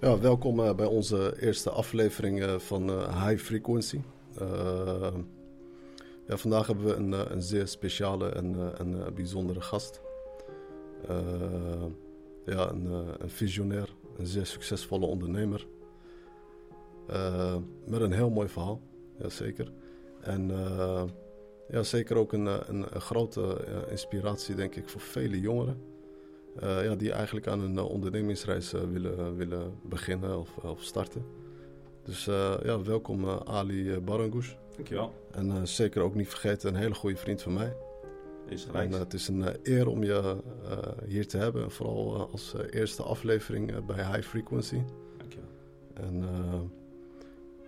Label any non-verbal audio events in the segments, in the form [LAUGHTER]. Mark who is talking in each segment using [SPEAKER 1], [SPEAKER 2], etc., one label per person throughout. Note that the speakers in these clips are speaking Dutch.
[SPEAKER 1] Ja, welkom uh, bij onze eerste aflevering uh, van uh, High Frequency. ja, vandaag hebben we een, een zeer speciale en, en bijzondere gast. ja, een, een, visionair, een zeer succesvolle ondernemer. met een heel mooi verhaal, ja, zeker. En ja, zeker ook een, een, een grote inspiratie, denk ik, voor vele jongeren. Uh, ja, die eigenlijk aan een uh, ondernemingsreis uh, willen, willen beginnen of, of starten. Dus ja, welkom Ali Barangush.
[SPEAKER 2] Dankjewel.
[SPEAKER 1] En zeker ook niet vergeten, een hele goede vriend van mij.
[SPEAKER 2] Is en,
[SPEAKER 1] het is een eer om je hier te hebben. Vooral als eerste aflevering bij High Frequency.
[SPEAKER 2] Dankjewel.
[SPEAKER 1] En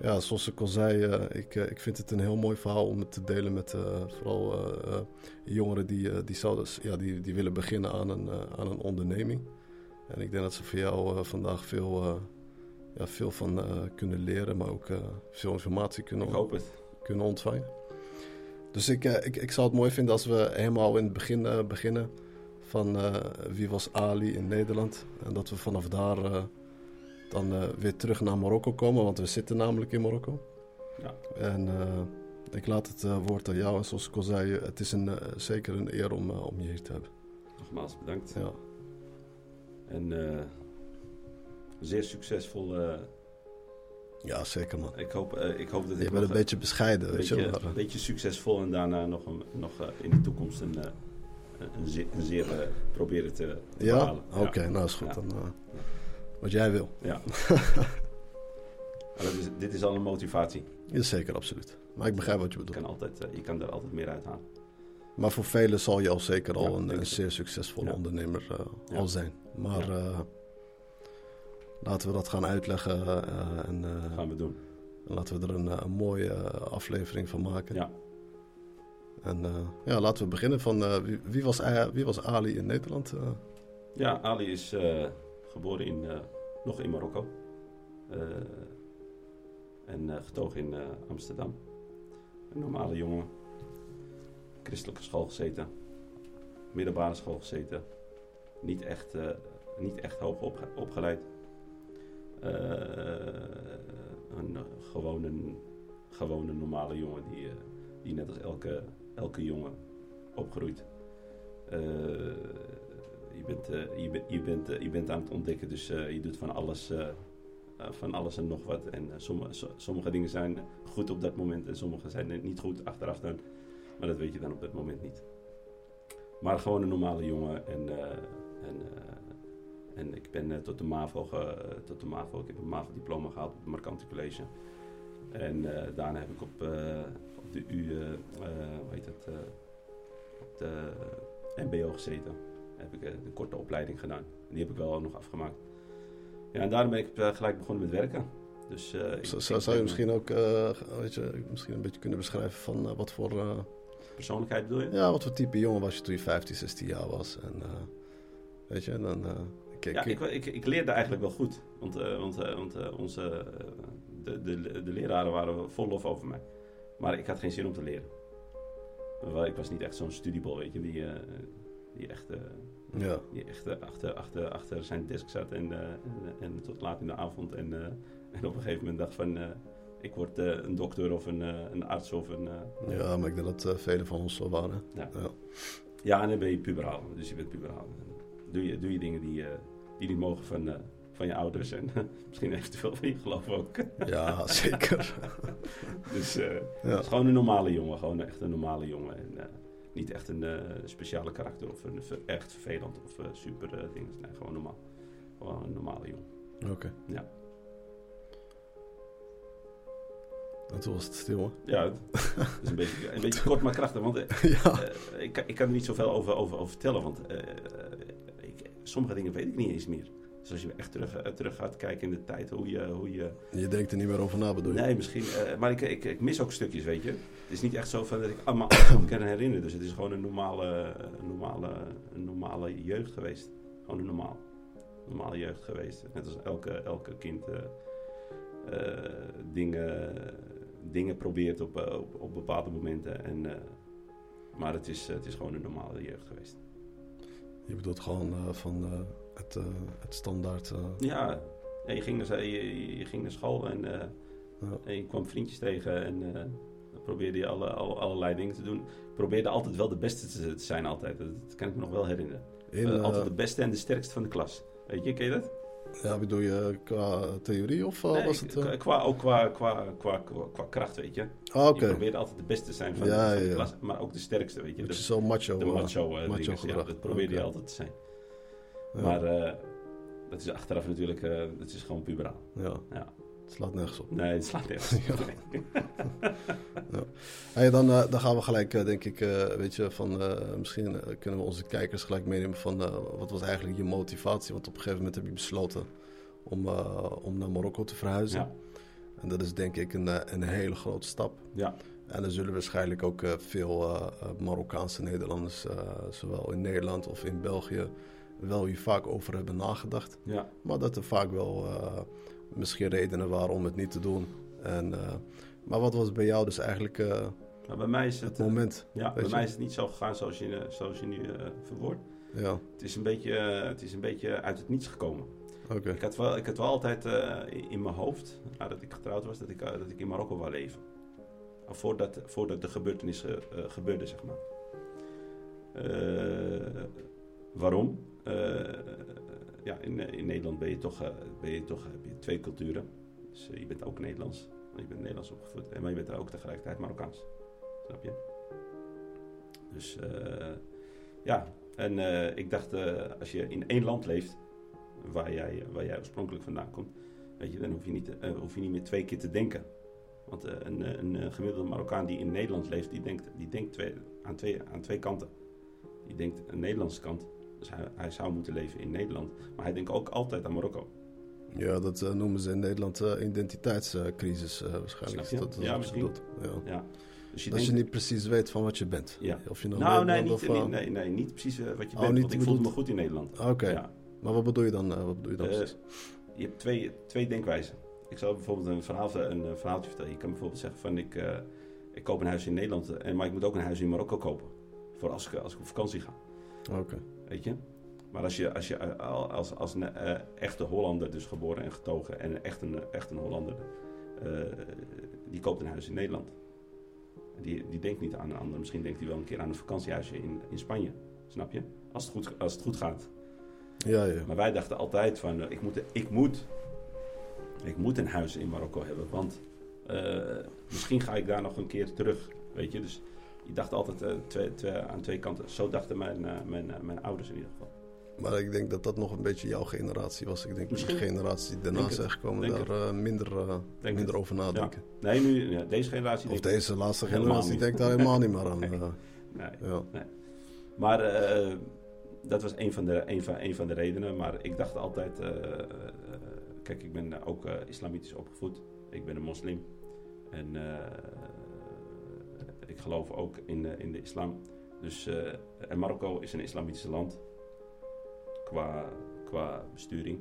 [SPEAKER 1] ja, zoals ik al zei, uh, ik, uh, ik vind het een heel mooi verhaal om het te delen met uh, vooral jongeren die, die, zouden, ja, die, die willen beginnen aan een, aan een onderneming. En ik denk dat ze voor jou vandaag veel, ja, veel van kunnen leren, maar ook veel informatie kunnen, kunnen ontvangen. Dus ik, ik, ik zou het mooi vinden als we helemaal in het begin beginnen van wie was Ali in Nederland. En dat we vanaf daar dan uh, weer terug naar Marokko komen, want we zitten namelijk in Marokko.
[SPEAKER 2] Ja.
[SPEAKER 1] En uh, ik laat het uh, woord aan jou. En zoals ik al zei, het is een, zeker een eer om, om je hier te hebben.
[SPEAKER 2] Nogmaals bedankt.
[SPEAKER 1] Ja.
[SPEAKER 2] En zeer succesvol.
[SPEAKER 1] ja, zeer man.
[SPEAKER 2] Ik hoop, ik hoop dat
[SPEAKER 1] je bent een beetje bescheiden,
[SPEAKER 2] een
[SPEAKER 1] weet
[SPEAKER 2] beetje,
[SPEAKER 1] je.
[SPEAKER 2] Een beetje succesvol en daarna nog, een, nog in de toekomst een, een zeer, een zeer proberen te, te
[SPEAKER 1] ja? Oké, okay, nou is goed. Dan, wat jij wil.
[SPEAKER 2] Ja. [LAUGHS] is, dit is al een motivatie.
[SPEAKER 1] Ja, zeker, absoluut. Maar ik begrijp wat je bedoelt.
[SPEAKER 2] Je kan, altijd, uh, je kan er altijd meer uit halen.
[SPEAKER 1] Maar voor velen zal je al zeker al een, een, zeer succesvolle ja. ondernemer uh, al zijn. Maar uh, laten we dat gaan uitleggen. en,
[SPEAKER 2] gaan we doen.
[SPEAKER 1] En laten we er een, een mooie aflevering van maken.
[SPEAKER 2] Ja.
[SPEAKER 1] En ja, laten we beginnen van wie, wie, was, wie was Ali in Nederland?
[SPEAKER 2] Ja, Ali is geboren in, uh, nog in Marokko. Uh, en uh, getogen in Amsterdam. Een normale jongen. Christelijke school gezeten. Middelbare school gezeten. Niet echt, niet echt hoog opge opgeleid. een gewone, gewone normale jongen die, die net als elke, elke jongen opgroeit je bent, uh, je, je, bent, uh, je bent aan het ontdekken, dus uh, je doet van alles, van alles en nog wat. En sommige, sommige dingen zijn goed op dat moment en sommige zijn niet goed achteraf dan. Maar dat weet je dan op dat moment niet. Maar gewoon een normale jongen en, en, en ik ben tot de MAVO, tot de MAVO, ik heb een MAVO-diploma gehaald op het Markante College. En daarna heb ik op, op de U, hoe heet het, op de MBO gezeten heb ik een korte opleiding gedaan. Die heb ik wel nog afgemaakt. Ja, en daarom ben ik eh, gelijk begonnen met werken. Dus, uh,
[SPEAKER 1] zou, zou je misschien ook uh, weet je, misschien een beetje kunnen beschrijven van uh, wat voor...
[SPEAKER 2] Persoonlijkheid bedoel je?
[SPEAKER 1] Ja, wat voor type jongen was je toen je 15, 16 jaar was? En weet je, dan...
[SPEAKER 2] Kijk, ja, ik, ik, ik, leerde eigenlijk wel goed. Want, want, want onze, de, de, de leraren waren vol lof over mij. Maar ik had geen zin om te leren. Ik was niet echt zo'n studiebol, weet je, die, die echt
[SPEAKER 1] ja.
[SPEAKER 2] Die echt eh, achter, achter, achter zijn desk zat en, uh, en, en, tot laat in de avond. En, en op een gegeven moment dacht van, ik word een dokter of een, een arts of een...
[SPEAKER 1] ja, maar ik denk dat velen van ons zo waren.
[SPEAKER 2] Ja. ja. Ja. en dan ben je puberaal. Dus je bent puberaal. Doe je, doe je dingen die, die niet mogen van, van je ouders en misschien eventueel van je geloof ook. [LAUGHS]
[SPEAKER 1] ja, zeker. [LAUGHS]
[SPEAKER 2] dus ja. het is gewoon een normale jongen. Gewoon echt een normale jongen. En, niet echt een uh, speciale karakter of een, echt vervelend of uh, super uh, ding. Nee, gewoon normaal. Gewoon een normale jongen.
[SPEAKER 1] Oké. Okay.
[SPEAKER 2] Ja.
[SPEAKER 1] En toen was het stil,
[SPEAKER 2] Ja, het is een beetje, een beetje kort maar krachtig. Want [LAUGHS] ja. ik, ik kan er niet zoveel over, over, over vertellen. Want ik, sommige dingen weet ik niet eens meer. Dus als je echt terug, uh, terug gaat kijken in de tijd, hoe je... Hoe je,
[SPEAKER 1] je denkt er niet meer over na, bedoel je?
[SPEAKER 2] Nee, misschien. Uh, maar ik, ik, ik, mis ook stukjes, weet je. Het is niet echt zo van dat ik allemaal [COUGHS] kan herinneren. Dus het is gewoon een normale, normale, een normale jeugd geweest. Gewoon een normaal, normale jeugd geweest. Net als elke, elke kind uh, dingen, dingen probeert op, op, op bepaalde momenten. En, maar het is, het is gewoon een normale jeugd geweest.
[SPEAKER 1] Je bedoelt gewoon van het, uh, het standaard. Uh...
[SPEAKER 2] Ja, En je, ging naar, je, je ging naar school en, eh,
[SPEAKER 1] Ja.
[SPEAKER 2] en je kwam vriendjes tegen en eh, dan probeerde je alle, alle- allerlei dingen te doen. Ik probeerde altijd wel de beste te, te zijn, altijd. Dat, dat kan ik me nog wel herinneren.
[SPEAKER 1] In,
[SPEAKER 2] Eh,
[SPEAKER 1] eh,
[SPEAKER 2] altijd de beste en de sterkste van de klas. Weet je, ken je dat?
[SPEAKER 1] ja, bedoel je qua theorie of eh,
[SPEAKER 2] Nee,
[SPEAKER 1] was het...
[SPEAKER 2] qua-
[SPEAKER 1] eh?
[SPEAKER 2] qua, ook qua, qua, qua, qua, qua kracht, weet je.
[SPEAKER 1] Ah, Oké,
[SPEAKER 2] Je probeerde altijd de beste te zijn van,
[SPEAKER 1] Ja,
[SPEAKER 2] de, van
[SPEAKER 1] ja,
[SPEAKER 2] de
[SPEAKER 1] ja.
[SPEAKER 2] klas, maar ook de sterkste, weet je.
[SPEAKER 1] beetje
[SPEAKER 2] De,
[SPEAKER 1] zo macho.
[SPEAKER 2] de
[SPEAKER 1] eh,
[SPEAKER 2] macho, eh,
[SPEAKER 1] macho
[SPEAKER 2] dinges, ja, dat probeerde je altijd te zijn.
[SPEAKER 1] Ja.
[SPEAKER 2] Maar eh, dat is achteraf natuurlijk, eh, dat is gewoon puberaal.
[SPEAKER 1] ja.
[SPEAKER 2] Ja.
[SPEAKER 1] het slaat nergens op.
[SPEAKER 2] Nee, het slaat nergens. [LAUGHS]
[SPEAKER 1] Ja.
[SPEAKER 2] Nee. [LAUGHS]
[SPEAKER 1] Hey, dan, eh, dan gaan we gelijk, denk ik, weet je, van misschien kunnen we onze kijkers gelijk meenemen van wat was eigenlijk je motivatie? Want op een gegeven moment heb je besloten om, om naar Marokko te verhuizen.
[SPEAKER 2] Ja.
[SPEAKER 1] En dat is denk ik een, een hele grote stap.
[SPEAKER 2] Ja.
[SPEAKER 1] En er zullen waarschijnlijk ook veel Marokkaanse Nederlanders, zowel in Nederland of in België, wel hier vaak over hebben nagedacht.
[SPEAKER 2] Ja.
[SPEAKER 1] Maar dat er vaak wel eh, misschien redenen waren om het niet te doen. En, eh, maar wat was bij jou dus eigenlijk eh,
[SPEAKER 2] bij mij is het,
[SPEAKER 1] het moment?
[SPEAKER 2] ja, bij
[SPEAKER 1] je?
[SPEAKER 2] mij is het niet zo gegaan zoals je, zoals je nu verwoordt.
[SPEAKER 1] Ja,
[SPEAKER 2] Het is, een beetje, het is een beetje uit het niets gekomen.
[SPEAKER 1] oké.
[SPEAKER 2] Ik had wel, ik had wel altijd in in mijn hoofd, nadat ik getrouwd was, dat ik, dat ik in Marokko wou leven. Voordat, voordat de gebeurtenis gebeurde, zeg maar. Waarom? Eh, ja, in, in Nederland ben je toch, eh, ben je toch heb je twee culturen. Dus eh, je bent ook Nederlands. Je bent Nederlands opgevoed. Maar je bent ook tegelijkertijd Marokkaans. Snap je? Dus eh, ja, en eh, ik dacht, eh, als je in één land leeft, waar jij, waar jij oorspronkelijk vandaan komt, weet je, dan hoef je niet, eh, hoef je niet meer twee keer te denken. Want eh, een, eh, een, eh, gemiddelde Marokkaan die in Nederland leeft, die denkt, die denkt twee, aan, twee, aan twee kanten. Die denkt een Nederlandse kant, dus hij, hij zou moeten leven in Nederland. Maar hij denkt ook altijd aan Marokko.
[SPEAKER 1] Ja, dat eh, noemen ze in Nederland eh, identiteitscrisis eh, waarschijnlijk. Dat is
[SPEAKER 2] Ja,
[SPEAKER 1] je
[SPEAKER 2] misschien.
[SPEAKER 1] bedoelt. Ja.
[SPEAKER 2] Ja. Dus je
[SPEAKER 1] Als je
[SPEAKER 2] denkt,
[SPEAKER 1] niet precies weet van wat je bent.
[SPEAKER 2] Ja.
[SPEAKER 1] Of je nou,
[SPEAKER 2] nou, nee, niet,
[SPEAKER 1] of,
[SPEAKER 2] niet- nee, nee, niet precies wat je
[SPEAKER 1] Oh,
[SPEAKER 2] bent,
[SPEAKER 1] niet
[SPEAKER 2] want ik voelde me goed in Nederland.
[SPEAKER 1] Oké,
[SPEAKER 2] Ja.
[SPEAKER 1] maar wat bedoel je dan, wat bedoel je dan precies?
[SPEAKER 2] Je hebt twee, twee denkwijzen. Ik zal bijvoorbeeld een, verhaal, een verhaaltje vertellen. Je kan bijvoorbeeld zeggen van ik, ik koop een huis in Nederland, en, maar ik moet ook een huis in Marokko kopen. Voor als ik, als ik op vakantie ga.
[SPEAKER 1] Oké,
[SPEAKER 2] Weet je? Maar als je als, je, eh, al- als, als een eh, echte Hollander, dus geboren en getogen, en echt een, echt een Hollander, eh, die koopt een huis in Nederland. Die, die denkt niet aan een ander. Misschien denkt hij wel een keer aan een vakantiehuisje in, in Spanje. Snap je? Als het, goed, als het goed gaat.
[SPEAKER 1] ja, ja.
[SPEAKER 2] Maar wij dachten altijd van, ik moet, ik moet, ik moet een huis in Marokko hebben, want misschien ga ik daar nog een keer terug, weet je. Dus ik dacht altijd eh, twee, twee, aan twee kanten. Zo dachten mijn, eh, mijn, eh, mijn ouders in ieder geval.
[SPEAKER 1] Maar ik denk dat dat nog een beetje jouw generatie was. Ik denk dat de
[SPEAKER 2] Misschien.
[SPEAKER 1] generatie die daarna is gekomen daar eh, minder, eh, minder
[SPEAKER 2] het.
[SPEAKER 1] over nadenken.
[SPEAKER 2] Nee, nu, ja, deze generatie
[SPEAKER 1] Of deze laatste generatie
[SPEAKER 2] niet.
[SPEAKER 1] denkt daar helemaal niet meer aan. [LAUGHS]
[SPEAKER 2] Nee. Nee.
[SPEAKER 1] ja.
[SPEAKER 2] Maar eh, dat was een van, de, een, van, een van de redenen. Maar ik dacht altijd, kijk, ik ben ook eh, islamitisch opgevoed. Ik ben een moslim. En eh, ik geloof ook in, de- in de islam. Dus, eh, en Marokko is een islamitisch land. Qua, qua besturing.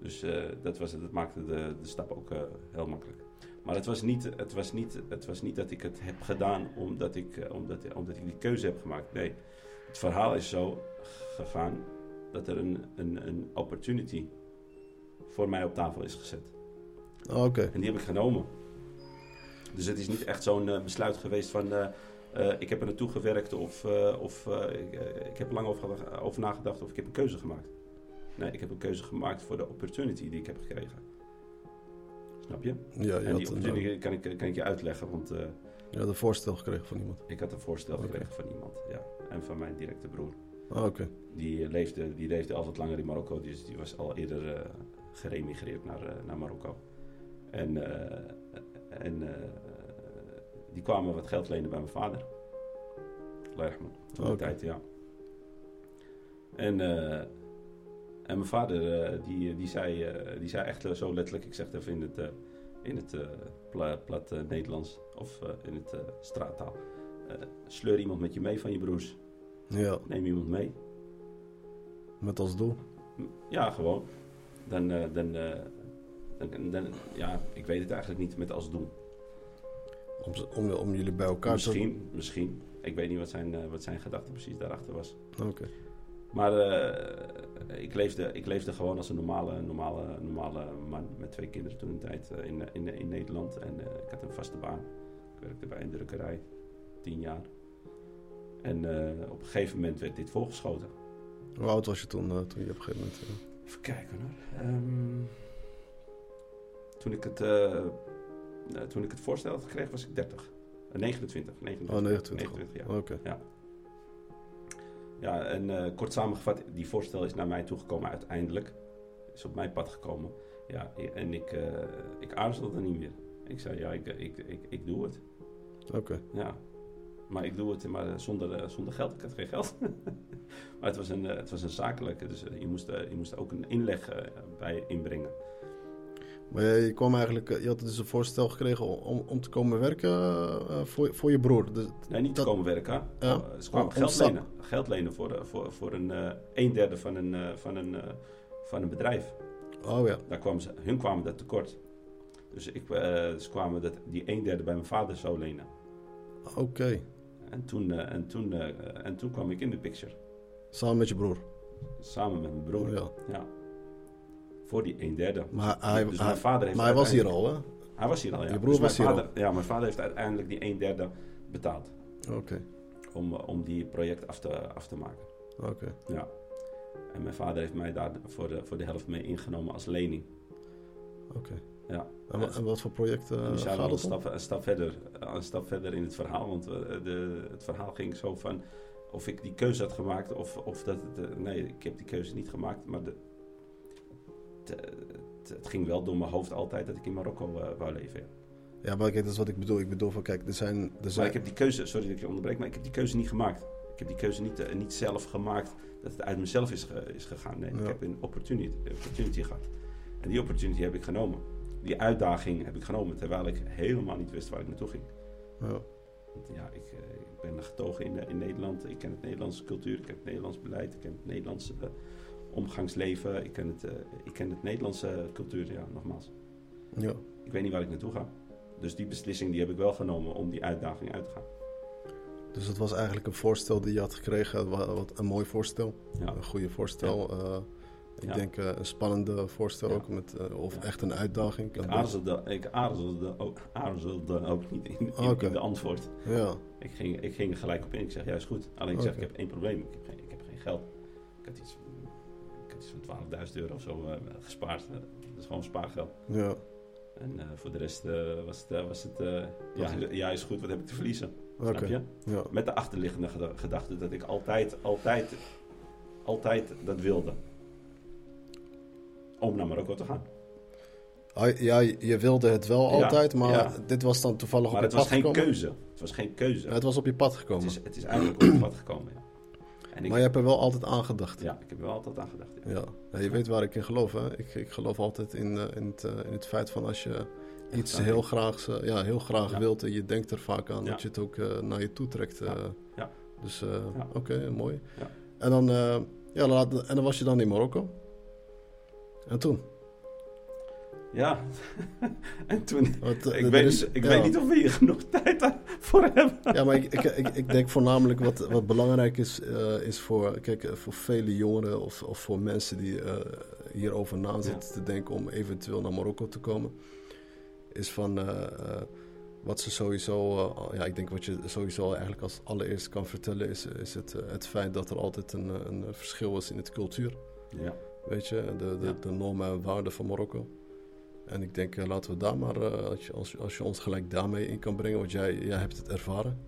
[SPEAKER 2] Dus eh, dat, was, het, dat maakte de, de stap ook eh, heel makkelijk. Maar het was, niet, het, was niet, het was niet dat ik het heb gedaan omdat ik, omdat, omdat ik die keuze heb gemaakt. Nee, het verhaal is zo gegaan dat er een, een, een opportunity voor mij op tafel is gezet.
[SPEAKER 1] Ah, Oké,
[SPEAKER 2] En die heb ik genomen. Dus het is niet echt zo'n eh, besluit geweest van eh, eh, ik heb er naartoe gewerkt of, of ik, ik heb er lang over, over nagedacht of ik heb een keuze gemaakt. Nee, ik heb een keuze gemaakt voor de opportunity die ik heb gekregen. Snap je?
[SPEAKER 1] ja, je
[SPEAKER 2] en die opportunity kan ik, kan ik je uitleggen, want
[SPEAKER 1] je had een voorstel gekregen van iemand.
[SPEAKER 2] ik had een voorstel gekregen van iemand. Ja. En van mijn directe broer.
[SPEAKER 1] Ah, Oké,
[SPEAKER 2] Die leefde, die leefde al wat langer in Marokko, dus die was al eerder eh, geremigreerd naar, naar Marokko. En, en eh, die kwamen wat geld lenen bij mijn vader. Lijrahman, toen
[SPEAKER 1] Oké.
[SPEAKER 2] tijd, ja. En, eh, en mijn vader, eh, die, die, zei, die zei echt zo letterlijk, ik zeg het even in het, in het pla- plat Nederlands of in het straattaal. Sleur iemand met je mee van je broers.
[SPEAKER 1] ja,
[SPEAKER 2] Neem iemand mee.
[SPEAKER 1] met als doel.
[SPEAKER 2] Ja, gewoon. Dan, dan, dan, dan, ja, ik weet het eigenlijk niet met als doel.
[SPEAKER 1] Om, om, om jullie bij elkaar
[SPEAKER 2] Misschien, misschien. Ik weet niet wat zijn, eh, wat zijn gedachte precies daarachter was.
[SPEAKER 1] te... Oké,
[SPEAKER 2] Maar eh, ik, leefde, ik leefde gewoon als een normale, normale, normale man met twee kinderen toen een tijd eh, in, in, in Nederland. En eh, ik had een vaste baan. Ik werkte bij een drukkerij, tien jaar. En eh, op een gegeven moment werd dit volgeschoten.
[SPEAKER 1] Hoe oud was je toen, toen je op een gegeven moment... eh,
[SPEAKER 2] Even kijken hoor. Ehm, toen, ik het, eh, eh, toen ik het voorstel had gekregen was ik 30. Eh, 29. 29,
[SPEAKER 1] Oh, 29.
[SPEAKER 2] 29 ja.
[SPEAKER 1] Oké.
[SPEAKER 2] Ja, en eh, kort samengevat, die voorstel is naar mij toegekomen uiteindelijk. Is op mijn pad gekomen. Ja, en ik, ik aarzelde niet meer. Ik zei, ja, ik, ik, ik, ik doe het.
[SPEAKER 1] Oké.
[SPEAKER 2] Ja. Maar ik doe het maar zonder, zonder geld. Ik had geen geld. [LAUGHS] maar het was een, het was een zakelijke. Dus je, moest, je moest ook een inleg bij inbrengen.
[SPEAKER 1] Maar je, kwam eigenlijk... eh, Je had dus een voorstel gekregen om, om te komen werken eh, voor, voor je broer. Dus,
[SPEAKER 2] Nee, niet
[SPEAKER 1] Dat-
[SPEAKER 2] te komen werken.
[SPEAKER 1] Ja.
[SPEAKER 2] Oh, Ze kwamen
[SPEAKER 1] Om-
[SPEAKER 2] geld lenen. Geld lenen voor, eh, voor, voor een, eh een derde van een, eh, van, een, eh, van een bedrijf.
[SPEAKER 1] oh ja.
[SPEAKER 2] Daar kwamen ze, hun kwamen dat tekort. Dus ik, eh, ze kwamen dat, die een derde bij mijn vader zo lenen.
[SPEAKER 1] Oké.
[SPEAKER 2] En toen, eh, en, toen, eh, en toen kwam ik in de picture.
[SPEAKER 1] Samen met je broer.
[SPEAKER 2] Samen met mijn broer.
[SPEAKER 1] Ja.
[SPEAKER 2] Ja. Voor die een derde.
[SPEAKER 1] Maar hij,
[SPEAKER 2] dus
[SPEAKER 1] hij-
[SPEAKER 2] mijn vader heeft
[SPEAKER 1] maar hij was hier al, hè?
[SPEAKER 2] Hij was hier al, ja.
[SPEAKER 1] Je broer
[SPEAKER 2] Dus
[SPEAKER 1] was
[SPEAKER 2] mijn
[SPEAKER 1] hier
[SPEAKER 2] vader, Ja, mijn vader heeft uiteindelijk die een derde betaald.
[SPEAKER 1] Oké.
[SPEAKER 2] Om, eh, om die project af te, af te maken.
[SPEAKER 1] Oké.
[SPEAKER 2] Ja. En mijn vader heeft mij daar voor de, voor de helft mee ingenomen als lening.
[SPEAKER 1] Oké.
[SPEAKER 2] Ja.
[SPEAKER 1] En, wa- en wat voor project
[SPEAKER 2] we
[SPEAKER 1] gaat
[SPEAKER 2] al een
[SPEAKER 1] het
[SPEAKER 2] stap, een, stap verder, een stap verder in het verhaal. Want eh, de, het verhaal ging zo van of ik die keuze had gemaakt of, of dat nee, ik heb die keuze niet gemaakt. Maar de, het, het, ging wel door mijn hoofd altijd dat ik in Marokko eh, wou leven. ja.
[SPEAKER 1] Ja, maar kijk, dat is wat ik bedoel. Ik bedoel van, kijk, er zijn... Er
[SPEAKER 2] Maar
[SPEAKER 1] zijn
[SPEAKER 2] ik heb die keuze, sorry dat ik je onderbreek, maar ik heb die keuze niet gemaakt. Ik heb die keuze niet, eh, niet zelf gemaakt dat het uit mezelf is, is gegaan. Nee,
[SPEAKER 1] Ja.
[SPEAKER 2] ik heb een opportunity, opportunity gehad. En die opportunity heb ik genomen. Die uitdaging heb ik genomen, terwijl ik helemaal niet wist waar ik naartoe ging.
[SPEAKER 1] ja.
[SPEAKER 2] Ik, eh, ik ben getogen in, eh, in Nederland. Ik ken het Nederlandse cultuur, ik ken het Nederlands beleid, ik ken het Nederlandse eh, omgangsleven. Ik ken het, eh, ik ken het Nederlandse cultuur, ja, nogmaals.
[SPEAKER 1] ja.
[SPEAKER 2] Ik weet niet waar ik naartoe ga. Dus die beslissing die heb ik wel genomen om die uitdaging uit te gaan.
[SPEAKER 1] Dus het was eigenlijk een voorstel die je had gekregen. wa- Wat, een mooi voorstel.
[SPEAKER 2] Ja.
[SPEAKER 1] Een goede voorstel. eh, ik
[SPEAKER 2] Ja.
[SPEAKER 1] denk eh, een spannende voorstel ook. Met, of echt een uitdaging.
[SPEAKER 2] Ik aarzelde, ik aarzelde, ook, aarzelde ook niet in, in,
[SPEAKER 1] Oké.
[SPEAKER 2] in de antwoord.
[SPEAKER 1] Ja.
[SPEAKER 2] Ik ging, ik ging er gelijk op in. Ik zeg, ja is goed. Alleen ik zeg, ik heb één probleem. Ik heb geen, ik heb geen geld. Ik had iets, iets van 12.000 euro of zo eh, gespaard. Dat is gewoon spaargeld.
[SPEAKER 1] Ja.
[SPEAKER 2] En eh, voor de rest eh, was het, was het ja, ja is goed, wat heb ik te verliezen? Snap je?
[SPEAKER 1] Ja.
[SPEAKER 2] Met de achterliggende geda- gedachte dat ik altijd, altijd, altijd dat wilde. Om naar Marokko te gaan.
[SPEAKER 1] Ah, Ja, je wilde het wel
[SPEAKER 2] Ja,
[SPEAKER 1] altijd, maar
[SPEAKER 2] ja.
[SPEAKER 1] dit was dan toevallig
[SPEAKER 2] Maar
[SPEAKER 1] op
[SPEAKER 2] het
[SPEAKER 1] je
[SPEAKER 2] was
[SPEAKER 1] pad
[SPEAKER 2] geen
[SPEAKER 1] gekomen.
[SPEAKER 2] keuze. Het was geen keuze.
[SPEAKER 1] Het was op je pad
[SPEAKER 2] Het
[SPEAKER 1] gekomen.
[SPEAKER 2] is, het is eigenlijk op het pad gekomen, ja. En ik,
[SPEAKER 1] Maar je hebt er wel altijd aan gedacht.
[SPEAKER 2] ja, ik heb er wel altijd aan gedacht. Ja.
[SPEAKER 1] Ja. Je weet waar ik in geloof. Hè? Ik, ik geloof altijd in, eh, in, het, eh, in het feit van als je iets heel graag, eh, ja, heel graag
[SPEAKER 2] Ja.
[SPEAKER 1] wilt en je denkt er vaak aan dat je het ook eh, naar je toe trekt.
[SPEAKER 2] Ja.
[SPEAKER 1] Dus oké, mooi.
[SPEAKER 2] Ja.
[SPEAKER 1] En, dan, ja, en dan was je dan in Marokko. En toen?
[SPEAKER 2] Ja. [LAUGHS] en toen...
[SPEAKER 1] Want, eh,
[SPEAKER 2] Ik, weet,
[SPEAKER 1] is-
[SPEAKER 2] ik
[SPEAKER 1] ja.
[SPEAKER 2] weet niet of we hier genoeg tijd voor hebben.
[SPEAKER 1] Ja, maar ik, ik, ik, ik denk voornamelijk wat, wat belangrijk is, eh, is voor, kijk, eh, voor vele jongeren of, of voor mensen die hierover na zitten te denken om eventueel naar Marokko te komen, is van wat ze sowieso, ja, ik denk wat je sowieso eigenlijk als allereerst kan vertellen, is, is het, het feit dat er altijd een, een verschil is in het cultuur.
[SPEAKER 2] Ja.
[SPEAKER 1] Weet je, de, de,
[SPEAKER 2] Ja.
[SPEAKER 1] de normen en waarden van Marokko. En ik denk, eh, laten we daar maar, eh, als, je, als, als je ons gelijk daarmee in kan brengen, want jij, jij hebt het ervaren.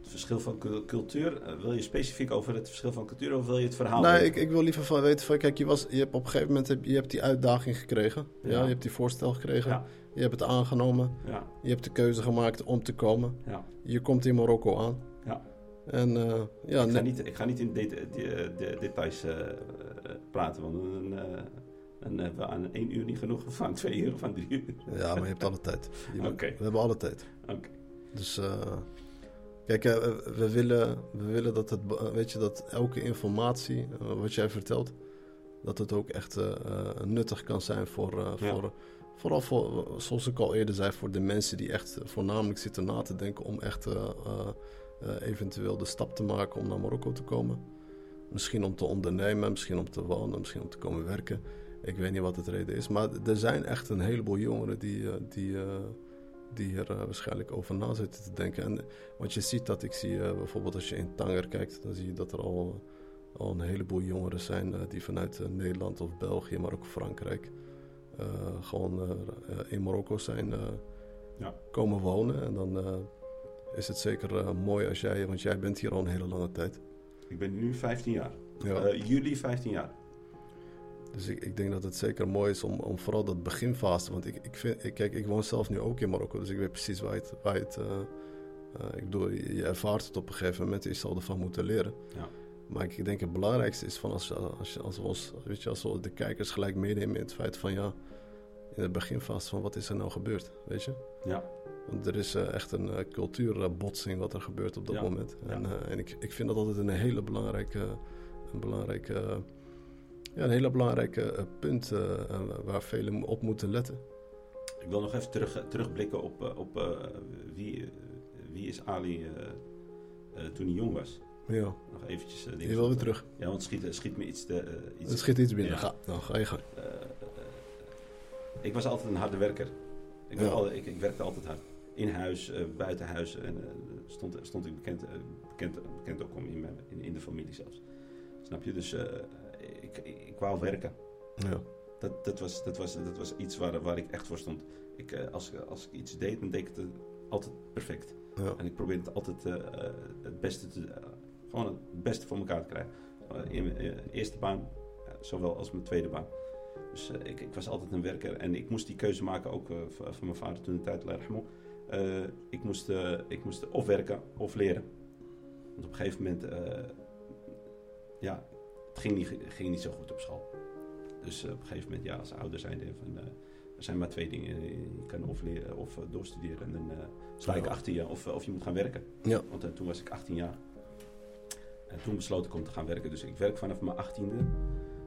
[SPEAKER 2] Het verschil van cul- cultuur. eh, wil je specifiek over het verschil van cultuur of wil je het verhaal
[SPEAKER 1] Nee,
[SPEAKER 2] weten?
[SPEAKER 1] ik, ik wil liever van weten van, kijk, je, was, je hebt op een gegeven moment heb, je hebt die uitdaging gekregen. Ja.
[SPEAKER 2] Ja.
[SPEAKER 1] je hebt die voorstel gekregen.
[SPEAKER 2] Ja,
[SPEAKER 1] Je hebt het aangenomen.
[SPEAKER 2] ja,
[SPEAKER 1] Je hebt de keuze gemaakt om te komen.
[SPEAKER 2] ja.
[SPEAKER 1] Je komt in Marokko aan.
[SPEAKER 2] Ja.
[SPEAKER 1] En eh, ja,
[SPEAKER 2] ik, ga niet, ik ga niet in de, de, de details praten, want eh, dan hebben we aan één uur niet genoeg, of aan twee uur of aan drie uur.
[SPEAKER 1] ja, maar je hebt alle tijd. We hebben alle tijd.
[SPEAKER 2] Oké.
[SPEAKER 1] Dus eh, kijk, eh, we, willen, we willen dat het, be- weet je, dat elke informatie eh, wat jij vertelt, dat het ook echt eh, eh, nuttig kan zijn voor, eh,
[SPEAKER 2] Ja.
[SPEAKER 1] voor vooral voor, zoals ik al eerder zei, voor de mensen die echt voornamelijk zitten na te denken om echt eh, eh, eh, eventueel de stap te maken om naar Marokko te komen. Misschien om te ondernemen, misschien om te wonen, misschien om te komen werken. Ik weet niet wat het reden is. Maar er zijn echt een heleboel jongeren die, eh, die, eh, die er eh, waarschijnlijk over na zitten te denken. En, want je ziet dat, ik zie bijvoorbeeld als je in Tanger kijkt, dan zie je dat er al, al een heleboel jongeren zijn die vanuit Nederland of België, maar ook Frankrijk, gewoon in Marokko zijn ja. komen wonen. En dan is het zeker mooi als jij, want jij bent hier al een hele lange tijd.
[SPEAKER 2] Ik ben nu 15 jaar. Ja. juli 15 jaar.
[SPEAKER 1] Dus ik, ik denk dat het zeker mooi is om, om vooral dat beginfase. Want ik, ik vind, ik, kijk, ik woon zelf nu ook in Marokko, dus ik weet precies waar het. Waar het uh, ik bedoel, je, ervaart het op een gegeven moment, je zal ervan moeten leren. Ja. Maar ik denk het belangrijkste is van als, als, als, we ons, weet je, als we de kijkers gelijk meenemen in het feit van ja, in het beginfase van wat is er nou gebeurd, weet je? Ja. Want er is uh, echt een uh, cultuurbotsing wat er gebeurt op dat moment. En, ja. en ik, ik vind dat altijd een hele belangrijke, een belangrijke ja, een hele belangrijke uh, punt uh, waar velen op moeten letten.
[SPEAKER 2] Ik wil nog even terug, terugblikken op, op wie, wie is Ali toen hij jong was.
[SPEAKER 1] Ja.
[SPEAKER 2] Nog eventjes.
[SPEAKER 1] je wil weer terug.
[SPEAKER 2] Ja, want schiet, schiet me iets te...
[SPEAKER 1] iets, het schiet iets binnen. Ja. Ga, nou, ga je gang.
[SPEAKER 2] ik was altijd een harde werker. Ik, ja. al, ik, ik, werkte altijd hard. In huis, buiten huis. En stond, stond ik bekend, bekend, bekend ook om in, mijn, in, in de familie zelfs. Snap je? Dus ik, ik werken. Ja. Dat, dat, was, dat, was, dat was iets waar, waar ik echt voor stond. Ik, uh, als, als ik iets deed, dan deed ik het altijd perfect. Ja. En ik probeerde het altijd uh, het beste te, uh, gewoon het beste voor elkaar te krijgen. in mijn eerste baan, zowel als mijn tweede baan. Dus ik, ik, was altijd een werker en ik moest die keuze maken, ook van mijn vader toen de tijd, uh, ik, moest, ik moest of werken of leren. Want op een gegeven moment, ja, het ging niet, ging niet zo goed op school. Dus eh, op een gegeven moment, ja, als ouder zijn van, uh, er zijn maar twee dingen. Je kan of leren of uh, doorstuderen en dan sla ik achter je of, of je moet gaan werken. Ja. Want toen was ik 18 jaar. En toen besloot ik om te gaan werken. Dus ik werk vanaf mijn 18e.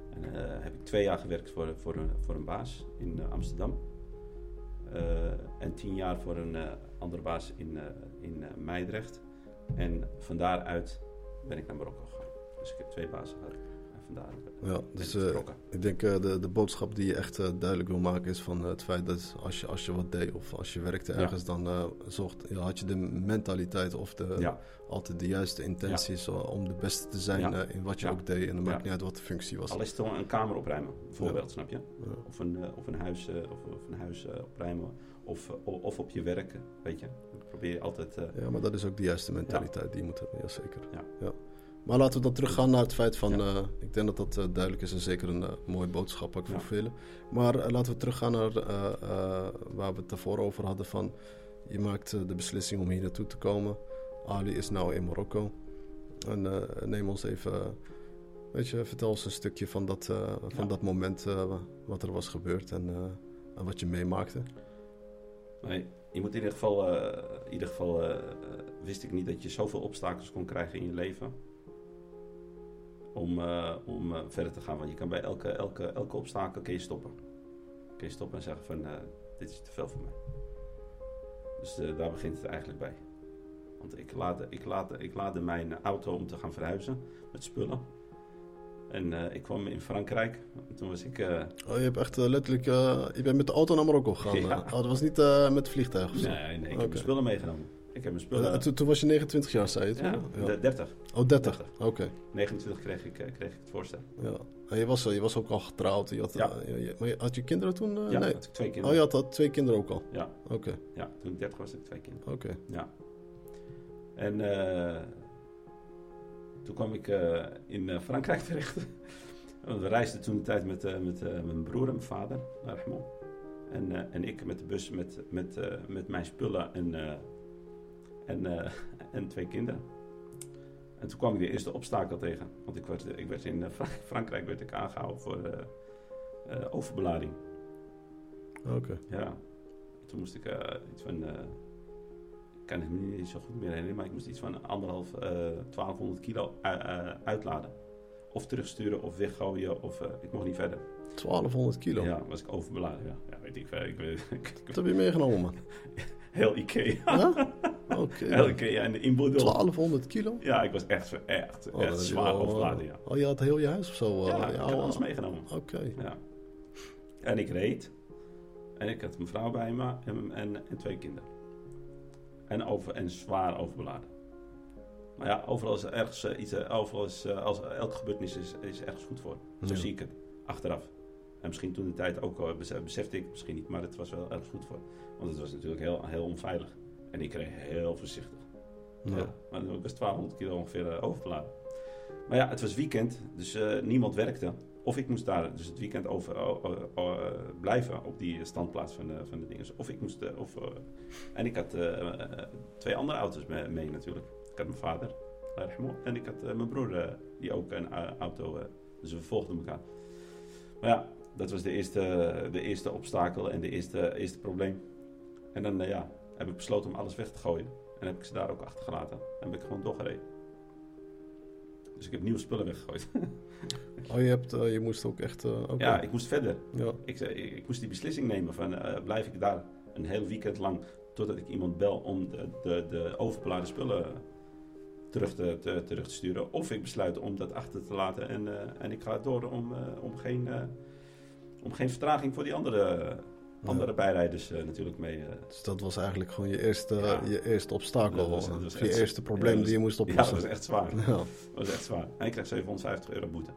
[SPEAKER 2] En heb ik twee jaar gewerkt voor, voor, een, voor een baas in Amsterdam. en tien jaar voor een andere baas in, in Meidrecht. En van daaruit ben ik naar Marokko gegaan. Dus ik heb twee bazen gehad vandaar.
[SPEAKER 1] Ja, dus uh, ik denk uh, de, de boodschap die je echt uh, duidelijk wil maken is van het feit dat als je, als je wat deed of als je werkte ergens, ja. dan zocht, ja, had je de mentaliteit of de, ja. altijd de juiste intenties om de beste te zijn in wat je ook deed. En dan maakt niet uit wat de functie was.
[SPEAKER 2] Al is het een kamer opruimen, bijvoorbeeld, snap je? Of, een, of een huis, of, of een huis opruimen. Of, of op je werk, weet je. probeer je altijd...
[SPEAKER 1] ja, maar dat is ook de juiste mentaliteit die je moet hebben, jazeker. Ja. Maar laten we dan teruggaan naar het feit van, uh, ik denk dat dat uh, duidelijk is en zeker een uh, mooie boodschap ook voor ja. velen. Maar laten we teruggaan naar waar we het daarvoor over hadden van, je maakt de beslissing om hier naartoe te komen. Ali is nou in Marokko. En neem ons even, weet je, vertel ons een stukje van dat, van ja. dat moment wat er was gebeurd en, en wat je meemaakte.
[SPEAKER 2] Nee, je moet in ieder geval, in ieder geval wist ik niet dat je zoveel obstakels kon krijgen in je leven om, uh, om uh, verder te gaan. Want je kan bij elke, elke, elke obstakel kun je stoppen. Kun je stoppen en zeggen van uh, dit is te veel voor mij. Dus daar begint het eigenlijk bij. Want ik laadde, ik, laadde, ik laadde mijn auto om te gaan verhuizen met spullen. En ik kwam in Frankrijk. En toen was ik...
[SPEAKER 1] oh, je hebt echt letterlijk... je bent met de auto naar Marokko gegaan. [LAUGHS] Ja. Oh, dat was niet met vliegtuig?
[SPEAKER 2] Nee, nee ik heb mijn spullen meegenomen. Ik heb mijn spullen...
[SPEAKER 1] Uh, toen, toen, was je 29 jaar, zei je
[SPEAKER 2] toen? Ja, 30.
[SPEAKER 1] Oh, 30. Oké.
[SPEAKER 2] 29 kreeg ik, kreeg ik het voorstel.
[SPEAKER 1] Ja. En je was, je was ook al getrouwd. Je had, ja. Je, maar had je kinderen toen?
[SPEAKER 2] Uh, ja, nee. had ik twee kinderen.
[SPEAKER 1] Oh, je had, had twee kinderen ook al?
[SPEAKER 2] Ja.
[SPEAKER 1] Oké.
[SPEAKER 2] Ja, toen ik 30 was, had ik twee kinderen.
[SPEAKER 1] Oké.
[SPEAKER 2] Ja. En uh, toen kwam ik in Frankrijk [LAUGHS] terecht. we reisden toen de tijd met, met mijn broer en mijn vader naar Rahmon. En, en ik met de bus met, met, met mijn spullen en en, uh, en twee kinderen. En toen kwam ik de eerste obstakel tegen. Want ik werd, ik werd in uh, Frankrijk werd ik aangehouden voor uh, overbelading.
[SPEAKER 1] Oké.
[SPEAKER 2] Ja. Toen moest ik iets van... ik kan het me niet zo goed meer herinneren, maar ik moest iets van anderhalf, 1200 kilo uitladen. Of terugsturen of weggooien of ik mocht niet verder.
[SPEAKER 1] 1200 kilo?
[SPEAKER 2] Ja, was ik overbeladen. Ja, ja weet ik. ik, [LAUGHS] ik,
[SPEAKER 1] Wat heb je meegenomen, man?
[SPEAKER 2] Heel Ikea. [LAUGHS]
[SPEAKER 1] Oké. [LAUGHS]
[SPEAKER 2] Elke keer en in Boedel.
[SPEAKER 1] 1200 kilo?
[SPEAKER 2] Ja, ik was echt, echt,
[SPEAKER 1] Oh,
[SPEAKER 2] echt zwaar
[SPEAKER 1] wel,
[SPEAKER 2] overladen, ja.
[SPEAKER 1] Oh, je had heel je huis of zo? eh,
[SPEAKER 2] Ja, ik had alles meegenomen.
[SPEAKER 1] Oké.
[SPEAKER 2] Ja. En ik reed. En ik had mijn vrouw bij me en, en, en twee kinderen. En, over, en zwaar overbeladen. Maar ja, overal is er ergens eh, iets, eh, overal is, eh, als, elke gebeurtenis is, is ergens goed voor. Zo
[SPEAKER 1] Ja.
[SPEAKER 2] zie ik het, achteraf. En misschien toen de tijd ook, eh, bes- besefte ik het misschien niet, maar het was wel erg goed voor. Want het was natuurlijk heel, heel onveilig. En ik reed heel voorzichtig.
[SPEAKER 1] Ja.
[SPEAKER 2] Ja, maar ik was 1200 kilo ongeveer eh, overbeladen. Maar ja, het was weekend, dus eh, niemand werkte. Of ik moest daar dus het weekend over eh, blijven op die standplaats van de, van de dingen. Of ik moest. of, en ik had twee andere auto's mee, mee natuurlijk. Ik had mijn vader, en ik had mijn broer, die ook een auto. dus we volgden elkaar. Maar ja, dat was de eerste, de eerste obstakel en de eerste, eerste probleem. En dan ja, heb ik besloten om alles weg te gooien. En heb ik ze daar ook achtergelaten. En ben ik gewoon doorgereden. Dus ik heb nieuwe spullen weggegooid. [LAUGHS]
[SPEAKER 1] Oh, je, hebt, eh, je moest ook echt... eh.
[SPEAKER 2] Ja, ik moest verder.
[SPEAKER 1] Ja.
[SPEAKER 2] Ik, zei- ik, ik moest die beslissing nemen van eh, blijf ik daar een heel weekend lang totdat ik iemand bel om de, de, de overbeladen spullen terug te, te, terug te sturen. Of ik besluit om dat achter te laten en, en ik ga door om, om, geen, om geen vertraging voor die andere, andere bijrijders eh, natuurlijk mee. eh.
[SPEAKER 1] Dus dat was eigenlijk gewoon je eerste,
[SPEAKER 2] Ja.
[SPEAKER 1] je eerste obstakel.
[SPEAKER 2] Dat was- dat
[SPEAKER 1] of
[SPEAKER 2] was
[SPEAKER 1] je
[SPEAKER 2] echt-
[SPEAKER 1] eerste
[SPEAKER 2] ja,
[SPEAKER 1] probleem die je moest
[SPEAKER 2] ja, dat
[SPEAKER 1] oplossen.
[SPEAKER 2] was echt zwaar.
[SPEAKER 1] Ja.
[SPEAKER 2] Dat was echt zwaar. En ik kreeg 750 euro boete.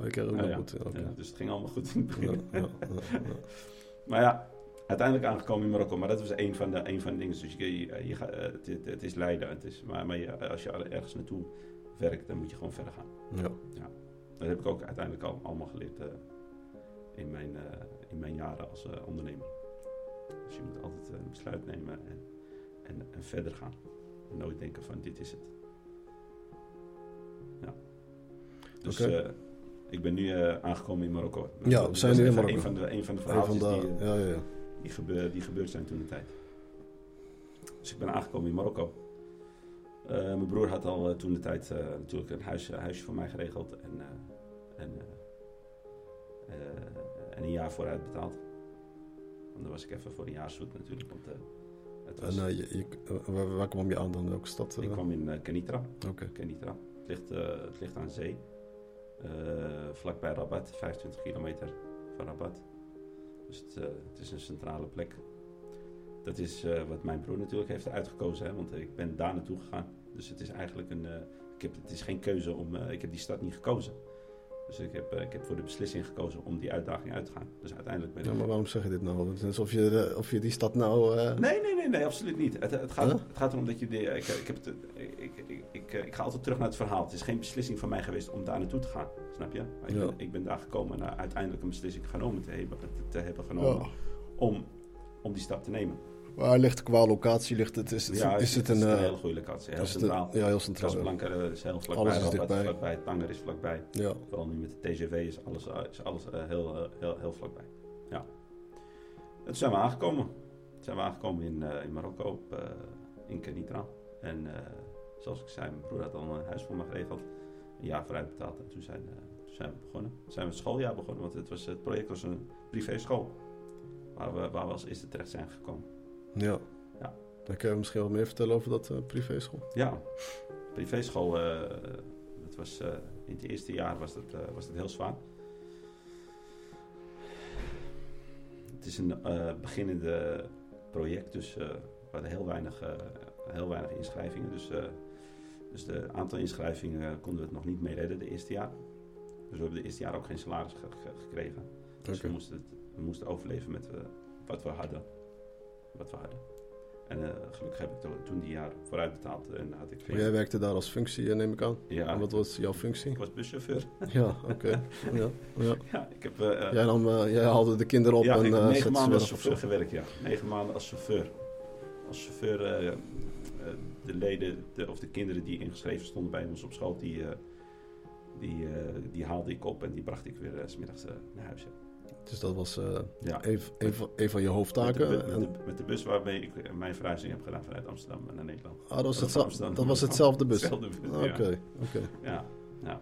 [SPEAKER 1] Oh, ik kreeg ook
[SPEAKER 2] Ja,
[SPEAKER 1] nog
[SPEAKER 2] ja.
[SPEAKER 1] goed. Oké.
[SPEAKER 2] Ja, dus het ging allemaal goed in het
[SPEAKER 1] Ja,
[SPEAKER 2] begin.
[SPEAKER 1] ja, ja, ja. [LAUGHS]
[SPEAKER 2] Maar ja, uiteindelijk aangekomen in Marokko. Maar dat was een van de, een van de dingen. Dus je, je, je gaat, eh, het, is lijden. Het is, maar maar je, als je ergens naartoe werkt, dan moet je gewoon verder gaan.
[SPEAKER 1] Ja.
[SPEAKER 2] Dat heb ik ook uiteindelijk al, allemaal geleerd in, mijn, in mijn jaren als eh, ondernemer. Dus je moet altijd eh, een besluit nemen en, en, en verder gaan. En nooit denken van dit is het. Ja. Dus eh, ik ben nu aangekomen in Marokko.
[SPEAKER 1] Ja, we
[SPEAKER 2] Dat
[SPEAKER 1] zijn nu in Marokko.
[SPEAKER 2] Een van de, een van de
[SPEAKER 1] van
[SPEAKER 2] verhaaltjes
[SPEAKER 1] de,
[SPEAKER 2] die,
[SPEAKER 1] ja, ja, ja.
[SPEAKER 2] die, gebeur, die gebeurd zijn toen de tijd. Dus ik ben aangekomen in Marokko. Mijn broer had al toen de tijd natuurlijk een huis, huisje voor mij geregeld en, en, en een jaar vooruit betaald. Want dan was ik even voor een jaar zoet natuurlijk. Want, eh, het was,
[SPEAKER 1] En eh, je, je, eh, waar, waar kwam je aan dan? Welke stad?
[SPEAKER 2] ik kwam in Kenitra.
[SPEAKER 1] Oké.
[SPEAKER 2] Kenitra. Het, ligt, het ligt aan zee. Vlakbij Rabat, 25 kilometer van Rabat. Dus het, het is een centrale plek. Dat is wat mijn broer natuurlijk heeft uitgekozen, hè, want ik ben daar naartoe gegaan. Dus het is eigenlijk een. ik heb, het is geen keuze om. ik heb die stad niet gekozen. Dus ik heb, eh, ik heb voor de beslissing gekozen om die uitdaging uit te gaan. Dus uiteindelijk ben ik.
[SPEAKER 1] Ja, maar waarom zeg je dit nou? Het is alsof je, de- of je die stad nou... eh,
[SPEAKER 2] Nee, nee, nee, nee, absoluut niet. Het, het, gaat,
[SPEAKER 1] Huh?
[SPEAKER 2] het gaat erom dat je. Ik, ik, heb het, ik, ik, ik, ga altijd terug naar het verhaal. Het is geen beslissing van mij geweest om daar naartoe te gaan. Snap je? Ik,
[SPEAKER 1] Ja.
[SPEAKER 2] ben, ik ben daar gekomen en uiteindelijk een beslissing genomen te hebben, te, te hebben genomen
[SPEAKER 1] ja.
[SPEAKER 2] om, om die stap te nemen.
[SPEAKER 1] Waar ligt qua locatie? Ligt het, is, het,
[SPEAKER 2] ja,
[SPEAKER 1] is het een...
[SPEAKER 2] is
[SPEAKER 1] eh,
[SPEAKER 2] hele goede locatie. Heel centraal.
[SPEAKER 1] ja, heel centraal.
[SPEAKER 2] Casablanca is heel vlakbij.
[SPEAKER 1] Alles is dichtbij.
[SPEAKER 2] vlakbij. Tanger is vlakbij.
[SPEAKER 1] Ja.
[SPEAKER 2] Vooral nu met de TGV is alles, eh, is alles eh, heel, heel, heel vlakbij. Ja. En toen zijn we aangekomen. Toen zijn we aangekomen in, in Marokko, op, in Kenitra. En zoals ik zei, mijn broer had al een huis voor me geregeld. Een jaar vooruit betaald. En toen zijn, toen zijn we begonnen. Toen zijn we het schooljaar begonnen, want het, was, het project was een privéschool. Waar we, waar we als eerste terecht zijn gekomen.
[SPEAKER 1] Ja.
[SPEAKER 2] Ja.
[SPEAKER 1] Dan kun je misschien wat meer vertellen over dat eh privéschool.
[SPEAKER 2] Ja, privéschool, eh dat was, eh, in het eerste jaar was dat, eh, was dat heel zwaar. Het is een eh, beginnende project, dus eh, we hadden heel weinig, eh, heel weinig inschrijvingen. Dus, eh dus de aantal inschrijvingen konden we het nog niet mee redden de eerste jaar. Dus we hebben de eerste jaar ook geen salaris ge- ge- gekregen. Dus we, moesten het, we moesten overleven met eh, wat we hadden. Wat we hadden. En eh, gelukkig heb ik to- toen die jaar vooruit betaald. En had ik
[SPEAKER 1] Maar jij werkte daar als functie, eh, neem ik aan.
[SPEAKER 2] ja,
[SPEAKER 1] En wat was jouw functie?
[SPEAKER 2] ik was buschauffeur.
[SPEAKER 1] Ja, oké. [LAUGHS] Ja, ja.
[SPEAKER 2] Ja, ik heb, eh,
[SPEAKER 1] Jij, nam, jij haalde de kinderen op
[SPEAKER 2] ja,
[SPEAKER 1] en eh,
[SPEAKER 2] negen maanden als chauffeur gewerkt, ja. Negen maanden als chauffeur. Als chauffeur, de leden de, of de kinderen die ingeschreven stonden bij ons op school, die, die, die haalde ik op en die bracht ik weer 's smiddags naar huis.
[SPEAKER 1] Dus dat was eh,
[SPEAKER 2] Ja.
[SPEAKER 1] een, een, van, een van je
[SPEAKER 2] Met,
[SPEAKER 1] hoofdtaken.
[SPEAKER 2] de, met, de, met de bus waarmee ik eh, mijn verhuizing heb gedaan vanuit Amsterdam naar Nederland.
[SPEAKER 1] ah, dat was,
[SPEAKER 2] Amsterdam
[SPEAKER 1] dat was hetzelfde bus?
[SPEAKER 2] Hetzelfde bus, ja.
[SPEAKER 1] Oké, oké.
[SPEAKER 2] Ja, ja,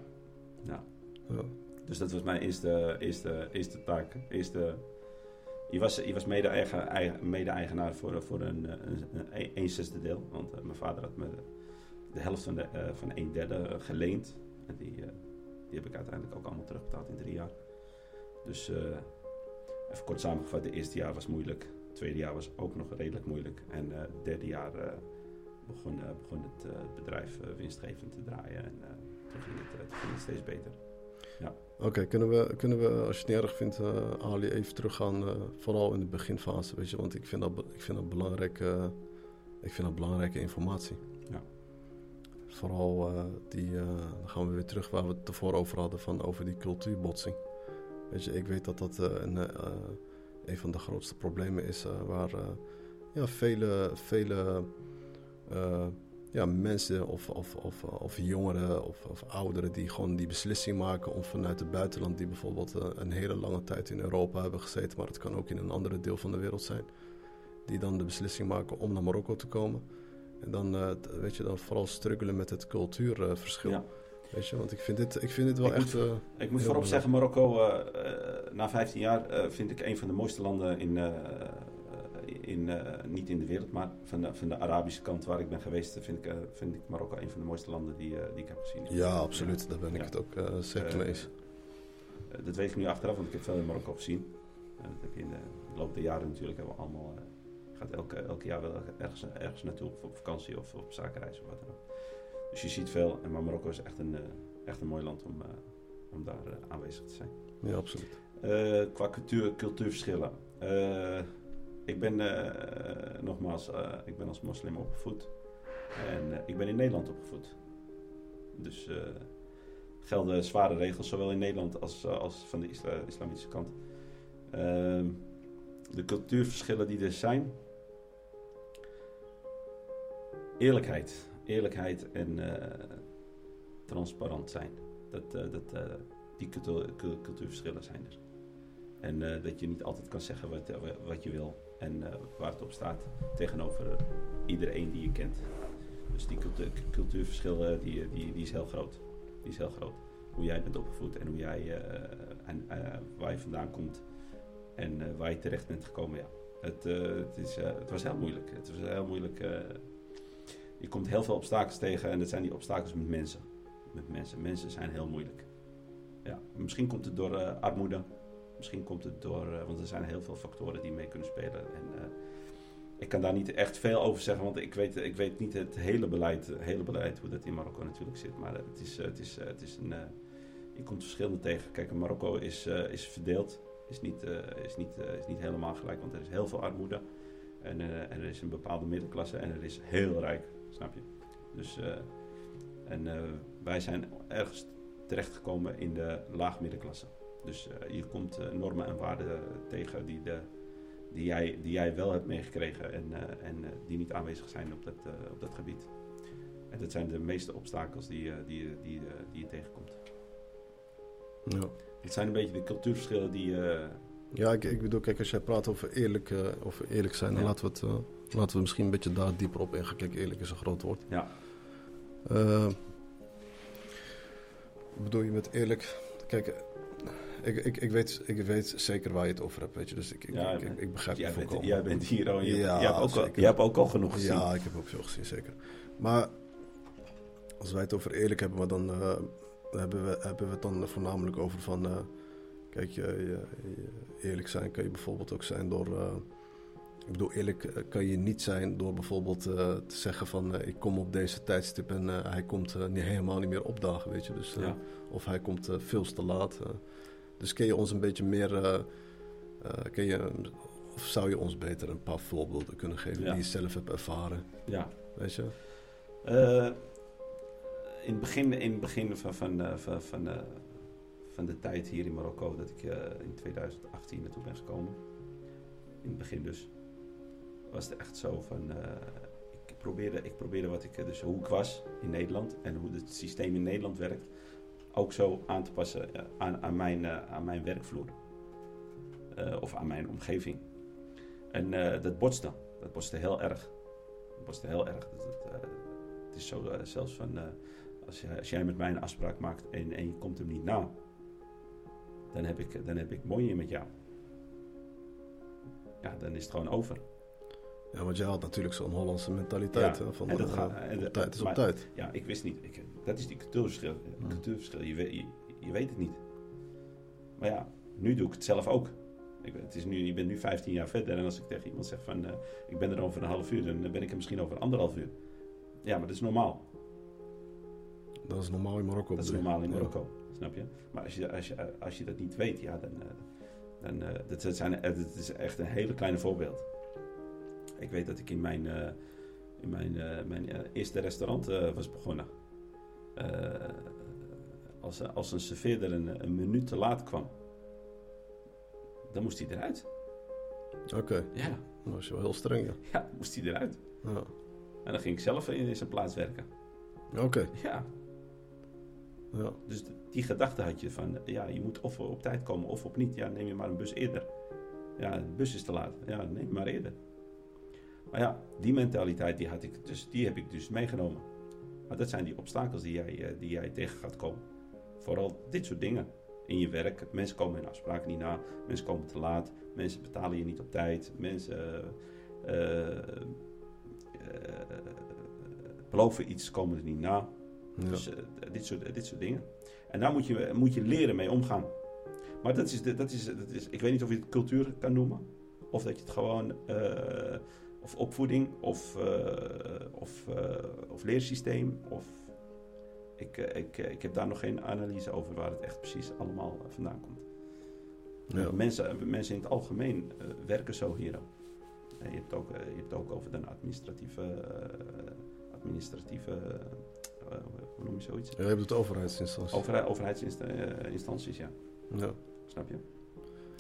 [SPEAKER 2] ja.
[SPEAKER 1] Ja.
[SPEAKER 2] Dus dat was mijn eerste, eerste, eerste taak. Eerste, je was, je was mede-eigenaar mede voor, voor een, een, een, een, zesde deel. Want mijn vader had me de, helft van, de, van een derde geleend. En die, die heb ik uiteindelijk ook allemaal terugbetaald in drie jaar. Dus even kort samengevat, de eerste jaar was moeilijk. Het tweede jaar was ook nog redelijk moeilijk. En het derde jaar begon, begon het bedrijf winstgevend te draaien. En toen ging, het, toen ging het steeds beter. Ja.
[SPEAKER 1] Oké, kunnen, we, kunnen we, als je het niet erg vindt, uh, Ali, even teruggaan, uh, vooral in de beginfase, weet je, want ik vind dat, ik vind dat, belangrijk, uh, ik vind dat belangrijke informatie.
[SPEAKER 2] Ja.
[SPEAKER 1] Vooral die, dan gaan we weer terug waar we het ervoor over hadden, van over die cultuurbotsing. Weet je, ik weet dat dat een, een van de grootste problemen is, waar ja, vele, vele ja, mensen of, of, of, of jongeren of, of, ouderen die gewoon die beslissing maken om vanuit het buitenland, die bijvoorbeeld eh, een hele lange tijd in Europa hebben gezeten, maar het kan ook in een andere deel van de wereld zijn, die dan de beslissing maken om naar Marokko te komen. En dan, weet je, dan vooral struggelen met het cultuurverschil. Ja. Weet je, want ik vind dit, ik vind dit wel
[SPEAKER 2] ik
[SPEAKER 1] echt.
[SPEAKER 2] Moet, uh, ik moet voorop zeggen, Marokko, na 15 jaar vind ik een van de mooiste landen in, in, niet in de wereld, maar van de, van de Arabische kant waar ik ben geweest, vind ik, vind ik Marokko een van de mooiste landen die, die ik heb gezien.
[SPEAKER 1] Ja, absoluut. Ja. Daar ben ik ja. het ook zeker mee eens.
[SPEAKER 2] dat weet ik nu achteraf, want ik heb veel in Marokko gezien. dat heb je in de, loop der jaren natuurlijk hebben we allemaal. gaat elke, elke jaar wel ergens, ergens naartoe, of op vakantie of op zakenreis of wat dan ook. Dus je ziet veel, maar Marokko is echt een, echt een mooi land om, om daar aanwezig te zijn.
[SPEAKER 1] Ja, absoluut.
[SPEAKER 2] qua cultuur, cultuurverschillen ik ben nogmaals, ik ben als moslim opgevoed. En ik ben in Nederland opgevoed. Dus gelden zware regels, zowel in Nederland als, als van de isla islamitische kant. Ehm, de cultuurverschillen die er zijn. Eerlijkheid. Eerlijkheid en transparant zijn. Dat, dat, die cultuur, cultuurverschillen zijn er. En dat je niet altijd kan zeggen wat, wat je wil en waar het op staat tegenover iedereen die je kent. Dus die cultuur, cultuurverschillen die, die, die is heel groot. Die is heel groot. Hoe jij bent opgevoed en hoe jij, en, waar je vandaan komt en waar je terecht bent gekomen. Ja. Het, het, is, het was heel moeilijk. Het was heel moeilijk. Je komt heel veel obstakels tegen en dat zijn die obstakels met mensen. Met mensen. Mensen zijn heel moeilijk. Ja. Misschien komt het door armoede Misschien komt het door, uh, want er zijn heel veel factoren die mee kunnen spelen. En, uh, ik kan daar niet echt veel over zeggen, want ik weet, ik weet niet het hele beleid, hele beleid hoe dat in Marokko natuurlijk zit. Maar het is, het is, het is een, je komt verschillende tegen. Kijk, Marokko is, is verdeeld, is niet, is, niet, is niet helemaal gelijk, want er is heel veel armoede. En, en er is een bepaalde middenklasse en er is heel rijk, snap je? Dus, en wij zijn ergens terechtgekomen in de laagmiddenklasse. Dus uh, je komt uh, normen en waarden tegen die, de, die, jij, die jij wel hebt meegekregen en, uh, en die niet aanwezig zijn op dat, op dat gebied. En dat zijn de meeste obstakels die, die, die, die je tegenkomt.
[SPEAKER 1] Ja.
[SPEAKER 2] Het zijn een beetje de cultuurverschillen die.
[SPEAKER 1] ja, ik, ik bedoel, kijk, als jij praat over eerlijk, over eerlijk zijn, dan ja. laten, we het, laten we misschien een beetje daar dieper op ingaan. Kijk, eerlijk is een groot woord.
[SPEAKER 2] Ja.
[SPEAKER 1] bedoel je met eerlijk? Kijk, ik, ik, ik, weet, ik weet zeker waar je het over hebt, weet je. Dus ik, ik,
[SPEAKER 2] ja,
[SPEAKER 1] ik, ik, begrijp het volkomen.
[SPEAKER 2] Jij bent hier al, je,
[SPEAKER 1] ja,
[SPEAKER 2] je, hebt ook al, je hebt ook al genoeg gezien.
[SPEAKER 1] Ja, ik heb ook veel gezien, zeker. Maar als wij het over eerlijk hebben, maar dan uh, hebben, we, hebben we het dan voornamelijk over van... Uh, kijk, je, je, eerlijk zijn kan je bijvoorbeeld ook zijn door... Uh, ik bedoel, eerlijk kan je niet zijn door bijvoorbeeld te zeggen van... ik kom op deze tijdstip en hij komt niet, helemaal niet meer opdagen, weet je. Dus,
[SPEAKER 2] ja.
[SPEAKER 1] Of hij komt veel te laat... Dus kun je ons een beetje meer. Kun je, of zou je ons beter een paar voorbeelden kunnen geven
[SPEAKER 2] ja.
[SPEAKER 1] die je zelf hebt ervaren?
[SPEAKER 2] Ja.
[SPEAKER 1] Weet je?
[SPEAKER 2] In het begin, in het begin van, van, van, van, van de tijd hier in Marokko, dat ik in 2018 naartoe ben gekomen. In het begin dus. Was het echt zo van. ik, probeerde, ik probeerde wat ik. Dus hoe ik was in Nederland en hoe het systeem in Nederland werkt ook zo aan te passen aan, aan, mijn, aan mijn werkvloer. Of aan mijn omgeving. En dat botste. Dat botste heel erg. Dat botste heel erg. Dat, het is zo zelfs van... als, je, als jij met mij een afspraak maakt en, en je komt hem niet na... Dan heb ik, dan heb ik moeite met jou. ja, dan is het gewoon over.
[SPEAKER 1] Ja, want jij had natuurlijk zo'n Hollandse mentaliteit.
[SPEAKER 2] Ja,
[SPEAKER 1] hè, van,
[SPEAKER 2] en dat
[SPEAKER 1] eh,
[SPEAKER 2] gaat- en
[SPEAKER 1] op tijd is op tijd.
[SPEAKER 2] Ja, ik wist niet. Ik, dat is die cultuurverschil.
[SPEAKER 1] Hmm.
[SPEAKER 2] cultuurverschil. Je, weet, je, je weet het niet. Maar ja, nu doe ik het zelf ook. Ik, het is nu, je bent nu 15 jaar verder en als ik tegen iemand zeg van eh, ik ben er over een half uur, dan ben ik er misschien over anderhalf uur. Ja, maar dat is normaal.
[SPEAKER 1] Dat is normaal in Marokko.
[SPEAKER 2] Dat is
[SPEAKER 1] je?
[SPEAKER 2] normaal in
[SPEAKER 1] Ja.
[SPEAKER 2] Marokko. Snap je? Maar als je, als je, als je dat niet weet, ja, dan. eh, dan eh, dat, dat, zijn, eh, dat is echt een hele kleine voorbeeld. Ik weet dat ik in mijn, eh, in mijn, eh, mijn eh, eerste restaurant was begonnen. Als, als een serveerder een, een minuut te laat kwam, dan moest hij eruit.
[SPEAKER 1] Oké,
[SPEAKER 2] Ja,
[SPEAKER 1] dat was wel heel streng, ja.
[SPEAKER 2] ja moest hij eruit.
[SPEAKER 1] ja.
[SPEAKER 2] En dan ging ik zelf in zijn plaats werken.
[SPEAKER 1] Oké,
[SPEAKER 2] Ja,
[SPEAKER 1] ja.
[SPEAKER 2] Dus die gedachte had je van, ja, je moet of op tijd komen of op niet. Ja, neem je maar een bus eerder. Ja, de bus is te laat. Ja, neem maar eerder. Maar ja, die mentaliteit die had ik dus, die heb ik dus meegenomen. Maar dat zijn die obstakels die jij, eh, die jij tegen gaat komen. Vooral dit soort dingen. In je werk, mensen komen hun afspraken niet na. Mensen komen te laat. Mensen betalen je niet op tijd. Mensen eh, eh, beloven iets, komen er niet na.
[SPEAKER 1] ja.
[SPEAKER 2] Dus dit, soort, dit soort dingen. En daar moet je, moet je leren mee omgaan. Maar dat is, dat, is, dat is, ik weet niet of je het cultuur kan noemen. Of dat je het gewoon, of opvoeding, of, eh, of, eh, of leersysteem. Of, ik, eh, ik, ik heb daar nog geen analyse over waar het echt precies allemaal vandaan komt.
[SPEAKER 1] Ja.
[SPEAKER 2] Mensen, mensen in het algemeen werken zo hier je, hebt ook je hebt ook over de administratieve, administratieve hoe noem je zoiets?
[SPEAKER 1] Ja, je hebt het overheidsinstantie.
[SPEAKER 2] Overheid, overheidsinstanties, ja.
[SPEAKER 1] Ja.
[SPEAKER 2] Snap je?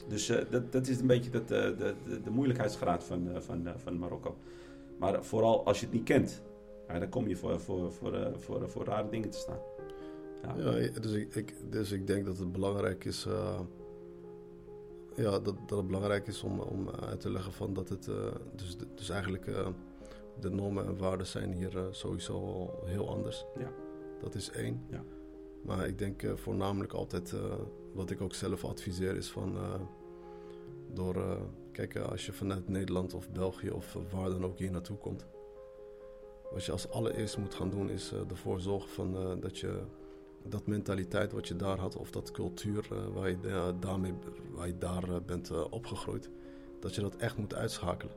[SPEAKER 2] Dus eh, dat, dat is een beetje dat, eh, de, de, de moeilijkheidsgraad van, eh, van, van Marokko. Maar vooral als je het niet kent, ja, dan kom je voor, voor, voor, voor, voor rare dingen te staan. Ja.
[SPEAKER 1] Ja, dus ik, ik, dus ik denk dat het belangrijk is. ja, dat, dat het belangrijk is om, om uit te leggen van dat het. dus, dus eigenlijk. de normen en waarden zijn hier sowieso al heel anders.
[SPEAKER 2] Ja.
[SPEAKER 1] Dat is één.
[SPEAKER 2] Ja.
[SPEAKER 1] Maar ik denk voornamelijk altijd. wat ik ook zelf adviseer is van. Eh, door. eh, kijk, eh, als je vanuit Nederland of België of waar dan ook hier naartoe komt. Wat je als allereerst moet gaan doen is eh, ervoor zorgen van, eh, dat je dat mentaliteit wat je daar had, of dat cultuur eh, waar, je, da- daarmee, waar je daar eh, bent eh, opgegroeid, dat je dat echt moet uitschakelen.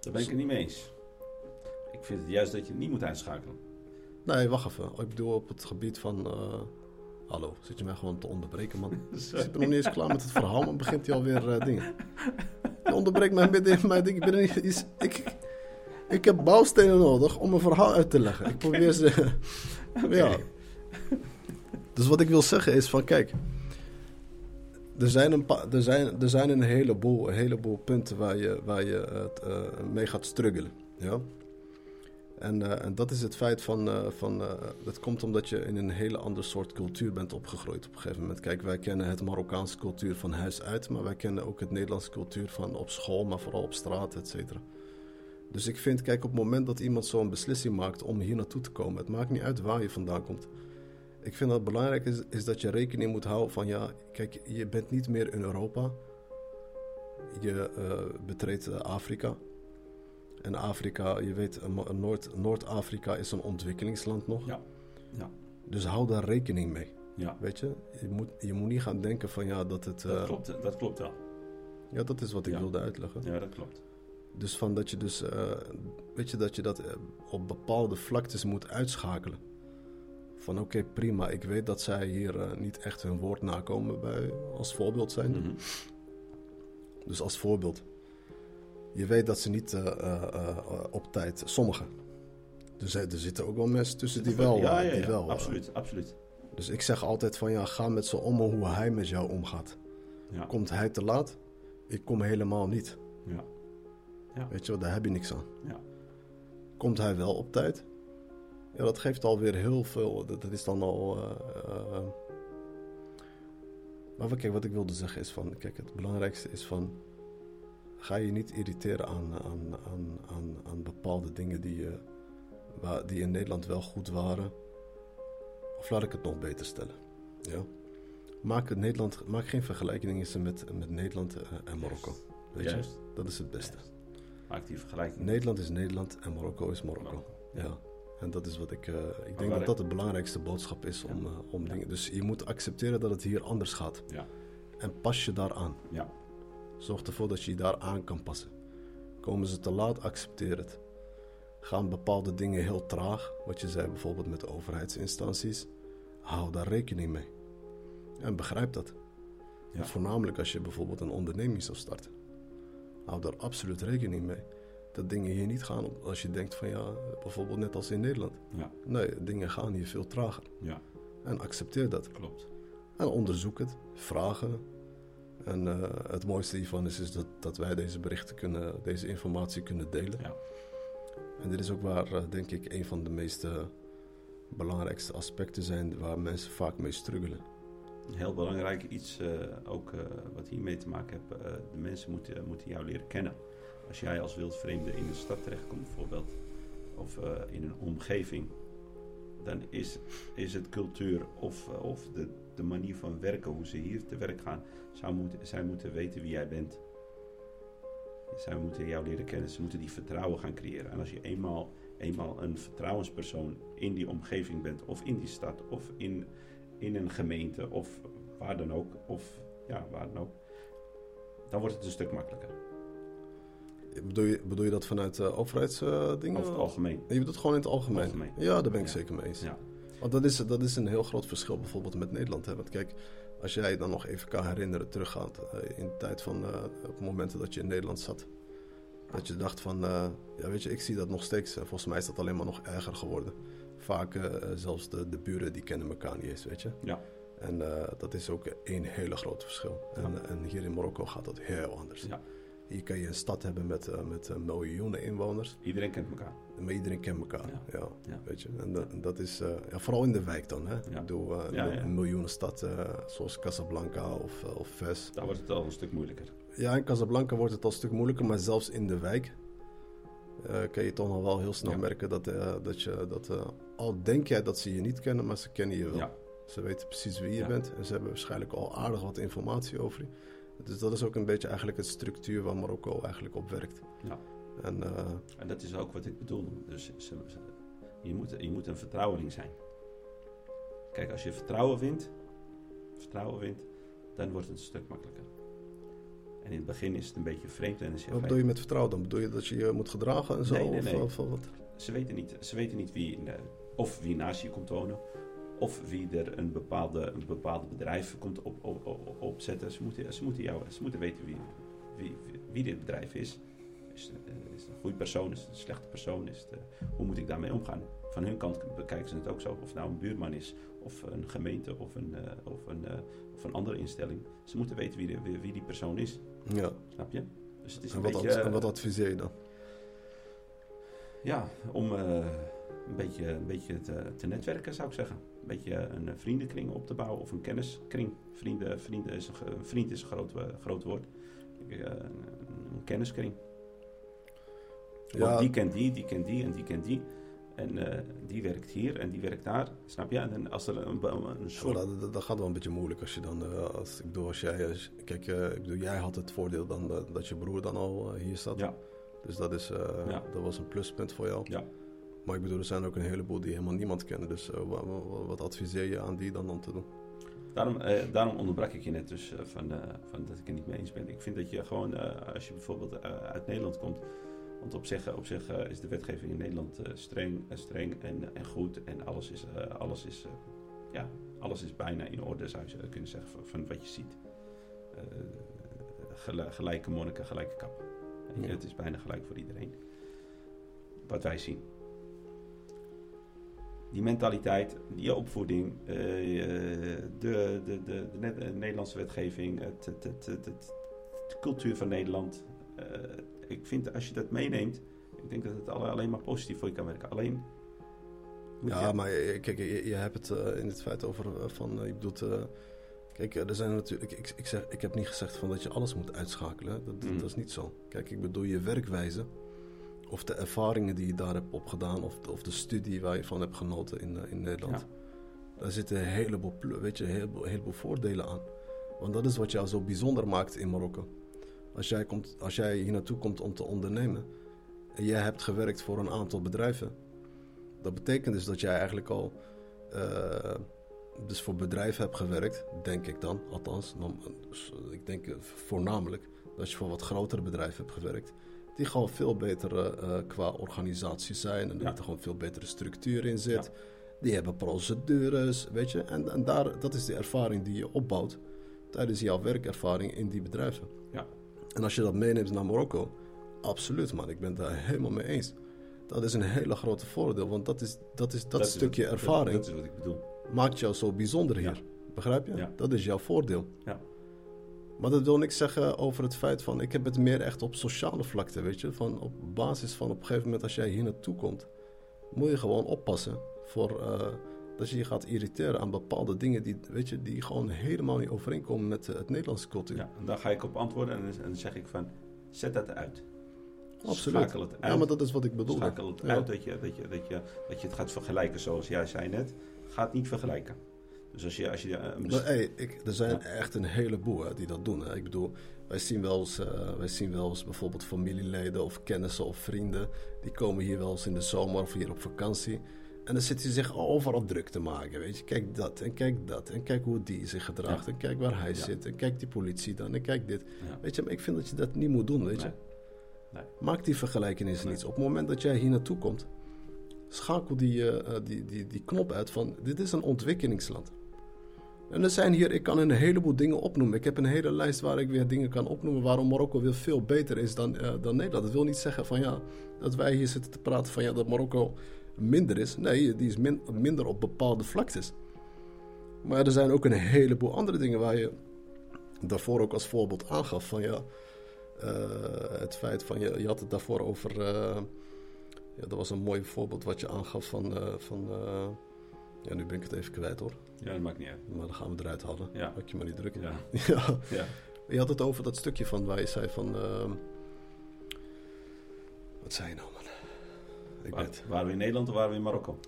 [SPEAKER 2] Daar ben ik het niet mee eens. Ik vind het juist dat je het niet moet uitschakelen.
[SPEAKER 1] Nee, wacht even. Ik bedoel op het gebied van. eh, hallo, zit je mij gewoon te onderbreken, man? [LAUGHS] Ik zit nog niet eens klaar met het verhaal, maar begint hij alweer eh, dingen. Je onderbreekt mij midden in mijn ding. Ik, ben niet, iets- ik, ik heb bouwstenen nodig om een verhaal uit te leggen. Ik probeer ze. Ja. Dus wat ik wil zeggen is van kijk. Er zijn een, pa- er zijn, er zijn een, heleboel, een heleboel punten waar je, waar je eh, mee gaat struggelen. Ja? En, eh, en dat is het feit van, eh, van eh, dat komt omdat je in een hele ander soort cultuur bent opgegroeid op een gegeven moment. Kijk, wij kennen het Marokkaanse cultuur van huis uit, maar wij kennen ook het Nederlandse cultuur van op school, maar vooral op straat, et cetera. Dus ik vind, kijk, op het moment dat iemand zo'n beslissing maakt om hier naartoe te komen, het maakt niet uit waar je vandaan komt. Ik vind dat belangrijk is, is dat je rekening moet houden van, ja, kijk, je bent niet meer in Europa. Je betreedt Afrika. En Afrika, je weet, Noord- Noord-Afrika is een ontwikkelingsland nog.
[SPEAKER 2] Ja. Ja.
[SPEAKER 1] Dus hou daar rekening mee.
[SPEAKER 2] Ja,
[SPEAKER 1] Weet je, je moet, je moet niet gaan denken van ja, dat het.
[SPEAKER 2] dat
[SPEAKER 1] eh,
[SPEAKER 2] klopt, dat klopt wel.
[SPEAKER 1] Ja, dat is wat ik
[SPEAKER 2] Ja.
[SPEAKER 1] wilde uitleggen.
[SPEAKER 2] Ja, dat klopt.
[SPEAKER 1] Dus van dat je dus, eh, weet je, dat je dat eh, op bepaalde vlaktes moet uitschakelen. Van oké, prima, ik weet dat zij hier niet echt hun woord nakomen bij, als voorbeeld zijn.
[SPEAKER 2] Mhm.
[SPEAKER 1] Dus als voorbeeld. Je weet dat ze niet eh, eh, eh, op tijd, sommigen. Dus er zitten ook wel mensen tussen die wel.
[SPEAKER 2] ja, ja,
[SPEAKER 1] die wel
[SPEAKER 2] absoluut, absoluut.
[SPEAKER 1] dus ik zeg altijd van ja, ga met ze om hoe hij met jou omgaat. Komt hij te laat? Ik kom helemaal niet.
[SPEAKER 2] Ja. Ja.
[SPEAKER 1] Weet je wel, daar heb je niks aan.
[SPEAKER 2] Ja.
[SPEAKER 1] Komt hij wel op tijd? Ja, dat geeft alweer heel veel. Dat, dat is dan al. maar kijk, wat ik wilde zeggen is van, kijk, het belangrijkste is van, ga je niet irriteren aan, aan, aan, aan, aan bepaalde dingen die, waar, die in Nederland wel goed waren. Of laat ik het nog beter stellen. Ja? Maak, het Nederland, maak geen vergelijkingen met, met Nederland eh, en Marokko. Weet
[SPEAKER 2] Juist.
[SPEAKER 1] je? Dat is het beste.
[SPEAKER 2] Maak die vergelijking.
[SPEAKER 1] Nederland is Nederland en Marokko is Marokko.
[SPEAKER 2] Marokko.
[SPEAKER 1] Ja. En dat is wat ik. eh, ik denk dat dat de belangrijkste boodschap is
[SPEAKER 2] Ja.
[SPEAKER 1] om, eh, om
[SPEAKER 2] Ja.
[SPEAKER 1] dingen. Dus je moet accepteren dat het hier anders gaat.
[SPEAKER 2] Ja.
[SPEAKER 1] En pas je daaraan.
[SPEAKER 2] Ja.
[SPEAKER 1] Zorg ervoor dat je je daar aan kan passen. Komen ze te laat, accepteer het. Gaan bepaalde dingen heel traag, wat je zei bijvoorbeeld met de overheidsinstanties, hou daar rekening mee. En begrijp dat.
[SPEAKER 2] Ja.
[SPEAKER 1] En voornamelijk als je bijvoorbeeld een onderneming zou starten. Hou daar absoluut rekening mee. Dat dingen hier niet gaan als je denkt van ja, bijvoorbeeld net als in Nederland.
[SPEAKER 2] Ja.
[SPEAKER 1] Nee, dingen gaan hier veel trager.
[SPEAKER 2] Ja,
[SPEAKER 1] En accepteer dat.
[SPEAKER 2] klopt.
[SPEAKER 1] En onderzoek het, vragen. En eh, het mooiste hiervan is, is dat, dat wij deze berichten kunnen, deze informatie kunnen delen.
[SPEAKER 2] Ja.
[SPEAKER 1] En dit is ook waar, eh, denk ik, een van de meest belangrijkste aspecten zijn waar mensen vaak mee struggelen.
[SPEAKER 2] Heel belangrijk iets, eh, ook wat hiermee te maken heeft, de mensen moeten, moeten jou leren kennen. Als jij als wildvreemde in een stad terechtkomt bijvoorbeeld, of in een omgeving, dan is, is het cultuur of, of de, de manier van werken, hoe ze hier te werk gaan, zou moeten, zij moeten weten wie jij bent. Zij moeten jou leren kennen, ze moeten die vertrouwen gaan creëren. En als je eenmaal, eenmaal een vertrouwenspersoon in die omgeving bent, of in die stad, of in, in een gemeente, of waar dan ook, of ja, waar dan ook, dan wordt het een stuk makkelijker.
[SPEAKER 1] Bedoel je, bedoel je dat vanuit uh, overheidsdingen?
[SPEAKER 2] Over het algemeen.
[SPEAKER 1] Je bedoelt het gewoon in het algemeen?
[SPEAKER 2] Algemeen.
[SPEAKER 1] Ja, daar ben ik
[SPEAKER 2] Ja.
[SPEAKER 1] zeker mee eens.
[SPEAKER 2] Ja.
[SPEAKER 1] Want dat is, dat is een heel groot verschil bijvoorbeeld met Nederland. Hè? Want kijk, als jij dan nog even kan herinneren, teruggaat eh, in de tijd van eh, op momenten dat je in Nederland zat. Dat je dacht van, eh, ja weet je, ik zie dat nog steeds. eh, volgens mij is dat alleen maar nog erger geworden. Vaak zelfs de, de buren die kennen elkaar niet eens, weet je.
[SPEAKER 2] Ja.
[SPEAKER 1] En dat is ook een hele groot verschil. En,
[SPEAKER 2] Ja.
[SPEAKER 1] en hier in Marokko gaat dat heel anders.
[SPEAKER 2] Ja.
[SPEAKER 1] Hier kan je een stad hebben met, met miljoenen inwoners.
[SPEAKER 2] Iedereen kent elkaar.
[SPEAKER 1] Maar iedereen kent elkaar. Ja.
[SPEAKER 2] Ja. Ja.
[SPEAKER 1] Weet je? En dat, en dat is eh, ja, vooral in de wijk dan. Hè?
[SPEAKER 2] Ja.
[SPEAKER 1] Ik bedoel, eh,
[SPEAKER 2] Ja, ja.
[SPEAKER 1] een miljoenenstad eh, zoals Casablanca of, eh, of Fes.
[SPEAKER 2] Daar wordt het al een stuk moeilijker.
[SPEAKER 1] Ja, in Casablanca wordt het al een stuk moeilijker, maar zelfs in de wijk eh, kan je toch nog wel heel snel merken dat, eh, dat je, dat, eh, al denk jij dat ze je niet kennen, maar ze kennen je wel. Ze weten precies wie je bent en ze hebben waarschijnlijk al aardig wat informatie over je. Dus dat is ook een beetje eigenlijk het structuur waar Marokko eigenlijk op werkt.
[SPEAKER 2] Ja.
[SPEAKER 1] En eh,
[SPEAKER 2] En dat is ook wat ik bedoel. Dus ze- ze- je, moet, je moet een vertrouweling zijn. Kijk, als je vertrouwen wint, vertrouwen wint, dan wordt het een stuk makkelijker. En in het begin is het een beetje vreemd. En
[SPEAKER 1] wat bedoel je met vertrouwen dan? Bedoel je dat je je moet gedragen en zo?
[SPEAKER 2] Nee, nee,
[SPEAKER 1] of,
[SPEAKER 2] nee.
[SPEAKER 1] of- of wat?
[SPEAKER 2] ze weten niet, ze weten niet wie, of wie naast je komt wonen, of wie er een bepaalde, een bepaalde bedrijf komt op, op, op- opzetten. Ze moeten, ze, moeten jou, ze moeten weten wie, wie, wie dit bedrijf is. Is, het, eh, is het een goede persoon? Is het een slechte persoon? Is het, eh, hoe moet ik daarmee omgaan? Van hun kant bekijken ze het ook zo. Of het nou een buurman is, of een gemeente, of een, eh, of een, of een andere instelling. Ze moeten weten wie, de, wie, die persoon is.
[SPEAKER 1] Ja.
[SPEAKER 2] Snap je? Dus het is
[SPEAKER 1] En
[SPEAKER 2] een
[SPEAKER 1] wat,
[SPEAKER 2] beetje...
[SPEAKER 1] ad- en wat adviseer je dan?
[SPEAKER 2] Ja, om een beetje, een beetje te, te netwerken zou ik zeggen. Een beetje een vriendenkring op te bouwen of een kenniskring. Vrienden, vrienden is een, vriend is een groot, groot woord. Een kenniskring. Want
[SPEAKER 1] Ja.
[SPEAKER 2] die kent die, die kent die en die kent die. En eh, die werkt hier en die werkt daar. Snap je? En als er een, een, soort...
[SPEAKER 1] dat, dat, dat gaat wel een beetje moeilijk als je dan, eh, als, ik bedoel, als jij, als- kijk, eh, ik bedoel, jij had het voordeel dan dat je broer dan al hier zat.
[SPEAKER 2] Ja.
[SPEAKER 1] Dus dat, is,
[SPEAKER 2] Ja.
[SPEAKER 1] dat was een pluspunt voor jou.
[SPEAKER 2] Ja.
[SPEAKER 1] Maar ik bedoel, er zijn ook een heleboel die helemaal niemand kennen. Dus eh, wa- wa- wat, adviseer je aan die dan om te doen?
[SPEAKER 2] Daarom, daarom onderbrak ik je net dus van, van dat ik het niet mee eens ben. Ik vind dat je gewoon, als je bijvoorbeeld uit Nederland komt, want op zich, op zich eh, is de wetgeving in Nederland eh, streng, eh, streng en, en goed en alles is, alles, is, ja, alles is bijna in orde, zou je kunnen zeggen, van, van wat je ziet. Gel- gelijke monniken, gelijke kappen.
[SPEAKER 1] Ja.
[SPEAKER 2] Het is bijna gelijk voor iedereen. Wat wij zien. Die mentaliteit, die opvoeding, de, de, de, de, Ne- de Nederlandse wetgeving, het, het, het, de cultuur van Nederland. Ik vind als je dat meeneemt, ik denk dat het alle- alleen maar positief voor je kan werken. Alleen.
[SPEAKER 1] Ja,
[SPEAKER 2] je-
[SPEAKER 1] maar kijk, je, je hebt het eh, in het feit over eh, van, eh, je bedoelt, eh, kijk, er zijn natuurlijk, ik, ik, ik, zeg, ik heb niet gezegd van dat je alles moet uitschakelen. Dat,
[SPEAKER 2] Mhm.
[SPEAKER 1] dat is niet zo. Kijk, ik bedoel je werkwijze, of de ervaringen die je daar hebt opgedaan, of, de- of de studie waar je van hebt genoten in, in Nederland.
[SPEAKER 2] Ja.
[SPEAKER 1] Daar zitten een heleboel, weet je, een heleboel, een heleboel voordelen aan. Want dat is wat jou zo bijzonder maakt in Marokko. Als jij, komt, als jij hier naartoe komt om te ondernemen en jij hebt gewerkt voor een aantal bedrijven, dat betekent dus dat jij eigenlijk al uh, dus voor bedrijven hebt gewerkt, denk ik dan, althans. Ik denk voornamelijk dat je voor wat grotere bedrijven hebt gewerkt die gewoon veel beter uh, qua organisatie zijn. En ja. er gewoon veel betere structuur in zit. Die hebben procedures, weet je. En, en daar, dat is de ervaring die je opbouwt tijdens jouw werkervaring in die bedrijven. En als je dat meeneemt naar Marokko, absoluut man, ik ben daar helemaal mee eens. Dat is een hele grote voordeel, want dat, is, dat, is, dat, stukje ervaring.
[SPEAKER 2] Dat is wat ik bedoel.
[SPEAKER 1] Maakt jou zo bijzonder hier. Begrijp je?
[SPEAKER 2] Ja.
[SPEAKER 1] Dat is jouw voordeel.
[SPEAKER 2] Ja.
[SPEAKER 1] Maar dat wil niks zeggen over het feit van... Ik heb het meer echt op sociale vlakte, weet je. Van op basis van op een gegeven moment als jij hier naartoe komt... moet je gewoon oppassen voor... Uh, dat je je gaat irriteren aan bepaalde dingen die, weet je, die gewoon helemaal niet overeenkomen met het Nederlandse cultuur.
[SPEAKER 2] Ja, en daar ga ik op antwoorden en dan zeg ik van, zet dat uit.
[SPEAKER 1] Absoluut.
[SPEAKER 2] Schakel het uit.
[SPEAKER 1] Ja, maar dat is wat ik bedoel.
[SPEAKER 2] Schakel het uit dat je, dat, je, dat, je, dat je het gaat vergelijken zoals jij zei net. Ga het niet vergelijken. Dus als je... Als je uh,
[SPEAKER 1] maar, hey, ik, er zijn echt een heleboel hè, die dat doen. Hè. Ik bedoel, wij zien, wel eens, uh, wij zien wel eens bijvoorbeeld familieleden of kennissen of vrienden... die komen hier wel eens in de zomer of hier op vakantie... En dan zit hij zich overal druk te maken, weet je. Kijk dat en kijk dat en kijk hoe die zich gedraagt... en kijk waar hij zit en kijk die politie dan en kijk dit. Weet je, maar ik vind dat je dat niet moet doen, weet je.
[SPEAKER 2] Nee.
[SPEAKER 1] Maak die vergelijking niet. Op het moment dat jij hier naartoe komt... schakel die, uh, die, die, die knop uit van... dit is een ontwikkelingsland. En er zijn hier, ik kan een heleboel dingen opnoemen. Ik heb een hele lijst waar ik weer dingen kan opnoemen waarom Marokko weer veel beter is dan, uh, dan Nederland. Dat wil niet zeggen van ja, dat wij hier zitten te praten van ja, dat Marokko minder is. Nee, die is min, minder op bepaalde vlaktes. Maar er zijn ook een heleboel andere dingen waar je daarvoor ook als voorbeeld aangaf van ja, uh, het feit van je, je had het daarvoor over, uh, ja, dat was een mooi voorbeeld wat je aangaf van, van ja, nu ben ik het even kwijt hoor.
[SPEAKER 2] Ja, dat maakt niet uit.
[SPEAKER 1] Maar dan gaan we eruit halen.
[SPEAKER 2] Ja.
[SPEAKER 1] Maak je maar niet drukken.
[SPEAKER 2] Ja. [LAUGHS]
[SPEAKER 1] ja.
[SPEAKER 2] ja.
[SPEAKER 1] Je had het over dat stukje van waar je zei van... Wat zei je nou?
[SPEAKER 2] Ik waar, weet. Waren we in Nederland of waren we in Marokko?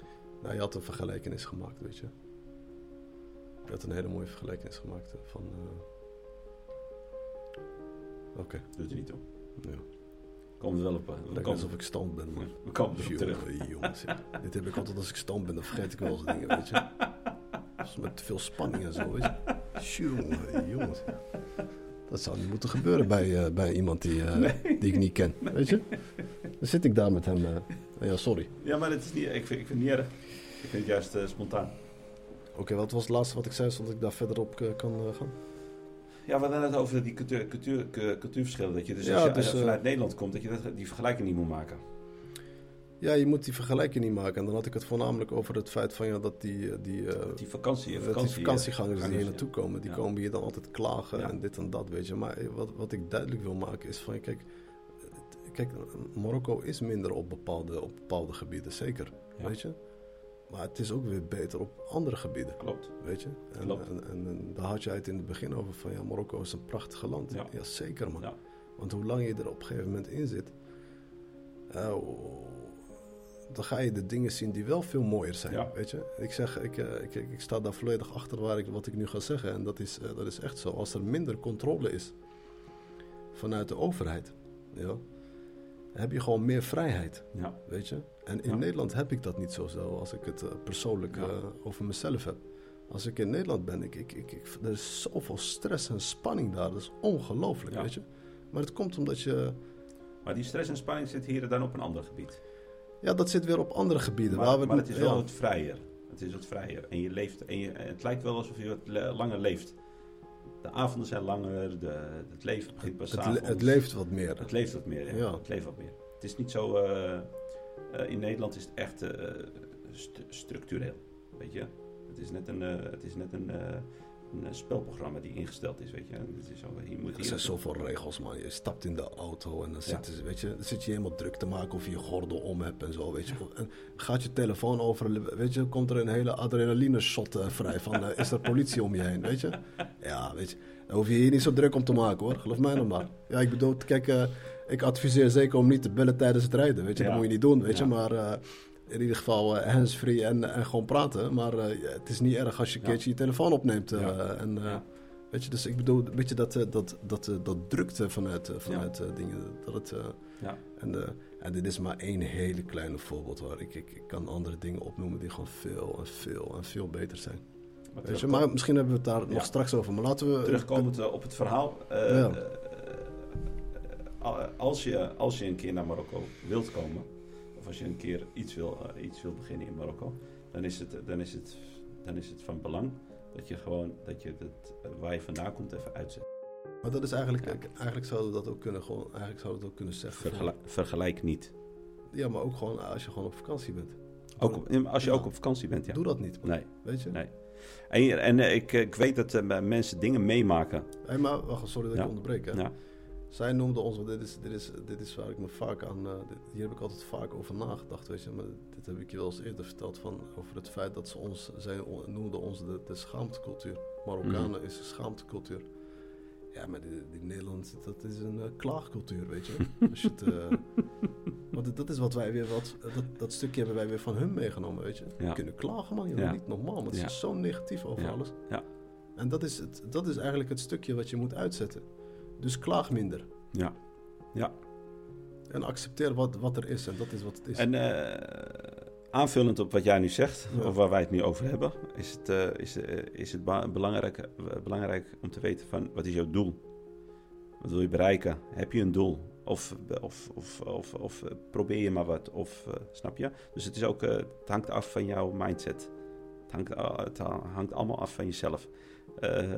[SPEAKER 1] Nou, je had een vergelijkenis gemaakt, weet je. Je had een hele mooie vergelijkenis gemaakt van... Uh... Oké. Okay.
[SPEAKER 2] Doet er niet toe.
[SPEAKER 1] Ja.
[SPEAKER 2] Komt er wel op.
[SPEAKER 1] Lijkt alsof ik stand ben. Maar... [LAUGHS]
[SPEAKER 2] We komen erop terug.
[SPEAKER 1] Jongens, ja. Dit heb ik altijd als ik stand ben, dan vergeet ik wel eens dingen, weet je. Met te veel spanning en zo, weet je. Jongen, jongens. Dat zou niet moeten gebeuren bij, uh, bij iemand die, uh, nee. die ik niet ken, weet je. Dan zit ik daar met hem. Ja, sorry.
[SPEAKER 2] Ja, maar het is niet, ik, vind, ik vind het niet erg. Ik vind het juist spontaan.
[SPEAKER 1] Oké, okay, wat was het laatste wat ik zei, zodat ik daar verder op kan gaan?
[SPEAKER 2] Ja, we hadden het over die cultuur, cultuur, cultuurverschillen. Dat je dus, ja, als je dus, vanuit Nederland komt, dat je dat, die vergelijking niet moet maken.
[SPEAKER 1] Ja, je moet die vergelijking niet maken. En dan had ik het voornamelijk over het feit van ja, dat die, die, uh,
[SPEAKER 2] die, vakantie,
[SPEAKER 1] vakantie, die vakantiegangers die hier naartoe komen, die ja. komen hier dan altijd klagen ja. en dit en dat, weet je. Maar wat, wat ik duidelijk wil maken is van, kijk, kijk Marokko is minder op bepaalde, op bepaalde gebieden, zeker, weet je. Maar het is ook weer beter op andere gebieden.
[SPEAKER 2] Klopt.
[SPEAKER 1] Weet je? En,
[SPEAKER 2] Klopt.
[SPEAKER 1] En, en, en, daar had je het in het begin over van ja, Marokko is een prachtig land.
[SPEAKER 2] Ja,
[SPEAKER 1] ja zeker man.
[SPEAKER 2] Ja.
[SPEAKER 1] Want hoe lang je er op een gegeven moment in zit, uh, dan ga je de dingen zien die wel veel mooier zijn.
[SPEAKER 2] Ja.
[SPEAKER 1] Weet je? Ik zeg, ik, uh, ik, ik, sta daar volledig achter waar ik, wat ik nu ga zeggen. En dat is, uh, dat is echt zo. Als er minder controle is vanuit de overheid, ja, heb je gewoon meer vrijheid.
[SPEAKER 2] Ja.
[SPEAKER 1] Weet je? En in
[SPEAKER 2] Ja.
[SPEAKER 1] Nederland heb ik dat niet zo, zo als ik het uh, persoonlijk
[SPEAKER 2] Ja.
[SPEAKER 1] uh, over mezelf heb. Als ik in Nederland ben, ik, ik, ik, ik- er is zoveel stress en spanning daar. Dat is ongelooflijk, weet je. Maar het komt omdat je...
[SPEAKER 2] Maar die stress en spanning zit hier dan op een ander gebied.
[SPEAKER 1] Ja, dat zit weer op andere gebieden. waar
[SPEAKER 2] Maar,
[SPEAKER 1] we
[SPEAKER 2] maar het is wel wat vrijer. Het is wat vrijer. En je leeft, en je, het lijkt wel alsof je wat langer leeft. De avonden zijn langer, de, het leven begint pas
[SPEAKER 1] het,
[SPEAKER 2] avonds.
[SPEAKER 1] het leeft wat meer.
[SPEAKER 2] Het leeft wat meer, ja.
[SPEAKER 1] Ja.
[SPEAKER 2] Het leeft wat meer. Het is niet zo... eh, eh, in Nederland is het echt eh, st- structureel, weet je. Het is net een, het is net een, een eh, spelprogramma die ingesteld is, weet je. Het is je moet
[SPEAKER 1] Er
[SPEAKER 2] hier
[SPEAKER 1] zijn zoveel regels, man. Je stapt in de auto en dan
[SPEAKER 2] Ja.
[SPEAKER 1] zit, weet je, dan zit je helemaal druk te maken of je je gordel om hebt en zo, weet je. En gaat je telefoon over, weet je, komt er een hele adrenaline shot eh, vrij van, eh, is er politie om je heen, weet je. Ja, weet je, daar hoef je hier niet zo druk om te maken, hoor. Geloof mij nog maar. Ja, ik bedoel, kijk, ik adviseer zeker om niet te bellen tijdens het rijden, weet je.
[SPEAKER 2] Ja.
[SPEAKER 1] Dat moet je niet doen, weet je,
[SPEAKER 2] Ja.
[SPEAKER 1] maar... in ieder geval eh, handsfree en, en gewoon praten. Maar eh, het is niet erg als je een keertje je telefoon opneemt. eh,
[SPEAKER 2] Ja.
[SPEAKER 1] En,
[SPEAKER 2] Ja.
[SPEAKER 1] Weet je, dus ik bedoel, een beetje dat, dat, dat, dat drukte vanuit, vanuit dingen. Dat het,
[SPEAKER 2] Ja.
[SPEAKER 1] en, en dit is maar één hele kleine voorbeeld hoor. Ik, ik, ik kan andere dingen opnoemen die gewoon veel en veel en veel beter zijn.
[SPEAKER 2] Maar
[SPEAKER 1] Weet je, maar misschien hebben we het daar
[SPEAKER 2] Ja.
[SPEAKER 1] nog straks over. Maar laten we.
[SPEAKER 2] Terugkomend op het verhaal.
[SPEAKER 1] Ja.
[SPEAKER 2] als, je, als je een keer naar Marokko wilt komen, als je een keer iets wil, eh, iets wil beginnen in Marokko, dan is, het, dan, is het, dan is het van belang dat je gewoon dat je het, eh, waar je vandaan komt even uitzet.
[SPEAKER 1] Maar dat is eigenlijk,
[SPEAKER 2] Ja.
[SPEAKER 1] eigenlijk zouden we dat ook kunnen, gewoon, eigenlijk zouden we dat ook kunnen zeggen.
[SPEAKER 2] Vergelijk, vergelijk niet.
[SPEAKER 1] ja, maar ook gewoon als je gewoon op vakantie bent.
[SPEAKER 2] Ook op- als je
[SPEAKER 1] Ja.
[SPEAKER 2] ook op vakantie bent, ja.
[SPEAKER 1] Doe dat niet, man.
[SPEAKER 2] Nee.
[SPEAKER 1] Weet je?
[SPEAKER 2] Nee. En, en eh, ik, ik weet dat mensen dingen meemaken.
[SPEAKER 1] Hey, maar wacht, sorry dat
[SPEAKER 2] Ja.
[SPEAKER 1] ik onderbreek. Hè?
[SPEAKER 2] Ja.
[SPEAKER 1] Zij noemden ons, dit is, dit, is, dit is waar ik me vaak aan, eh, dit- hier heb ik altijd vaak over nagedacht, weet je. Maar dit heb ik je wel eens eerder verteld van, over het feit dat ze ons, zij noemden ons de, de schaamtecultuur. Marokkanen
[SPEAKER 2] Mhm.
[SPEAKER 1] is een schaamtecultuur. Ja, maar die, die Nederland, dat is een eh, klaagcultuur, weet je. [LAUGHS] Als je het, eh, want dat is wat wij weer, wat, dat, dat stukje hebben wij weer van hun meegenomen, weet je.
[SPEAKER 2] Ja.
[SPEAKER 1] We kunnen klagen, man, joh,
[SPEAKER 2] Ja.
[SPEAKER 1] niet normaal, maar het
[SPEAKER 2] Ja.
[SPEAKER 1] is zo negatief over alles.
[SPEAKER 2] Ja.
[SPEAKER 1] En dat is, het, dat is eigenlijk het stukje wat je moet uitzetten. Dus klaag minder.
[SPEAKER 2] Ja. Ja.
[SPEAKER 1] En accepteer wat, wat er is en dat is wat het is.
[SPEAKER 2] En eh, aanvullend op wat jij nu zegt,
[SPEAKER 1] Ja.
[SPEAKER 2] of waar wij het nu over hebben, is het, eh, is, eh, is het belangrijk, belangrijk om te weten van wat is jouw doel? Wat wil je bereiken? Heb je een doel? Of, of, of, of, of probeer je maar wat? Of, snap je? Dus het, is ook, het hangt af van jouw mindset. Het hangt, het ha- hangt allemaal af van jezelf.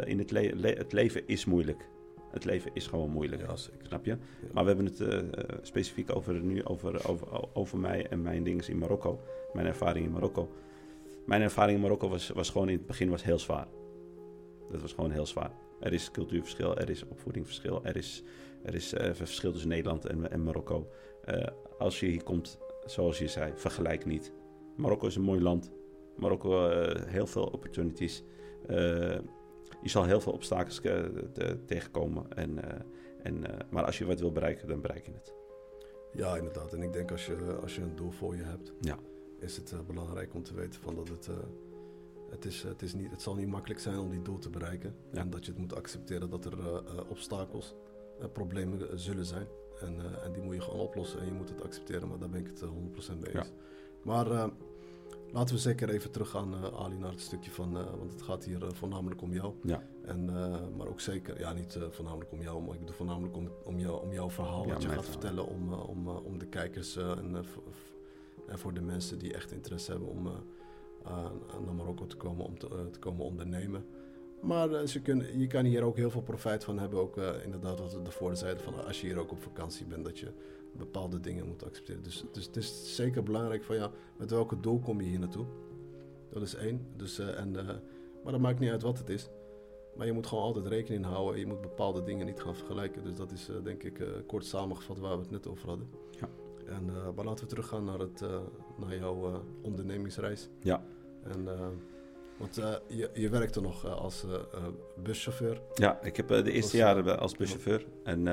[SPEAKER 2] In het, le- le- het leven is moeilijk. Het leven is gewoon moeilijk.
[SPEAKER 1] ja, zeker.
[SPEAKER 2] Snap je? Maar we hebben het eh, eh, specifiek over, nu over, over, over mij en mijn dingen in Marokko. Mijn ervaring in Marokko. Mijn ervaring in Marokko was, was gewoon in het begin was heel zwaar. Dat was gewoon heel zwaar. Er is cultuurverschil, er is opvoedingsverschil, er is, er is eh, verschil tussen Nederland en, en Marokko. Als je hier komt, zoals je zei, vergelijk niet. Marokko is een mooi land. Marokko, eh, heel veel opportunities. Eh, je zal heel veel obstakels eh, te- tegenkomen. En, eh, en, eh, maar als je wat wil bereiken, dan bereik je het.
[SPEAKER 1] Ja, inderdaad. En ik denk als je, als je een doel voor je hebt,
[SPEAKER 2] Ja.
[SPEAKER 1] is het eh, belangrijk om te weten van dat het, eh, het, is, het, is niet, het zal niet makkelijk zijn om die doel te bereiken.
[SPEAKER 2] Ja.
[SPEAKER 1] En dat je het moet accepteren dat er eh, eh, obstakels, eh, problemen eh, zullen zijn. En, eh, en die moet je gewoon oplossen en je moet het accepteren. Maar daar ben ik het eh, 100% mee
[SPEAKER 2] Ja.
[SPEAKER 1] eens. Maar eh, laten we zeker even teruggaan, eh Ali, naar het stukje van, eh, want het gaat hier eh, voornamelijk om jou.
[SPEAKER 2] Ja.
[SPEAKER 1] En, maar ook zeker, ja, niet voornamelijk om jou, maar ik bedoel voornamelijk om, om, jou, om jouw verhaal
[SPEAKER 2] Ja,
[SPEAKER 1] wat je gaat
[SPEAKER 2] verhaal.
[SPEAKER 1] vertellen om, om, om de kijkers en, voor de mensen die echt interesse hebben om naar Marokko te komen om te, te komen ondernemen. Maar ze kunnen, je kan hier ook heel veel profijt van hebben. Ook inderdaad wat we ervoor zeiden van als je hier ook op vakantie bent, dat je bepaalde dingen moet accepteren. Dus, dus het is zeker belangrijk van ja, met welke doel kom je hier naartoe? Dat is één. Dus, eh, en, eh, maar dat maakt niet uit wat het is. Maar je moet gewoon altijd rekening houden. Je moet bepaalde dingen niet gaan vergelijken. Dus dat is eh, denk ik kort samengevat waar we het net over hadden.
[SPEAKER 2] Ja.
[SPEAKER 1] En, maar laten we teruggaan naar, het, naar jouw ondernemingsreis.
[SPEAKER 2] Ja.
[SPEAKER 1] En, want eh, je, je werkte nog eh, als eh, buschauffeur.
[SPEAKER 2] Ja, ik heb de eerste
[SPEAKER 1] Was,
[SPEAKER 2] jaren als buschauffeur. En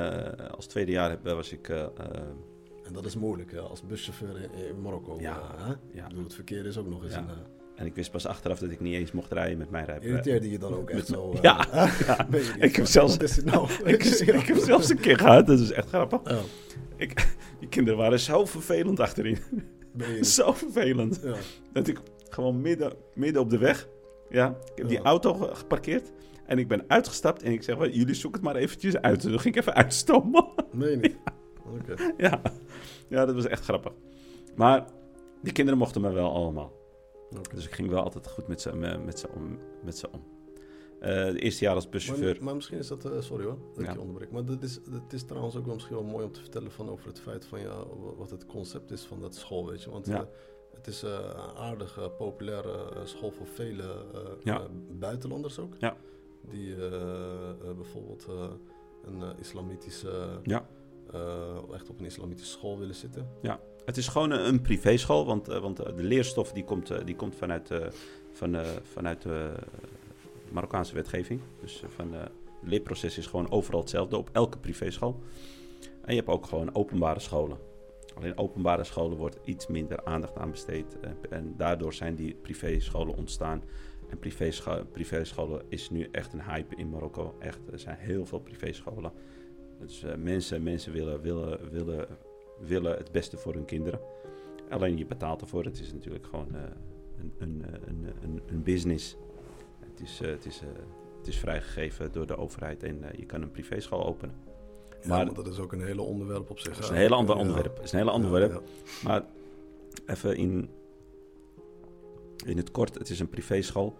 [SPEAKER 2] als tweede jaar heb, was ik...
[SPEAKER 1] En dat is moeilijk hè, als buschauffeur in, in Marokko.
[SPEAKER 2] Ja,
[SPEAKER 1] hè?
[SPEAKER 2] ja.
[SPEAKER 1] Ik bedoel, het verkeer is ook nog eens
[SPEAKER 2] Ja.
[SPEAKER 1] een...
[SPEAKER 2] en ik wist pas achteraf dat ik niet eens mocht rijden met mijn rijbewijs.
[SPEAKER 1] irriteerde je dan ook echt zo? [LAUGHS]
[SPEAKER 2] Ja, [LAUGHS] Ik heb zelfs-
[SPEAKER 1] is nou? [LAUGHS]
[SPEAKER 2] ik, ik heb zelfs een keer gehad, dat is echt grappig.
[SPEAKER 1] Ja,
[SPEAKER 2] Die kinderen waren zo vervelend achterin. zo vervelend. Dat ik gewoon midden, midden op de weg... Ja, ik heb die
[SPEAKER 1] Ja.
[SPEAKER 2] auto ge- geparkeerd. En ik ben uitgestapt en ik zeg, wel, jullie zoeken het maar eventjes uit. En toen ging ik even uitstomen. [LAUGHS]
[SPEAKER 1] Nee, niet. Oké.
[SPEAKER 2] ja. ja, dat was echt grappig. Maar die kinderen mochten me wel allemaal. Dus ik ging wel altijd goed met ze, me- met ze om. Met ze om. Eh, de eerste jaar als buschauffeur.
[SPEAKER 1] Maar, maar misschien is dat, eh, sorry hoor, dat
[SPEAKER 2] Ja.
[SPEAKER 1] ik je onderbreek. Maar het is, het is trouwens ook wel misschien wel mooi om te vertellen van over het feit van ja, wa- wat het concept is van dat school, weet je. Want
[SPEAKER 2] Ja.
[SPEAKER 1] eh, het is eh, een aardig eh, populaire eh, school voor vele
[SPEAKER 2] Ja.
[SPEAKER 1] buitenlanders ook.
[SPEAKER 2] Ja.
[SPEAKER 1] Die bijvoorbeeld een islamitische,
[SPEAKER 2] Ja.
[SPEAKER 1] echt op een islamitische school willen zitten.
[SPEAKER 2] Het is gewoon een, een privéschool, want, want de leerstof die komt, die komt vanuit, van, vanuit de Marokkaanse wetgeving. Dus van, het leerproces is gewoon overal hetzelfde op elke privéschool. En je hebt ook gewoon openbare scholen. Alleen openbare scholen wordt iets minder aandacht aan besteed. En, en daardoor zijn die privéscholen ontstaan. En privéscho- privéscholen is nu echt een hype in Marokko. Echt, er zijn heel veel privéscholen. Dus eh, mensen, mensen willen, willen, willen, willen het beste voor hun kinderen. Alleen je betaalt ervoor. Het is natuurlijk gewoon eh, een, een, eh, een, een, business. Het is, eh, het, is, eh, het is vrijgegeven door de overheid en eh, je kan een privéschool openen.
[SPEAKER 1] Ja,
[SPEAKER 2] Maar-
[SPEAKER 1] dat is ook een hele onderwerp op zich.
[SPEAKER 2] Dat is een heel ander onderwerp. Is een heel ander onderwerp. Maar even in, in het kort, het is een privéschool.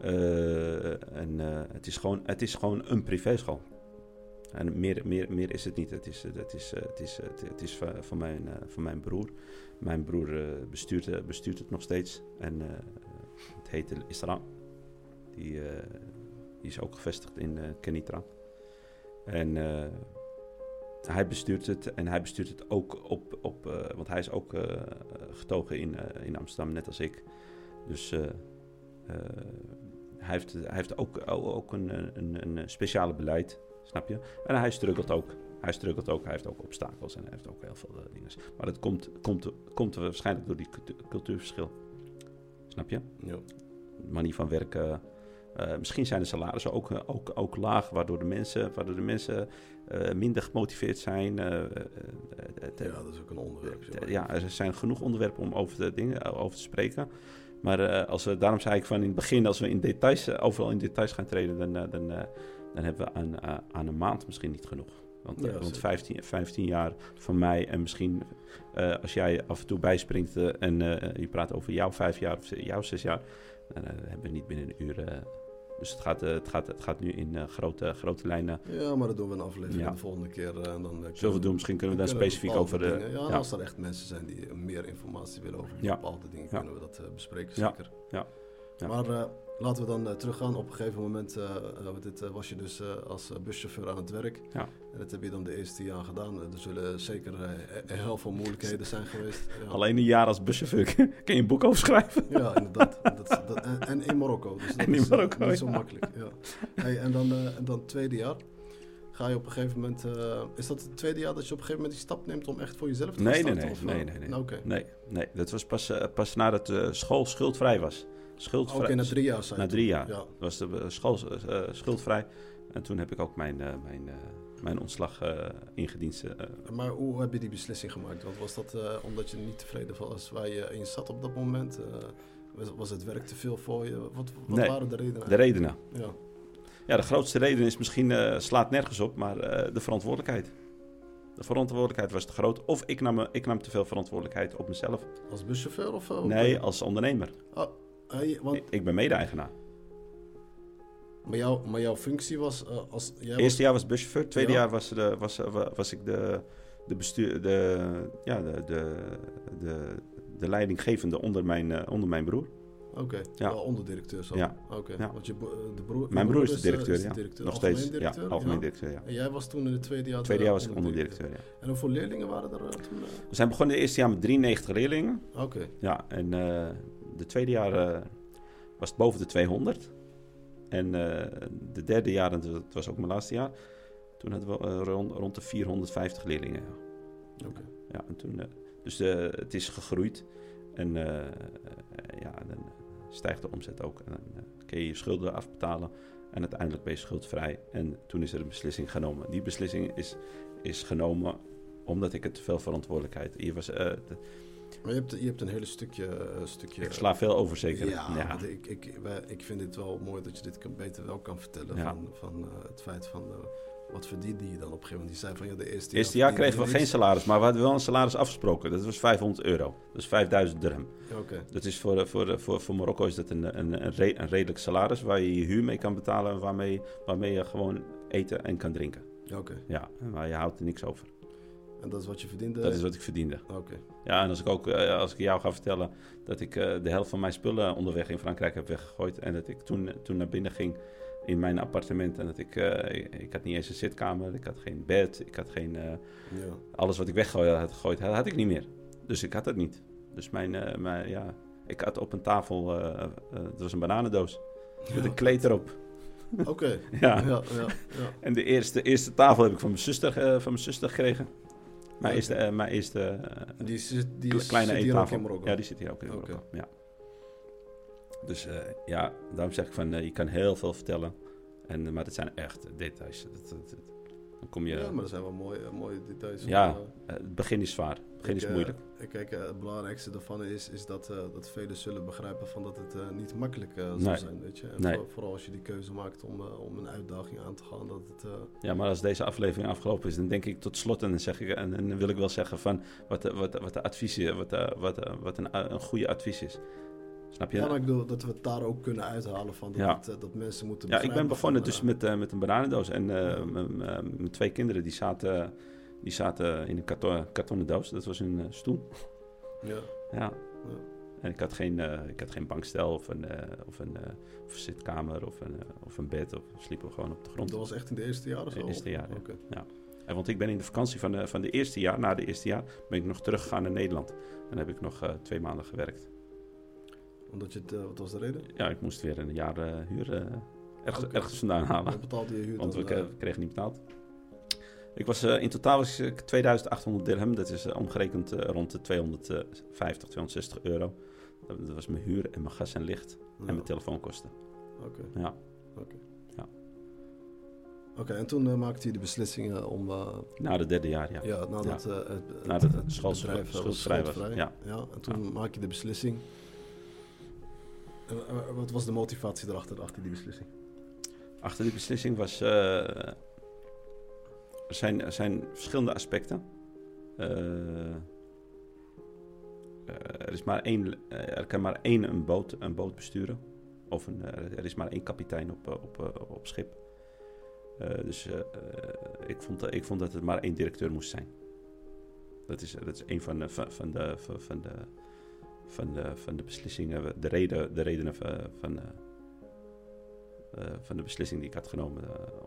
[SPEAKER 2] Eh, en eh, het, is gewoon, het is gewoon een privéschool. En meer, meer, meer is het niet. Het is, het is, eh, het is, het, is van, mijn, van mijn broer. Mijn broer bestuurt, bestuurt het nog steeds. En het heet Isra. Die, die is ook gevestigd in Kenitra. En hij bestuurt het en hij bestuurt het ook op, op eh, want hij is ook eh, getogen in, eh, in Amsterdam, net als ik. Dus hij, heeft, hij heeft ook, ook een, een, een speciale beleid, snap je? En hij struggelt ook. Hij struggelt ook, hij heeft ook obstakels en hij heeft ook heel veel dingen. Maar dat komt, komt, komt waarschijnlijk door die cultu- cultuurverschil. Snap je?
[SPEAKER 1] Ja.
[SPEAKER 2] manier van werken. Eh, misschien zijn de salarissen ook, eh, ook, ook laag, waardoor de mensen, waardoor de mensen eh, minder gemotiveerd zijn.
[SPEAKER 1] ja, dat is ook een onderwerp.
[SPEAKER 2] ja, er zijn genoeg onderwerpen om over de dingen over te spreken. Maar als we, daarom zei ik van in het begin, als we in details, overal in details gaan treden, dan, dan, dan hebben we aan, aan een maand misschien niet genoeg. Want,
[SPEAKER 1] Ja,
[SPEAKER 2] want
[SPEAKER 1] zeker.
[SPEAKER 2] 15, 15 jaar van mij en misschien als jij af en toe bijspringt en je praat over jouw vijf jaar of jouw zes jaar, dan hebben we niet binnen een uur. Dus het gaat, eh, het, gaat, het gaat nu in eh, grote, grote lijnen.
[SPEAKER 1] Ja, maar dat doen we een aflevering
[SPEAKER 2] Ja.
[SPEAKER 1] de volgende keer. eh, en dan,
[SPEAKER 2] Zullen we doen? Misschien kunnen we daar specifiek over. de
[SPEAKER 1] dingen- ja,
[SPEAKER 2] ja.
[SPEAKER 1] als er echt mensen zijn die meer informatie willen over bepaalde dingen, kunnen we dat bespreken, zeker.
[SPEAKER 2] Ja. Ja.
[SPEAKER 1] Maar laten we dan eh, teruggaan. Op een gegeven moment eh, dit, eh, was je dus als buschauffeur aan het werk.
[SPEAKER 2] Ja.
[SPEAKER 1] En dat heb je dan de eerste jaar gedaan. Er zullen zeker heel veel moeilijkheden zijn geweest. Ja.
[SPEAKER 2] Alleen een jaar als buschauffeur [LAUGHS] kun je een boek over schrijven.
[SPEAKER 1] Ja, inderdaad. dat, dat, en, en in Marokko. Dus dat
[SPEAKER 2] En in
[SPEAKER 1] is
[SPEAKER 2] Marokko,
[SPEAKER 1] niet zo makkelijk. Ja. Hey, en, dan, en dan het tweede jaar. Ga je op een gegeven moment... is dat het tweede jaar dat je op een gegeven moment die stap neemt om echt voor jezelf te
[SPEAKER 2] Nee, nee,
[SPEAKER 1] starten?
[SPEAKER 2] nee.
[SPEAKER 1] of,
[SPEAKER 2] nee, nee, nee.
[SPEAKER 1] Nou, Oké,
[SPEAKER 2] Nee, nee, dat was pas, pas nadat de school schuldvrij was. Schuldvrij,
[SPEAKER 1] Oké, na drie jaar zei
[SPEAKER 2] na drie jaar.
[SPEAKER 1] Ja.
[SPEAKER 2] was de eh, school eh, schuldvrij. En toen heb ik ook mijn, eh, mijn, eh, mijn ontslag eh ingediend. eh,
[SPEAKER 1] Maar hoe heb je die beslissing gemaakt? Want was dat eh, omdat je niet tevreden was waar je in zat op dat moment? Eh, was, was het werk te veel voor je? Wat, wat
[SPEAKER 2] Nee,
[SPEAKER 1] waren de redenen?
[SPEAKER 2] de redenen.
[SPEAKER 1] Ja.
[SPEAKER 2] Ja, de grootste reden is misschien, eh, slaat nergens op, maar eh, de verantwoordelijkheid. De verantwoordelijkheid was te groot. Of ik nam, ik nam te veel verantwoordelijkheid op mezelf.
[SPEAKER 1] Als buschauffeur of... eh,
[SPEAKER 2] Nee, als ondernemer.
[SPEAKER 1] Hey, want,
[SPEAKER 2] Ik, ben mede-eigenaar.
[SPEAKER 1] maar, jou, maar jouw functie was eh, als... Jij
[SPEAKER 2] Eerste jaar was buschauffeur. Tweede
[SPEAKER 1] Ja.
[SPEAKER 2] jaar was, de, was, wa- was ik de, de, bestuur, de, ja, de, de, de, de leidinggevende onder mijn, eh, onder mijn broer.
[SPEAKER 1] was- Oké,
[SPEAKER 2] Ja.
[SPEAKER 1] wel onderdirecteur zo.
[SPEAKER 2] Ja.
[SPEAKER 1] Oké,
[SPEAKER 2] Ja.
[SPEAKER 1] want je, eh, de broer,
[SPEAKER 2] Mijn broer is de
[SPEAKER 1] eh,
[SPEAKER 2] directeur,
[SPEAKER 1] de
[SPEAKER 2] ja.
[SPEAKER 1] directeur,
[SPEAKER 2] Nog steeds.
[SPEAKER 1] directeur,
[SPEAKER 2] ja, algemeen directeur, ja.
[SPEAKER 1] En jij was toen in het tweede jaar... de
[SPEAKER 2] Tweede jaar was ik
[SPEAKER 1] onderdirecteur.
[SPEAKER 2] ja.
[SPEAKER 1] En hoeveel leerlingen waren er eh, toen? eh?
[SPEAKER 2] We zijn begonnen het eerste jaar met 93 leerlingen.
[SPEAKER 1] Oké,
[SPEAKER 2] Ja, en eh, de tweede jaar eh, was het boven de 200. En eh, de derde jaar, en dat was ook mijn laatste jaar, toen hadden we eh, rond, rond de 450 leerlingen. Ja.
[SPEAKER 1] oké.
[SPEAKER 2] Ja, en toen, dus het is gegroeid. En ja, dan stijgt de omzet ook. En dan kun je je schulden afbetalen. En uiteindelijk ben je schuldvrij. En toen is er een beslissing genomen. Die beslissing is, is genomen omdat ik het te veel verantwoordelijkheid... Hier was, de-
[SPEAKER 1] Maar je hebt, je hebt een hele stukje... eh, stukje
[SPEAKER 2] ik sla veel over zeker.
[SPEAKER 1] Ja, Ik, ik, wij- ik vind het wel mooi dat je dit kan, beter wel kan vertellen.
[SPEAKER 2] Ja.
[SPEAKER 1] Van, van eh, het feit van... eh, wat verdiende je dan op een gegeven moment? Die zei van ja, de eerste
[SPEAKER 2] eerste jaar kregen we geen salaris, maar we hadden wel een salaris afgesproken. Dat was 500 euro. Dus 5000 dirham.
[SPEAKER 1] Oké,
[SPEAKER 2] Dat is voor, voor, voor, voor Marokko is dat een, een, een, re- een redelijk salaris waar je je huur mee kan betalen en waarmee, waarmee je gewoon eten en kan drinken.
[SPEAKER 1] oké.
[SPEAKER 2] Ja, maar je houdt er niks over.
[SPEAKER 1] En dat is wat je verdiende?
[SPEAKER 2] Dat is wat ik verdiende.
[SPEAKER 1] Oké,
[SPEAKER 2] Ja, en als ik ook eh, als ik jou ga vertellen dat ik eh, de helft van mijn spullen onderweg in Frankrijk heb weggegooid en dat ik toen, toen naar binnen ging in mijn appartement en dat ik, eh, ik, ik had niet eens een zitkamer, ik had geen bed, ik had geen,
[SPEAKER 1] ja.
[SPEAKER 2] alles wat ik weggegooid had, gegooid, had, ik niet meer. Dus ik had het niet. Dus mijn, mijn ja, ik had op een tafel, het was een bananendoos met een kleed erop.
[SPEAKER 1] Oké, [LAUGHS]
[SPEAKER 2] Ja.
[SPEAKER 1] ja, ja, ja.
[SPEAKER 2] En de eerste, eerste tafel heb ik van mijn zuster, van mijn zuster gekregen. Mijn eerste, eh, mijn eerste eh,
[SPEAKER 1] Die, zit, die
[SPEAKER 2] Kle-
[SPEAKER 1] is-
[SPEAKER 2] kleine
[SPEAKER 1] zit hier ook
[SPEAKER 2] eettafel.
[SPEAKER 1] in Marokko?
[SPEAKER 2] Ja, die zit hier ook in. Marokko. Ja. Dus eh, ja, daarom zeg ik van, eh, je kan heel veel vertellen. En, eh, maar het zijn echt details. Dat, dat- dat- dan kom je...
[SPEAKER 1] Ja, maar er zijn wel mooie, mooie details.
[SPEAKER 2] Ja.
[SPEAKER 1] Eh,
[SPEAKER 2] eh, het begin is zwaar. Begin
[SPEAKER 1] ik,
[SPEAKER 2] is
[SPEAKER 1] eh,
[SPEAKER 2] moeilijk.
[SPEAKER 1] Kijk, eh, het belangrijkste daarvan is, is dat, eh, dat velen zullen begrijpen van dat het niet makkelijk zal
[SPEAKER 2] Nee.
[SPEAKER 1] zijn. Weet je? En
[SPEAKER 2] Nee.
[SPEAKER 1] voor- vooral als je die keuze maakt om, om een uitdaging aan te gaan. Dat het,
[SPEAKER 2] Ja, maar als deze aflevering afgelopen is, dan denk ik tot slot en dan, zeg ik, en, en dan wil ik wel zeggen van wat, de- wat, wat de advies is, wat, wat, wat een, een goede advies is. Snap je?
[SPEAKER 1] ja, ik bedoel dat we het daar ook kunnen uithalen van dat,
[SPEAKER 2] Ja.
[SPEAKER 1] het, dat mensen moeten
[SPEAKER 2] Ja, ik ben begonnen
[SPEAKER 1] van,
[SPEAKER 2] dus met, met een bananendoos. En
[SPEAKER 1] Ja.
[SPEAKER 2] mijn twee kinderen die zaten, die zaten in een karton, kartonnen doos. Dat was een eh, stoel.
[SPEAKER 1] Ja,
[SPEAKER 2] Ja. En ik had geen, eh, ik had geen bankstel of een, eh, of een, of een zitkamer of een, of een bed. Of sliepen we gewoon op de grond.
[SPEAKER 1] dat was echt in de eerste jaren zo?
[SPEAKER 2] In de eerste jaren, ja. En want ik ben in de vakantie van de, van de eerste jaar, na de eerste jaar, ben ik nog teruggegaan naar Nederland. En dan heb ik nog twee maanden gewerkt.
[SPEAKER 1] Omdat je het, wat was de reden?
[SPEAKER 2] Ja, ik moest weer een jaar huur ergens,
[SPEAKER 1] Oké.
[SPEAKER 2] ergens vandaan halen.
[SPEAKER 1] Wat betaalde je huur
[SPEAKER 2] Want we kregen niet betaald. Ik was, eh, in totaal was ik 2800 dirham. Dat is eh, omgerekend eh, rond de 250, 260 euro. Dat, was mijn huur en mijn gas en licht
[SPEAKER 1] ja,
[SPEAKER 2] en mijn telefoonkosten.
[SPEAKER 1] Oké.
[SPEAKER 2] Ja.
[SPEAKER 1] Oké, en toen maakte je de beslissing eh, om,
[SPEAKER 2] Na de derde jaar, ja.
[SPEAKER 1] ja, nadat eh, het,
[SPEAKER 2] Nadat het
[SPEAKER 1] het bedrijf,
[SPEAKER 2] schuldvrij was, ja.
[SPEAKER 1] ja. En toen maak je de beslissing. En, wat was de motivatie erachter, achter die beslissing?
[SPEAKER 2] Achter die beslissing was... zijn, zijn verschillende aspecten. Eh, eh, er, is maar één, eh, er kan maar één een boot, een boot besturen. Of een, er is maar één kapitein op, op, op schip. Dus ik, vond, ik vond dat het maar één directeur moest zijn. Dat is, dat is een van de, van, de, van, de, van de, van de beslissingen, de, reden, de redenen van, van, van de beslissing die ik had genomen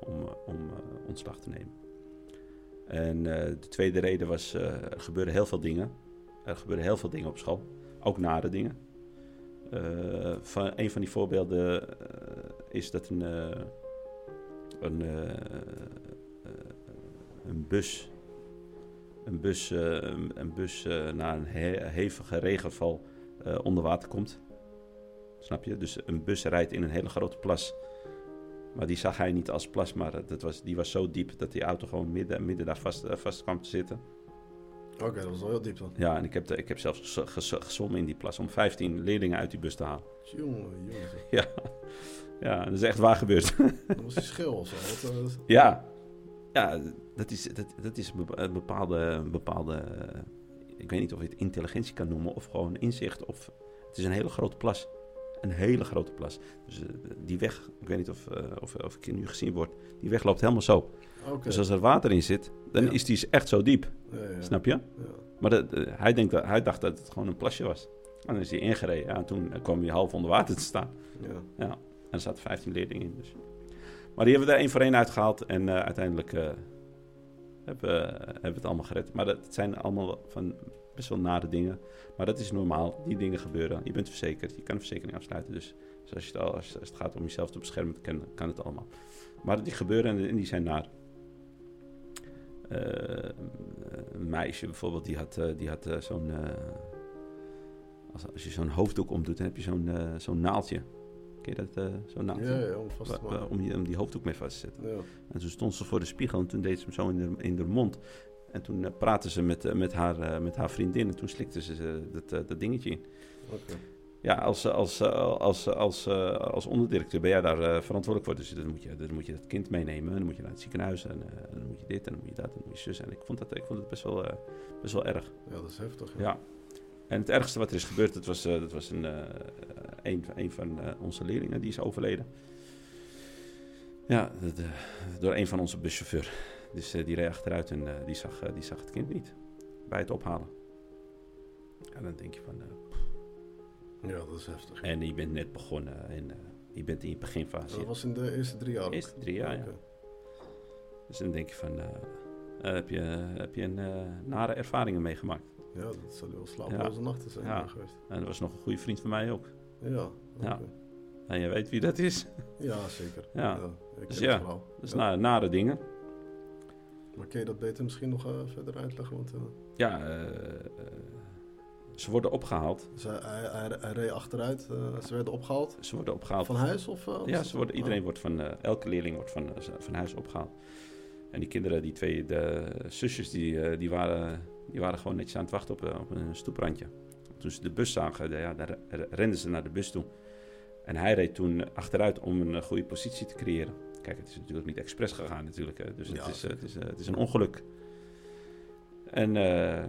[SPEAKER 2] om, om ontslag te nemen. En eh, de tweede reden was, eh, er gebeuren heel veel dingen. Er gebeuren heel veel dingen op school, ook nare dingen. Eh, van, een van die voorbeelden is dat een, een, een bus, een bus, een, bus na een he- hevige regenval onder water komt. Snap je? Dus een bus rijdt in een hele grote plas. Maar die zag hij niet als plas, maar eh, dat was, die was zo diep dat die auto gewoon midden, midden daar vast, eh, vast kwam te zitten.
[SPEAKER 1] Oké, dat was wel heel diep dan.
[SPEAKER 2] Ja, en ik heb, de- ik heb zelfs ges- ges- gezwommen in die plas om 15 leerlingen uit die bus te halen.
[SPEAKER 1] Jongen, jongen. [LAUGHS]
[SPEAKER 2] Ja, ja dat is echt waar gebeurd. [LAUGHS]
[SPEAKER 1] Dat was die schil of zo. Wat, eh,
[SPEAKER 2] Ja, ja dat, is, dat, dat is een bepa- een bepaalde, bepaalde... eh, Ik weet niet of je het intelligentie kan noemen of gewoon inzicht. Of, het is een hele grote plas. Een hele grote plas. Dus eh, die weg, ik weet niet of, eh, of, of ik nu gezien word, die weg loopt helemaal zo. Dus als er water in zit, dan
[SPEAKER 1] Ja.
[SPEAKER 2] is die echt zo diep.
[SPEAKER 1] Ja, ja,
[SPEAKER 2] Snap je? Maar dat, eh, hij, denkt dat, hij dacht dat het gewoon een plasje was. En dan is hij ingereden. En toen kwam hij half onder water te staan.
[SPEAKER 1] Ja.
[SPEAKER 2] En er zaten 15 leerlingen in. Dus. Maar die hebben we er één voor één uitgehaald. En uiteindelijk hebben, we, hebben we het allemaal gered. Maar dat, het zijn allemaal van best wel nare dingen. Maar dat is normaal. Die dingen gebeuren. Je bent verzekerd. Je kan een verzekering afsluiten. Dus, dus als, je het, al- als, het gaat om jezelf te beschermen, kan, kan het allemaal. Maar die gebeuren en, en die zijn naar. Eh, een meisje bijvoorbeeld, die had, eh, die had eh, zo'n... als, als je zo'n hoofddoek omdoet, dan heb je zo'n zo'n naaldje. Ken je dat? zo'n naaldje?
[SPEAKER 1] Ja, ja, om vast te
[SPEAKER 2] Wa- wa-
[SPEAKER 1] maken.
[SPEAKER 2] om, die, om die hoofddoek mee vast te zetten.
[SPEAKER 1] Ja.
[SPEAKER 2] En toen stond ze voor de spiegel en toen deed ze hem zo in de, in de mond. En toen eh, praatte ze met, eh, met, haar, eh, met haar vriendin en toen slikte ze dat, dat dingetje in. Ja, als, als, als, als, als onderdirecteur ben jij daar verantwoordelijk voor. Dus dan moet, je, dan moet je dat kind meenemen. En dan moet je naar het ziekenhuis. En dan moet je dit en dan moet je dat en dan moet je zus. En ik vond dat, ik vond het best wel, best wel erg.
[SPEAKER 1] Ja, dat is heftig. Ja.
[SPEAKER 2] Ja. En het ergste wat er is gebeurd, dat was, dat was een, een, een van onze leerlingen die is overleden. Ja, door een van onze buschauffeur. Dus eh, die reed achteruit en eh, die, zag, eh, die zag het kind niet bij het ophalen. En dan denk je van, eh,
[SPEAKER 1] ja, dat is heftig.
[SPEAKER 2] en je bent net begonnen en je bent in je beginfase.
[SPEAKER 1] Dat was in de eerste drie jaar ook?
[SPEAKER 2] Eerste drie jaar, ja. Dus dan denk je van, heb, je, heb je een nare ervaringen meegemaakt.
[SPEAKER 1] Ja, dat zullen wel slapeloze nachten zijn
[SPEAKER 2] Ja.
[SPEAKER 1] geweest.
[SPEAKER 2] En dat was nog een goede vriend van mij ook.
[SPEAKER 1] Ja,
[SPEAKER 2] Ja.
[SPEAKER 1] oké.
[SPEAKER 2] En je weet wie dat is.
[SPEAKER 1] ja zeker.
[SPEAKER 2] Ja.
[SPEAKER 1] ik
[SPEAKER 2] Dus
[SPEAKER 1] ken
[SPEAKER 2] ja. Dat is
[SPEAKER 1] Ja.
[SPEAKER 2] na- nare dingen.
[SPEAKER 1] Maar kun je dat beter misschien nog eh, verder uitleggen? Want, eh,
[SPEAKER 2] Ja, eh, Ze worden opgehaald.
[SPEAKER 1] Dus hij, hij, hij- hij reed achteruit. ze werden opgehaald.
[SPEAKER 2] Ze worden opgehaald.
[SPEAKER 1] Van huis of?
[SPEAKER 2] Ja, ze worden, iedereen wordt van, elke leerling wordt van, van huis opgehaald. En die kinderen, die twee de zusjes, die, die, waren, die waren gewoon netjes aan het wachten op, op een stoeprandje. Toen ze de bus zagen, ja, daar re- renden ze naar de bus toe. En hij reed toen achteruit om een goede positie te creëren. Kijk, het is natuurlijk niet expres gegaan natuurlijk. Hè. Dus
[SPEAKER 1] Ja,
[SPEAKER 2] het, is, eh, het, is, eh, het is een ongeluk. En eh,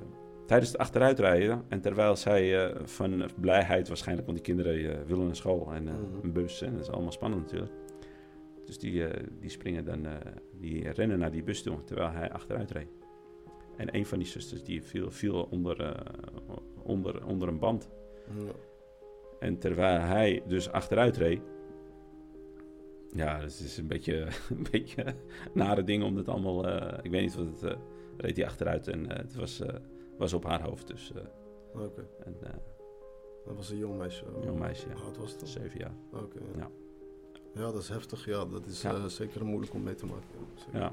[SPEAKER 2] tijdens het achteruitrijden, en terwijl zij van blijheid waarschijnlijk, want die kinderen willen naar school en
[SPEAKER 1] Mhm.
[SPEAKER 2] een bus, en dat is allemaal spannend natuurlijk. Dus die, die springen dan, die rennen naar die bus toe, terwijl hij achteruit reed. En een van die zusters die viel, viel onder, onder, onder een band.
[SPEAKER 1] Ja.
[SPEAKER 2] En terwijl hij dus achteruit reed. Ja, dus het is een beetje [LAUGHS] een beetje nare ding om dat allemaal. eh, ik weet niet wat het. eh, reed hij achteruit en eh, het was, was op haar hoofd. Dus.
[SPEAKER 1] Oké. Dat was een jong meisje.
[SPEAKER 2] Jong meisje, ja.
[SPEAKER 1] Hoe oud was het dan?
[SPEAKER 2] zeven jaar.
[SPEAKER 1] Oké. ja.
[SPEAKER 2] Ja.
[SPEAKER 1] Ja, dat is heftig. Ja, dat is
[SPEAKER 2] Ja.
[SPEAKER 1] zeker moeilijk om mee te maken. Ja.
[SPEAKER 2] Ja.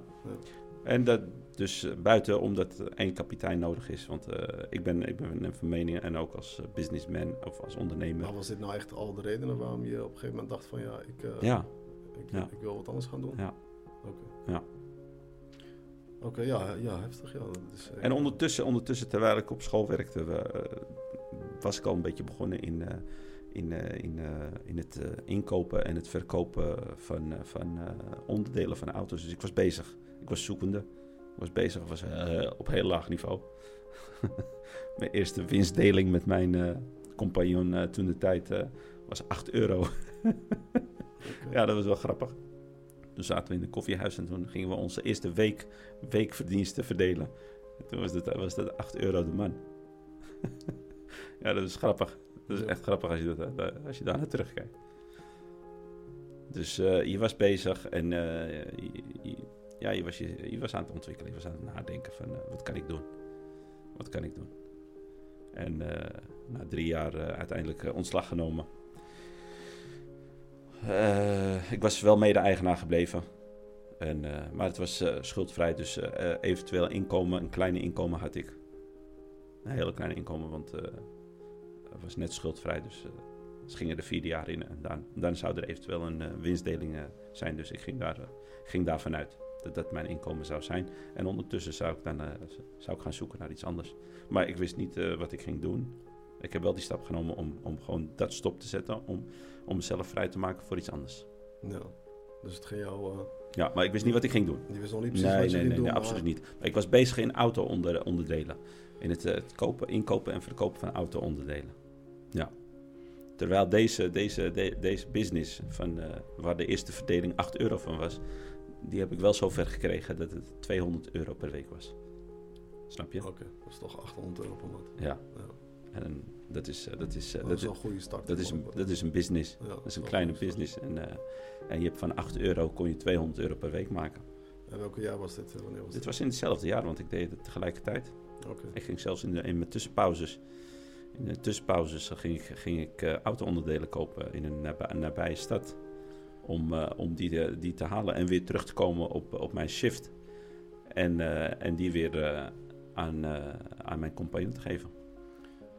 [SPEAKER 2] En dat dus buiten omdat één kapitein nodig is. Want ik, ben, ik ben van mening en ook als businessman of als ondernemer.
[SPEAKER 1] Maar was dit nou echt al de redenen waarom je op een gegeven moment dacht van ja, ik,
[SPEAKER 2] Ja,
[SPEAKER 1] ik,
[SPEAKER 2] ja.
[SPEAKER 1] ik wil wat anders gaan doen?
[SPEAKER 2] Ja.
[SPEAKER 1] Oké.
[SPEAKER 2] Ja.
[SPEAKER 1] Oké, ja, ja, heftig. Ja, dat is, eh,
[SPEAKER 2] En ondertussen, ondertussen terwijl ik op school werkte, eh, was ik al een beetje begonnen in, eh, in, in, in het inkopen en het verkopen van, van onderdelen van auto's. Dus ik was bezig. Ik was zoekende. Ik was bezig, was op heel laag niveau. [LAUGHS] mijn eerste winstdeling met mijn compagnon toen de tijd was 8 euro. [LAUGHS] Ja, dat was wel grappig. Toen zaten we in een koffiehuis en toen gingen we onze eerste week, weekverdiensten verdelen. En toen was dat, was dat 8 euro de man. [LAUGHS] ja, dat is grappig. Dat is
[SPEAKER 1] Ja.
[SPEAKER 2] echt grappig als je, dat, eh, als je daar naar terugkijkt. Dus eh, je was bezig en eh, je, je- ja, je, was, je, je was aan het ontwikkelen. Je was aan het nadenken van wat kan ik doen? Wat kan ik doen? En na drie jaar uiteindelijk ontslag genomen. Eh, ik was wel mede-eigenaar gebleven. En, eh, maar het was eh, schuldvrij, dus eventueel inkomen, een kleine inkomen had ik. Een hele kleine inkomen, want het was net schuldvrij. Dus ze gingen er vier jaar in en dan, dan zou er eventueel een winstdeling zijn. Dus ik ging, daar, ging daarvan uit dat dat mijn inkomen zou zijn. En ondertussen zou ik dan zou ik gaan zoeken naar iets anders. Maar ik wist niet wat ik ging doen. Ik heb wel die stap genomen om, om gewoon dat stop te zetten. Om, om mezelf vrij te maken voor iets anders.
[SPEAKER 1] Ja. Dus het ging jou... eh,
[SPEAKER 2] Ja, maar ik wist niet wat ik ging doen.
[SPEAKER 1] je wist nog niet precies
[SPEAKER 2] Nee,
[SPEAKER 1] wat je
[SPEAKER 2] nee,
[SPEAKER 1] ging
[SPEAKER 2] nee,
[SPEAKER 1] doen.
[SPEAKER 2] nee
[SPEAKER 1] maar-
[SPEAKER 2] absoluut niet. Maar ik was bezig in auto-onderdelen. In het, eh, het kopen, inkopen en verkopen van auto-onderdelen. Ja. Terwijl deze, deze, de- deze business, van, eh, waar de eerste verdeling 8 euro van was, die heb ik wel zo ver gekregen dat het 200 euro per week was. Snap je?
[SPEAKER 1] Oké, dat is toch 800 euro per maand.
[SPEAKER 2] Ja.
[SPEAKER 1] Ja.
[SPEAKER 2] En dat is, eh, dat is, eh,
[SPEAKER 1] Dat,
[SPEAKER 2] dat
[SPEAKER 1] is een goede start.
[SPEAKER 2] dat is, een, dat is een business.
[SPEAKER 1] dat
[SPEAKER 2] Dat is een kleine business. En, eh, en je hebt van 8 euro kon je 200 euro per week maken.
[SPEAKER 1] En welke jaar was dit? Wanneer was
[SPEAKER 2] Dit
[SPEAKER 1] dit?
[SPEAKER 2] was in hetzelfde jaar, want ik deed het tegelijkertijd.
[SPEAKER 1] Oké.
[SPEAKER 2] Ik ging zelfs in, de, in mijn tussenpauzes. In de tussenpauzes ging ik, ging ik eh, auto-onderdelen kopen in een nabij, nabije stad. Om, om die, die te halen en weer terug te komen op, op mijn shift. En, en die weer aan, aan mijn compagnon te geven.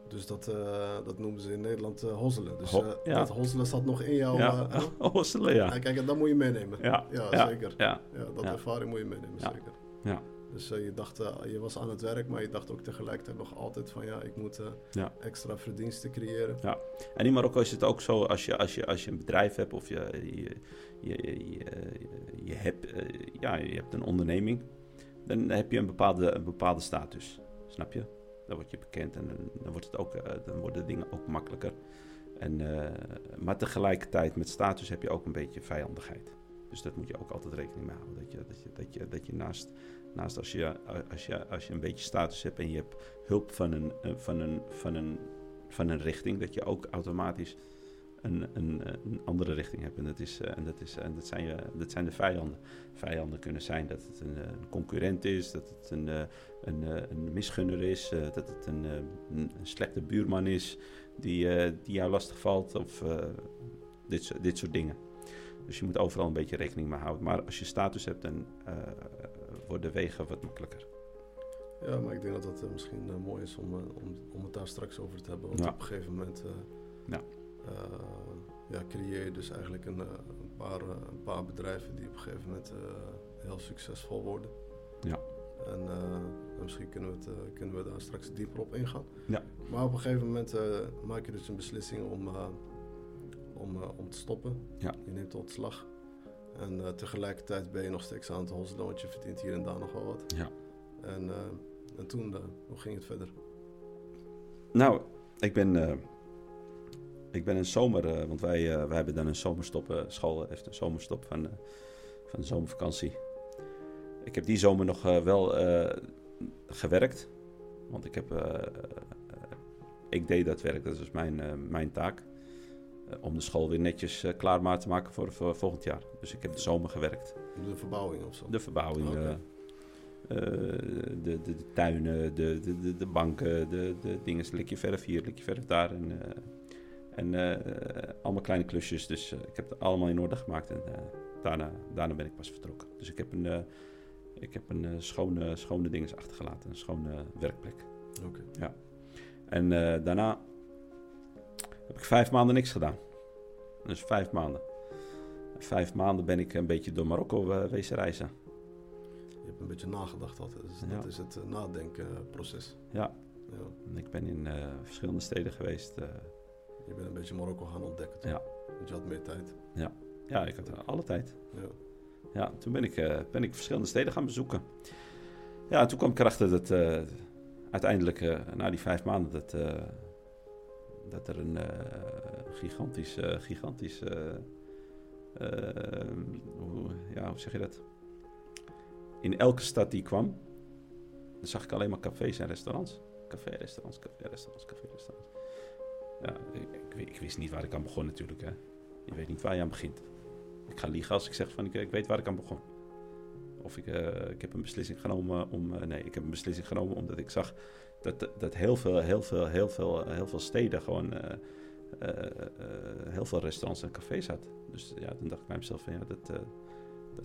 [SPEAKER 1] Dus dat, eh, dat noemen ze in Nederland eh, hozzelen. Dus eh,
[SPEAKER 2] ja.
[SPEAKER 1] dat hozzelen zat nog in jou.
[SPEAKER 2] ja, [LAUGHS] hosselen, ja.
[SPEAKER 1] Ja, kijk, en dat moet je meenemen.
[SPEAKER 2] Ja,
[SPEAKER 1] Ja,
[SPEAKER 2] ja,
[SPEAKER 1] zeker.
[SPEAKER 2] ja,
[SPEAKER 1] Ja, dat
[SPEAKER 2] Ja.
[SPEAKER 1] ervaring moet je meenemen,
[SPEAKER 2] Ja.
[SPEAKER 1] zeker.
[SPEAKER 2] Ja.
[SPEAKER 1] Dus je dacht, je was aan het werk, maar je dacht ook tegelijkertijd nog altijd van ja, ik moet
[SPEAKER 2] Ja.
[SPEAKER 1] extra verdiensten creëren.
[SPEAKER 2] En in Marokko is het ook zo, als je, als je, als je een bedrijf hebt of je, je, je, je, je hebt, ja, je hebt een onderneming, dan heb je een bepaalde, een bepaalde status. Snap je? Dan word je bekend en dan, wordt het ook, eh, dan worden dingen ook makkelijker. En, eh, maar tegelijkertijd met status heb je ook een beetje vijandigheid. Dus dat moet je ook altijd rekening mee houden. Dat je, dat je, dat je, dat je naast, naast als, je, als, je, als je een beetje status hebt en je hebt hulp van een, eh, van een, van een, van een richting, dat je ook automatisch een, een, een andere richting hebt. En dat, is, eh, en dat, is, en dat, zijn, je, dat zijn de vijanden. Vijanden kunnen zijn dat het een, eh, een concurrent is, dat het een, eh, een, eh, een misgunner is, eh, dat het een, eh, een, slechte buurman is die, eh, die jou lastig valt of eh, dit, soort- dit soort dingen. Dus je moet overal een beetje rekening mee houden. Maar als je status hebt, dan eh, worden wegen wat makkelijker.
[SPEAKER 1] Ja, maar ik denk dat het eh, misschien eh, mooi is om, eh, om, om het daar straks over te hebben. Want
[SPEAKER 2] Ja.
[SPEAKER 1] op een gegeven moment eh,
[SPEAKER 2] Ja.
[SPEAKER 1] Eh, ja, creëer je dus eigenlijk een, eh, een, paar, eh, een paar bedrijven die op een gegeven moment heel succesvol worden.
[SPEAKER 2] Ja.
[SPEAKER 1] En misschien kunnen we, het, kunnen we daar straks dieper op ingaan.
[SPEAKER 2] Ja.
[SPEAKER 1] Maar op een gegeven moment maak je dus een beslissing om, om, om te stoppen.
[SPEAKER 2] Ja.
[SPEAKER 1] Je neemt de ontslag. En tegelijkertijd ben je nog steeds aan het hosselen, want je verdient hier en daar nog wel wat.
[SPEAKER 2] Ja.
[SPEAKER 1] En, en toen, hoe ging het verder?
[SPEAKER 2] Nou, ik ben, ik ben een zomer, eh, want wij, eh, wij hebben dan een zomerstop, eh, school heeft een zomerstop van, van de zomervakantie. Ik heb die zomer nog wel gewerkt, want ik heb, ik deed dat werk, dat was mijn, mijn taak. om de school weer netjes eh, klaarmaak te maken voor, voor volgend jaar. Dus ik heb de zomer gewerkt.
[SPEAKER 1] De verbouwing of zo?
[SPEAKER 2] De verbouwing, de, de, de tuinen, de, de, de, de banken, de, de dingen. Likje verf hier, likje verf daar. En, en eh, allemaal kleine klusjes. Dus eh, ik heb het allemaal in orde gemaakt. En eh, daarna, daarna ben ik pas vertrokken. Dus ik heb een, ik heb een schone, schone dinges achtergelaten. Een schone werkplek.
[SPEAKER 1] Oké.
[SPEAKER 2] En eh, daarna heb ik vijf maanden niks gedaan. Dus vijf maanden. Vijf maanden ben ik een beetje door Marokko eh, wezen reizen.
[SPEAKER 1] Je hebt een beetje nagedacht altijd. Dus
[SPEAKER 2] Ja.
[SPEAKER 1] dat is het eh, nadenkenproces.
[SPEAKER 2] Ja.
[SPEAKER 1] Ja.
[SPEAKER 2] En Ik ben in verschillende steden geweest. Eh.
[SPEAKER 1] Je bent een beetje Marokko gaan ontdekken.
[SPEAKER 2] Ja.
[SPEAKER 1] Want je had meer tijd.
[SPEAKER 2] ja, ik had alle tijd.
[SPEAKER 1] Ja.
[SPEAKER 2] Ja, toen ben ik, eh, ben ik verschillende steden gaan bezoeken. Ja, toen kwam ik erachter dat eh, uiteindelijk, eh, na die vijf maanden, dat, eh, dat er een eh, gigantisch, eh, gigantisch, eh, eh, hoe, ja, hoe zeg je dat? In elke stad die ik kwam, dan zag ik alleen maar cafés en restaurants. Café-restaurants, café-restaurants, café-restaurants. Ja, ik, ik, wi- ik wist niet waar ik aan begon natuurlijk. Hè. Je weet niet waar je aan begint. Ik ga liegen als ik zeg van ik, ik weet waar ik aan begon. Of ik, eh, ik heb een beslissing genomen om. eh, nee, ik heb een beslissing genomen omdat ik zag dat, dat heel, veel, heel, veel, heel, veel, heel veel steden gewoon. eh, heel veel restaurants en cafés had. Dus ja, toen dacht ik bij mezelf van ja, dat,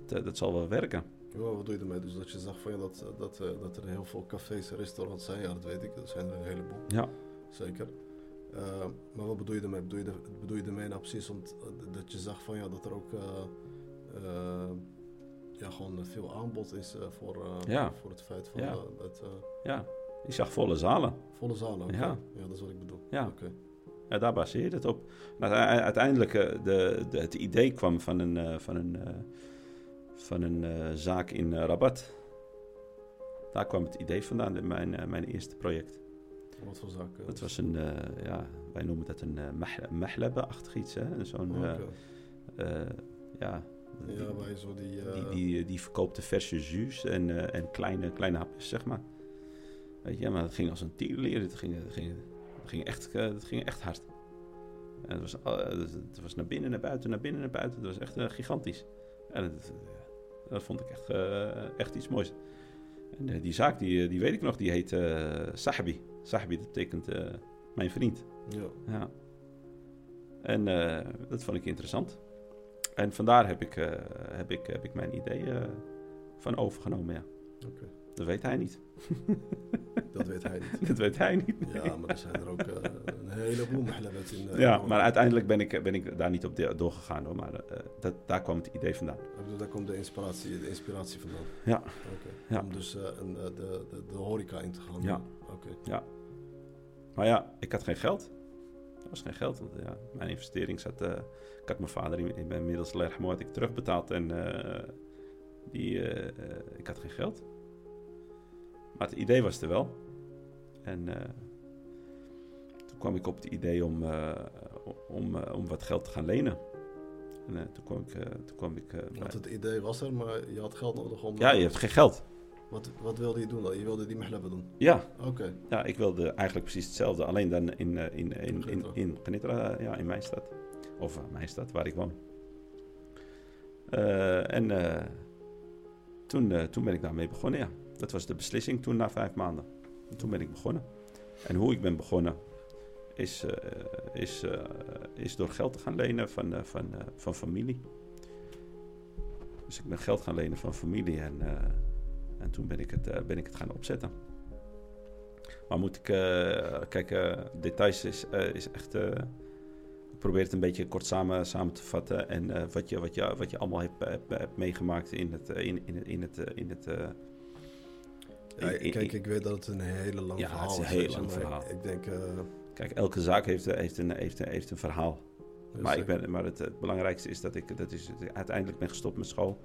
[SPEAKER 2] dat, dat zal wel werken.
[SPEAKER 1] Ja, wat doe je ermee? Dus dat je zag van ja, dat, dat, dat er heel veel cafés en restaurants zijn. Ja, dat weet ik. Dat zijn er een heleboel.
[SPEAKER 2] Ja.
[SPEAKER 1] Zeker. Eh, maar wat bedoel je ermee? Bedoel je, bedoel je ermee nou precies ont- dat je zag van ja, dat er ook eh, eh, ja, gewoon veel aanbod is voor,
[SPEAKER 2] Ja.
[SPEAKER 1] voor het feit van
[SPEAKER 2] Ja. Ja, je zag volle zalen.
[SPEAKER 1] volle zalen.
[SPEAKER 2] Ja.
[SPEAKER 1] ja, dat is wat ik bedoel.
[SPEAKER 2] Ja.
[SPEAKER 1] Oké.
[SPEAKER 2] Ja, daar baseer je het op. Uiteindelijk, de, de, het idee kwam van een, van een, van een zaak in Rabat. Daar kwam het idee vandaan, in mijn, mijn eerste project.
[SPEAKER 1] Wat voor zaak? eh,
[SPEAKER 2] Dat was een, eh, ja, wij noemen dat een uh, mahlebe-achtig iets. Hè? Zo'n,
[SPEAKER 1] Oh,
[SPEAKER 2] ja, die,
[SPEAKER 1] ja, zo die...
[SPEAKER 2] die, die, die verkoopte verse jus en, en kleine, kleine hapjes, zeg maar. Weet je, maar het ging als een tierleer. Het ging, het ging, het ging, echt, het ging echt hard. En het, was, het was naar binnen, naar buiten, naar binnen, naar buiten. Het was echt gigantisch. En dat, dat vond ik echt, echt iets moois. En die zaak, die, die weet ik nog, die heet eh Sahbi. Dat betekent eh, mijn vriend.
[SPEAKER 1] ja.
[SPEAKER 2] Ja. En eh, dat vond ik interessant. En vandaar heb ik, eh, heb ik, heb ik mijn idee van overgenomen, ja.
[SPEAKER 1] Oké.
[SPEAKER 2] Dat weet hij niet. [LAUGHS]
[SPEAKER 1] Dat weet hij niet. [LAUGHS]
[SPEAKER 2] dat weet hij niet.
[SPEAKER 1] Ja, maar er zijn er ook een heleboel mahlabet in.
[SPEAKER 2] Ja,
[SPEAKER 1] in-
[SPEAKER 2] maar uiteindelijk ben ik, ben ik daar niet op de- doorgegaan hoor. Maar dat, daar kwam het idee vandaan.
[SPEAKER 1] Bedoel, daar komt de inspiratie, de inspiratie vandaan.
[SPEAKER 2] Ja.
[SPEAKER 1] Oké.
[SPEAKER 2] Ja.
[SPEAKER 1] Om dus een, de, de, de horeca in te gaan.
[SPEAKER 2] Ja.
[SPEAKER 1] Oké.
[SPEAKER 2] Maar ja, ik had geen geld. Er was geen geld. Want ja, mijn investering zat... eh, ik had mijn vader in- in- inmiddels had ik terugbetaald. En eh, die, eh, ik had geen geld. Maar het idee was er wel. En eh, toen kwam ik op het idee om, eh, om, om wat geld te gaan lenen. En eh, toen kwam ik... eh, toen kwam ik
[SPEAKER 1] Want het idee was er, maar je had geld nodig om...
[SPEAKER 2] ja, je hebt geen geld.
[SPEAKER 1] Wat, wat wilde je doen dan? Je wilde die mahlabet doen?
[SPEAKER 2] Ja,
[SPEAKER 1] Oké.
[SPEAKER 2] Ja, ik wilde eigenlijk precies hetzelfde, alleen dan in, eh, in, in, in,
[SPEAKER 1] Genitra.
[SPEAKER 2] in Genitra, ja, in mijn stad. Of eh, mijn stad, waar ik woon. Eh, en eh, toen, eh, toen ben ik daarmee begonnen, ja. Dat was de beslissing toen na vijf maanden. En toen ben ik begonnen. En hoe ik ben begonnen is, eh, is, eh, is door geld te gaan lenen van, eh, van, eh, van familie. Dus ik ben geld gaan lenen van familie en, eh, en toen ben ik het, eh, ben ik het gaan opzetten. Maar moet ik... eh, kijk, eh, details is, is echt... ik probeer het een beetje kort samen, samen te vatten. En wat, je, wat, je, wat je allemaal hebt, hebt, hebt meegemaakt in het... in, in, het- in het, in het
[SPEAKER 1] Ja, kijk, ik weet dat het een hele lang
[SPEAKER 2] Ja, het
[SPEAKER 1] verhaal
[SPEAKER 2] is
[SPEAKER 1] is.
[SPEAKER 2] een heel lang verhaal.
[SPEAKER 1] Ik denk...
[SPEAKER 2] kijk, elke zaak heeft, heeft, een, heeft, een, heeft een verhaal.
[SPEAKER 1] dus
[SPEAKER 2] Maar, ik ben, maar het, het belangrijkste is dat ik, dat is, dat ik uiteindelijk ben gestopt met school.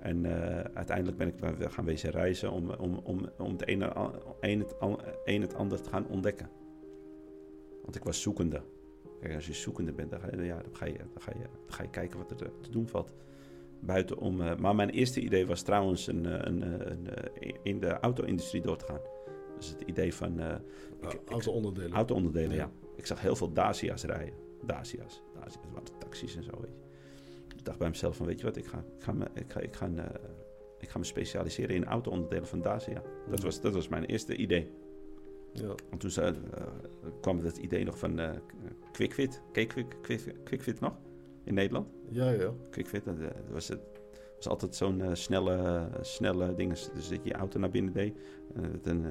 [SPEAKER 2] En eh, uiteindelijk ben ik gaan wezen reizen om, om, om, om het ene, een, het, een het ander te gaan ontdekken. Want ik was zoekende. Kijk, als je zoekende bent, dan ga je, ja, dan ga je, dan ga je, dan ga je kijken wat er te, te doen valt. Buiten om, eh, maar mijn eerste idee was trouwens een, eh, een, een, in de auto-industrie door te gaan. Dus het idee van ik-
[SPEAKER 1] auto-onderdelen.
[SPEAKER 2] auto-onderdelen, ja.
[SPEAKER 1] Ja.
[SPEAKER 2] Ik zag heel veel Dacia's rijden. Dacia's. Dacia's dat waren taxis en zo, weet je. Ik dacht bij mezelf van, weet je wat, ik ga, ik ga, me, ik ga, ik ga, eh, ik ga me specialiseren in auto-onderdelen van Dacia. Dat was, dat was mijn eerste idee.
[SPEAKER 1] Ja.
[SPEAKER 2] En toen eh, kwam het idee nog van eh QuickFit. Ken Quick, Quick, QuickFit nog? In Nederland?
[SPEAKER 1] ja, ja.
[SPEAKER 2] QuickFit, dat, dat was, het, was altijd zo'n snelle, snelle ding. Dus dat je je auto naar binnen deed. Eh, dan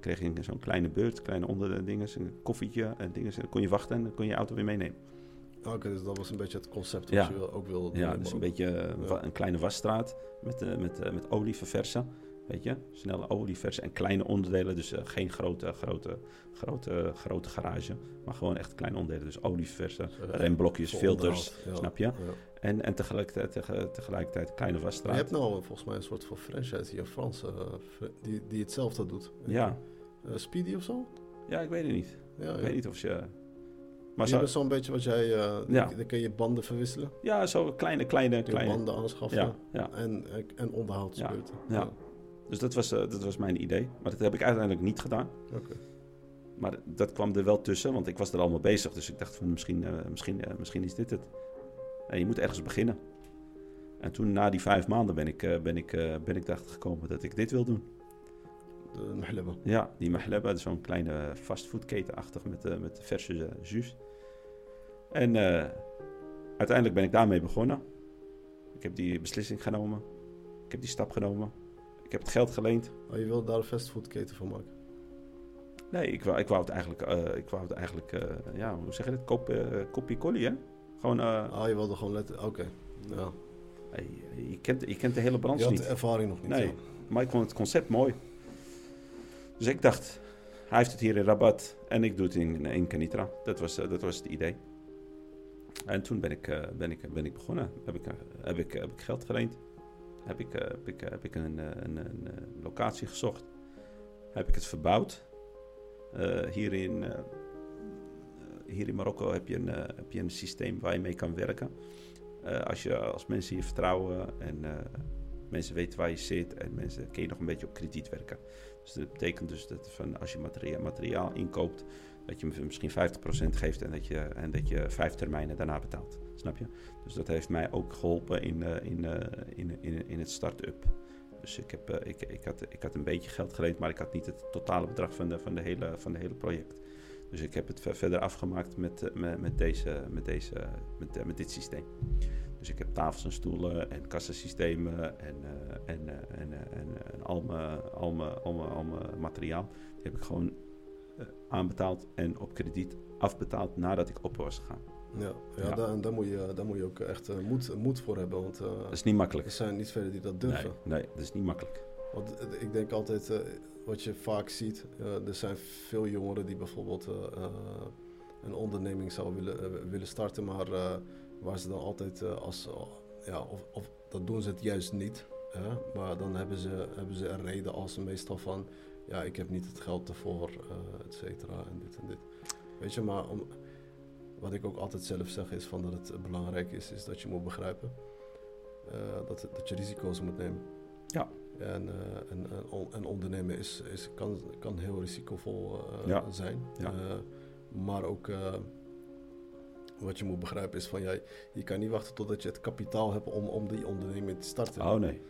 [SPEAKER 2] kreeg je zo'n kleine beurt, kleine onderdingen, een koffietje en dingen. Dan kon je wachten en dan kon je je auto weer meenemen.
[SPEAKER 1] Oké, dus dat was een beetje het concept wat
[SPEAKER 2] Ja.
[SPEAKER 1] je ook wil
[SPEAKER 2] Ja,
[SPEAKER 1] doen,
[SPEAKER 2] dus
[SPEAKER 1] maar
[SPEAKER 2] een beetje eh,
[SPEAKER 1] Ja.
[SPEAKER 2] een kleine wasstraat met, eh, met, eh, met olie verversen. Weet je, snelle olie versen en kleine onderdelen. Dus geen grote, grote, grote, grote garage, maar gewoon echt kleine onderdelen. Dus olie versen,
[SPEAKER 1] Eh,
[SPEAKER 2] remblokjes, filters,
[SPEAKER 1] ja.
[SPEAKER 2] snap je?
[SPEAKER 1] Ja.
[SPEAKER 2] En, en tegelijkertijd, tege- tegelijkertijd kleine wasstraat.
[SPEAKER 1] je hebt nou volgens mij een soort van franchise hier in Frans, fr- die, die hetzelfde doet.
[SPEAKER 2] Ja.
[SPEAKER 1] Speedy of zo?
[SPEAKER 2] Ja, ik weet het niet.
[SPEAKER 1] Ja,
[SPEAKER 2] Ik
[SPEAKER 1] ja.
[SPEAKER 2] weet niet of je... Maar zo,
[SPEAKER 1] zo... zo'n beetje wat jij, eh
[SPEAKER 2] Ja.
[SPEAKER 1] dan kun je banden verwisselen,
[SPEAKER 2] ja, zo kleine, kleine, kleine...
[SPEAKER 1] banden aanschaffen
[SPEAKER 2] Ja, ja.
[SPEAKER 1] en, en onderhoud
[SPEAKER 2] Ja. Dus dat was, eh, dat was mijn idee. Maar dat heb ik uiteindelijk niet gedaan.
[SPEAKER 1] Oké.
[SPEAKER 2] Maar dat kwam er wel tussen, want ik was er al mee bezig. Dus ik dacht van misschien, eh, misschien, eh, misschien is dit het. En je moet ergens beginnen. En toen na die vijf maanden ben ik, eh, ben ik, eh, ben ik erachter gekomen dat ik dit wil doen.
[SPEAKER 1] De mahleba.
[SPEAKER 2] Ja, die Mahleba, dat is zo'n kleine fastfoodketenachtig met, eh, met verse uh, jus. En eh, uiteindelijk ben ik daarmee begonnen. Ik heb die beslissing genomen. Ik heb die stap genomen. Ik heb het geld geleend.
[SPEAKER 1] Oh, je wil daar een fastfoodketen van maken?
[SPEAKER 2] Nee, ik wou, ik wou het eigenlijk, eh, ik wou het eigenlijk eh, ja, hoe zeg je dat? Kop, eh, kopie collie, hè? Gewoon, eh,
[SPEAKER 1] Ah, je wilde gewoon letten. Oké. Ja.
[SPEAKER 2] je, kent, je kent de hele
[SPEAKER 1] Je
[SPEAKER 2] branche
[SPEAKER 1] had de
[SPEAKER 2] niet.
[SPEAKER 1] ervaring nog niet.
[SPEAKER 2] Nee.
[SPEAKER 1] ja.
[SPEAKER 2] Maar ik vond het concept mooi. Dus ik dacht, hij heeft het hier in Rabat en ik doe het in, in Kenitra. Dat was, eh, dat was het idee. En toen ben ik, eh, ben ik, ben ik begonnen. Heb ik, eh, heb, ik, heb ik geld geleend. Heb ik, heb ik, heb ik een, een, een, locatie gezocht. Heb ik het verbouwd. Hier, in, hier in Marokko heb je, een, heb je een systeem waar je mee kan werken. Als, je, als mensen je vertrouwen en mensen weten waar je zit en mensen kun je nog een beetje op krediet werken. Dus dat betekent dus dat van als je materiaal, materiaal inkoopt, dat je misschien 50% geeft en dat, je, en dat je vijf termijnen daarna betaalt. Snap je? Dus dat heeft mij ook geholpen in, eh, in, eh, in, in, in het start-up. Dus ik, heb, eh, ik, ik, had, ik had een beetje geld geleend, maar ik had niet het totale bedrag van de, van de, hele, van de hele project. Dus ik heb het ver- verder afgemaakt met, met, met, deze, met, deze, met, met dit systeem. Dus ik heb tafels en stoelen en kassasystemen en, eh, en, eh, en, eh, en, en al mijn al mijn- al mijn- al mijn materiaal. Die heb ik gewoon aanbetaald en op krediet afbetaald nadat ik op was gegaan.
[SPEAKER 1] Ja, ja,
[SPEAKER 2] Ja.
[SPEAKER 1] Daar, daar, moet je, daar moet je ook echt moed, moed voor hebben. Want
[SPEAKER 2] Dat is niet makkelijk.
[SPEAKER 1] er zijn niet velen die dat
[SPEAKER 2] Nee,
[SPEAKER 1] durven.
[SPEAKER 2] nee, dat is niet makkelijk.
[SPEAKER 1] Want ik denk altijd, wat je vaak ziet, er zijn veel jongeren die bijvoorbeeld een onderneming zouden willen, willen starten, maar waar ze dan altijd als, als, ja, of, of dat doen ze het juist niet. Hè? Maar dan hebben ze, hebben ze een reden als meestal van, ja, ik heb niet het geld ervoor, eh et cetera, en dit en dit. Weet je, maar om, wat ik ook altijd zelf zeg is van dat het belangrijk is, is dat je moet begrijpen eh, dat, dat je risico's moet nemen.
[SPEAKER 2] Ja.
[SPEAKER 1] En, eh, en, en, on- en ondernemen is, is, kan, kan heel risicovol eh,
[SPEAKER 2] Ja.
[SPEAKER 1] zijn.
[SPEAKER 2] Ja.
[SPEAKER 1] Eh, maar ook eh, wat je moet begrijpen is van, ja, je kan niet wachten totdat je het kapitaal hebt om, om die onderneming te starten.
[SPEAKER 2] Oh nee,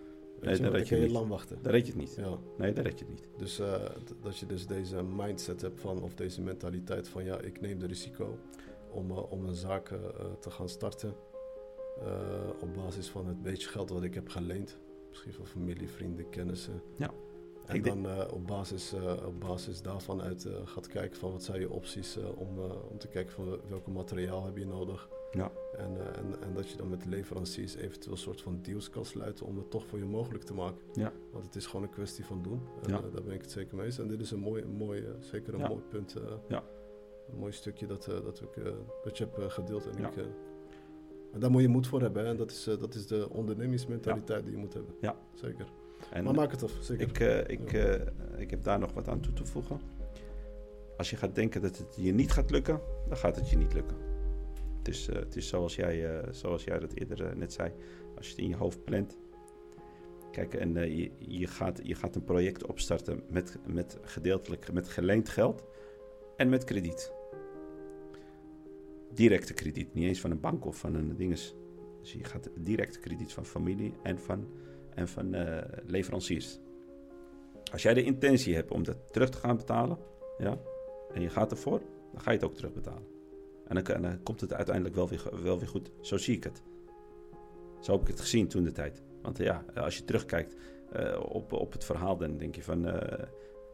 [SPEAKER 1] Weet
[SPEAKER 2] nee,
[SPEAKER 1] je,
[SPEAKER 2] dat je niet.
[SPEAKER 1] lang wachten.
[SPEAKER 2] daar red je het niet.
[SPEAKER 1] Ja.
[SPEAKER 2] Nee, daar red je het niet.
[SPEAKER 1] Dus eh, dat je dus deze mindset hebt van, of deze mentaliteit van ja, ik neem de risico om, eh, om een zaak eh, te gaan starten. op basis van het beetje geld wat ik heb geleend. Misschien van familie, vrienden, kennissen.
[SPEAKER 2] Ja.
[SPEAKER 1] En
[SPEAKER 2] Ik
[SPEAKER 1] dan eh, op, basis, eh, op basis daarvan uit eh, gaat kijken van wat zijn je opties om, om te kijken van welke materiaal heb je nodig.
[SPEAKER 2] Ja.
[SPEAKER 1] En, en, en dat je dan met de leveranciers eventueel een soort van deals kan sluiten om het toch voor je mogelijk te maken.
[SPEAKER 2] Ja.
[SPEAKER 1] Want het is gewoon een kwestie van doen. En
[SPEAKER 2] Ja.
[SPEAKER 1] daar ben ik het zeker mee eens. En dit is een mooi, mooi zeker een
[SPEAKER 2] Ja.
[SPEAKER 1] mooi punt.
[SPEAKER 2] Ja.
[SPEAKER 1] Een mooi stukje dat, dat, ik, dat je hebt gedeeld. En, ik, en daar moet je moed voor hebben. Hè? En dat is, dat is de ondernemingsmentaliteit die je moet hebben.
[SPEAKER 2] Ja.
[SPEAKER 1] Zeker.
[SPEAKER 2] En
[SPEAKER 1] maar maak het af, zeker.
[SPEAKER 2] ik, eh, ik, eh, ik heb daar nog wat aan toe te voegen. Als je gaat denken dat het je niet gaat lukken, dan gaat het je niet lukken. Het is, eh, het is zoals, jij, zoals jij dat eerder net zei. Als je het in je hoofd plant. Kijk, en je, je, gaat, je gaat een project opstarten met, met gedeeltelijk met geleend geld en met krediet. Directe krediet, niet eens van een bank of van een dinges. Dus je gaat direct krediet van familie en van, en van eh, leveranciers. Als jij de intentie hebt om dat terug te gaan betalen, ja, en je gaat ervoor, dan ga je het ook terugbetalen. En dan, kan- dan komt het uiteindelijk wel weer, wel weer goed. Zo zie ik het. Zo heb ik het gezien toen de tijd. Want eh, ja, als je terugkijkt eh, op, op het verhaal, dan denk je van... eh,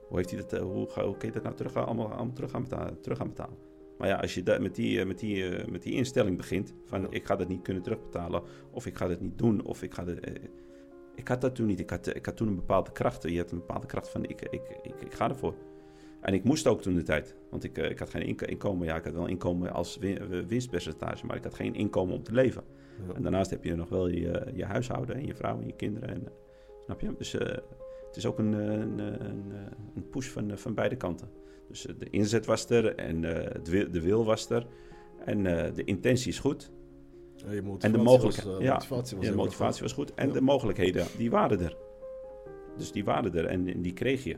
[SPEAKER 2] hoe, heeft hij dat, eh, hoe, ga- hoe kun je dat nou terug, gaan- allemaal, allemaal terug, gaan betalen, terug gaan betalen? Maar ja, als je met, die, eh, met, die, eh, met die instelling begint van
[SPEAKER 1] Ja.
[SPEAKER 2] ik ga dat niet kunnen terugbetalen... of ik ga dat niet doen, of ik ga dat... ik had dat toen niet. Ik had, ik had toen een bepaalde kracht. Je hebt een bepaalde kracht van ik, ik, ik, ik ga ervoor. En ik moest ook toen de tijd. Want ik, eh, ik had geen inko- inkomen. Ja, ik had wel inkomen als win- eh, winstpercentage. Maar ik had geen inkomen om te leven.
[SPEAKER 1] Ja.
[SPEAKER 2] En daarnaast heb je nog wel je, je huishouden en je vrouw en je kinderen. En, eh, snap je? Dus het is ook een, een, een, een push van, van beide kanten. Dus de inzet was er en het wil, de wil was er. En de intentie is goed.
[SPEAKER 1] Je
[SPEAKER 2] En de
[SPEAKER 1] was,
[SPEAKER 2] mogelijkheid.
[SPEAKER 1] eh,
[SPEAKER 2] ja,
[SPEAKER 1] motivatie was
[SPEAKER 2] ja, de motivatie was goed. En
[SPEAKER 1] Ja.
[SPEAKER 2] de mogelijkheden, die waren er. Dus die waren er en, en die kreeg je.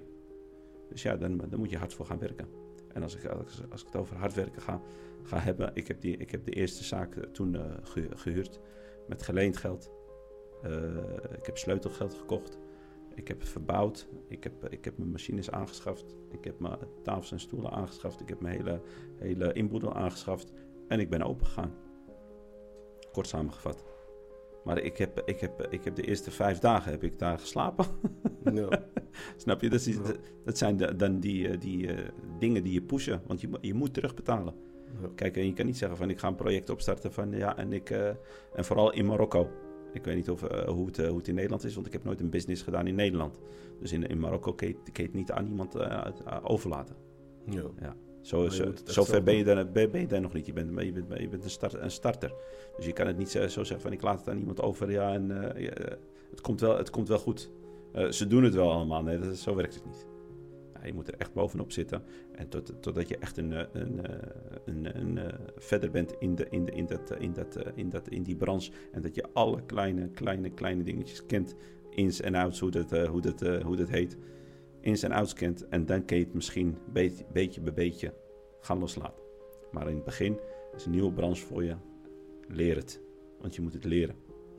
[SPEAKER 2] Dus ja, dan, dan moet je hard voor gaan werken. En als ik, als, als ik het over hard werken ga, ga hebben... Ik heb, die, ik heb de eerste zaak eh, toen eh, ge- gehuurd met geleend geld. Ik heb sleutelgeld gekocht. Ik heb het verbouwd. Ik heb, ik heb mijn machines aangeschaft. Ik heb mijn tafels en stoelen aangeschaft. Ik heb mijn hele, hele inboedel aangeschaft. En ik ben open gegaan. Kort samengevat. Maar ik heb, ik, heb, ik heb de eerste vijf dagen heb ik daar geslapen. [LAUGHS]
[SPEAKER 1] Ja. [LAUGHS]
[SPEAKER 2] Snap je? Dat, is,
[SPEAKER 1] Ja.
[SPEAKER 2] dat, dat zijn de- dan die, eh, die eh, dingen die je pushen. Want je, je moet terugbetalen.
[SPEAKER 1] Ja.
[SPEAKER 2] Kijk, en je kan niet zeggen van ik ga een project opstarten van ja, en ik eh, en vooral in Marokko. Ik weet niet of, hoe, het, hoe het in Nederland is, want ik heb nooit een business gedaan in Nederland. Dus in, in Marokko kun je, kun je het niet aan iemand overlaten.
[SPEAKER 1] Ja.
[SPEAKER 2] Zo, zover
[SPEAKER 1] zelf
[SPEAKER 2] ben je, daar, ben, ben je daar nog niet. Je bent, je bent, je bent een, start, een starter. Dus je kan het niet zo zo zeggen van ik laat het aan iemand over. Ja, en eh, eh, het, komt wel, het komt wel goed. Eh, ze doen het wel allemaal. Nee, dat, zo werkt het niet. Ja, je moet er echt bovenop zitten. En tot, totdat je echt een, eh, een, eh, een, een, eh, verder bent in, de, in, de, in, dat, eh, in, dat, eh, in, dat, in die branche. En dat je alle kleine, kleine, kleine dingetjes kent. Ins en outs, hoe dat, eh, hoe dat, eh, hoe dat heet. Ins en outs kent. En dan kun je het misschien beetje, beetje bij beetje gaan loslaten. Maar in het begin is een nieuwe branche voor je. Leer het. Want je moet het leren.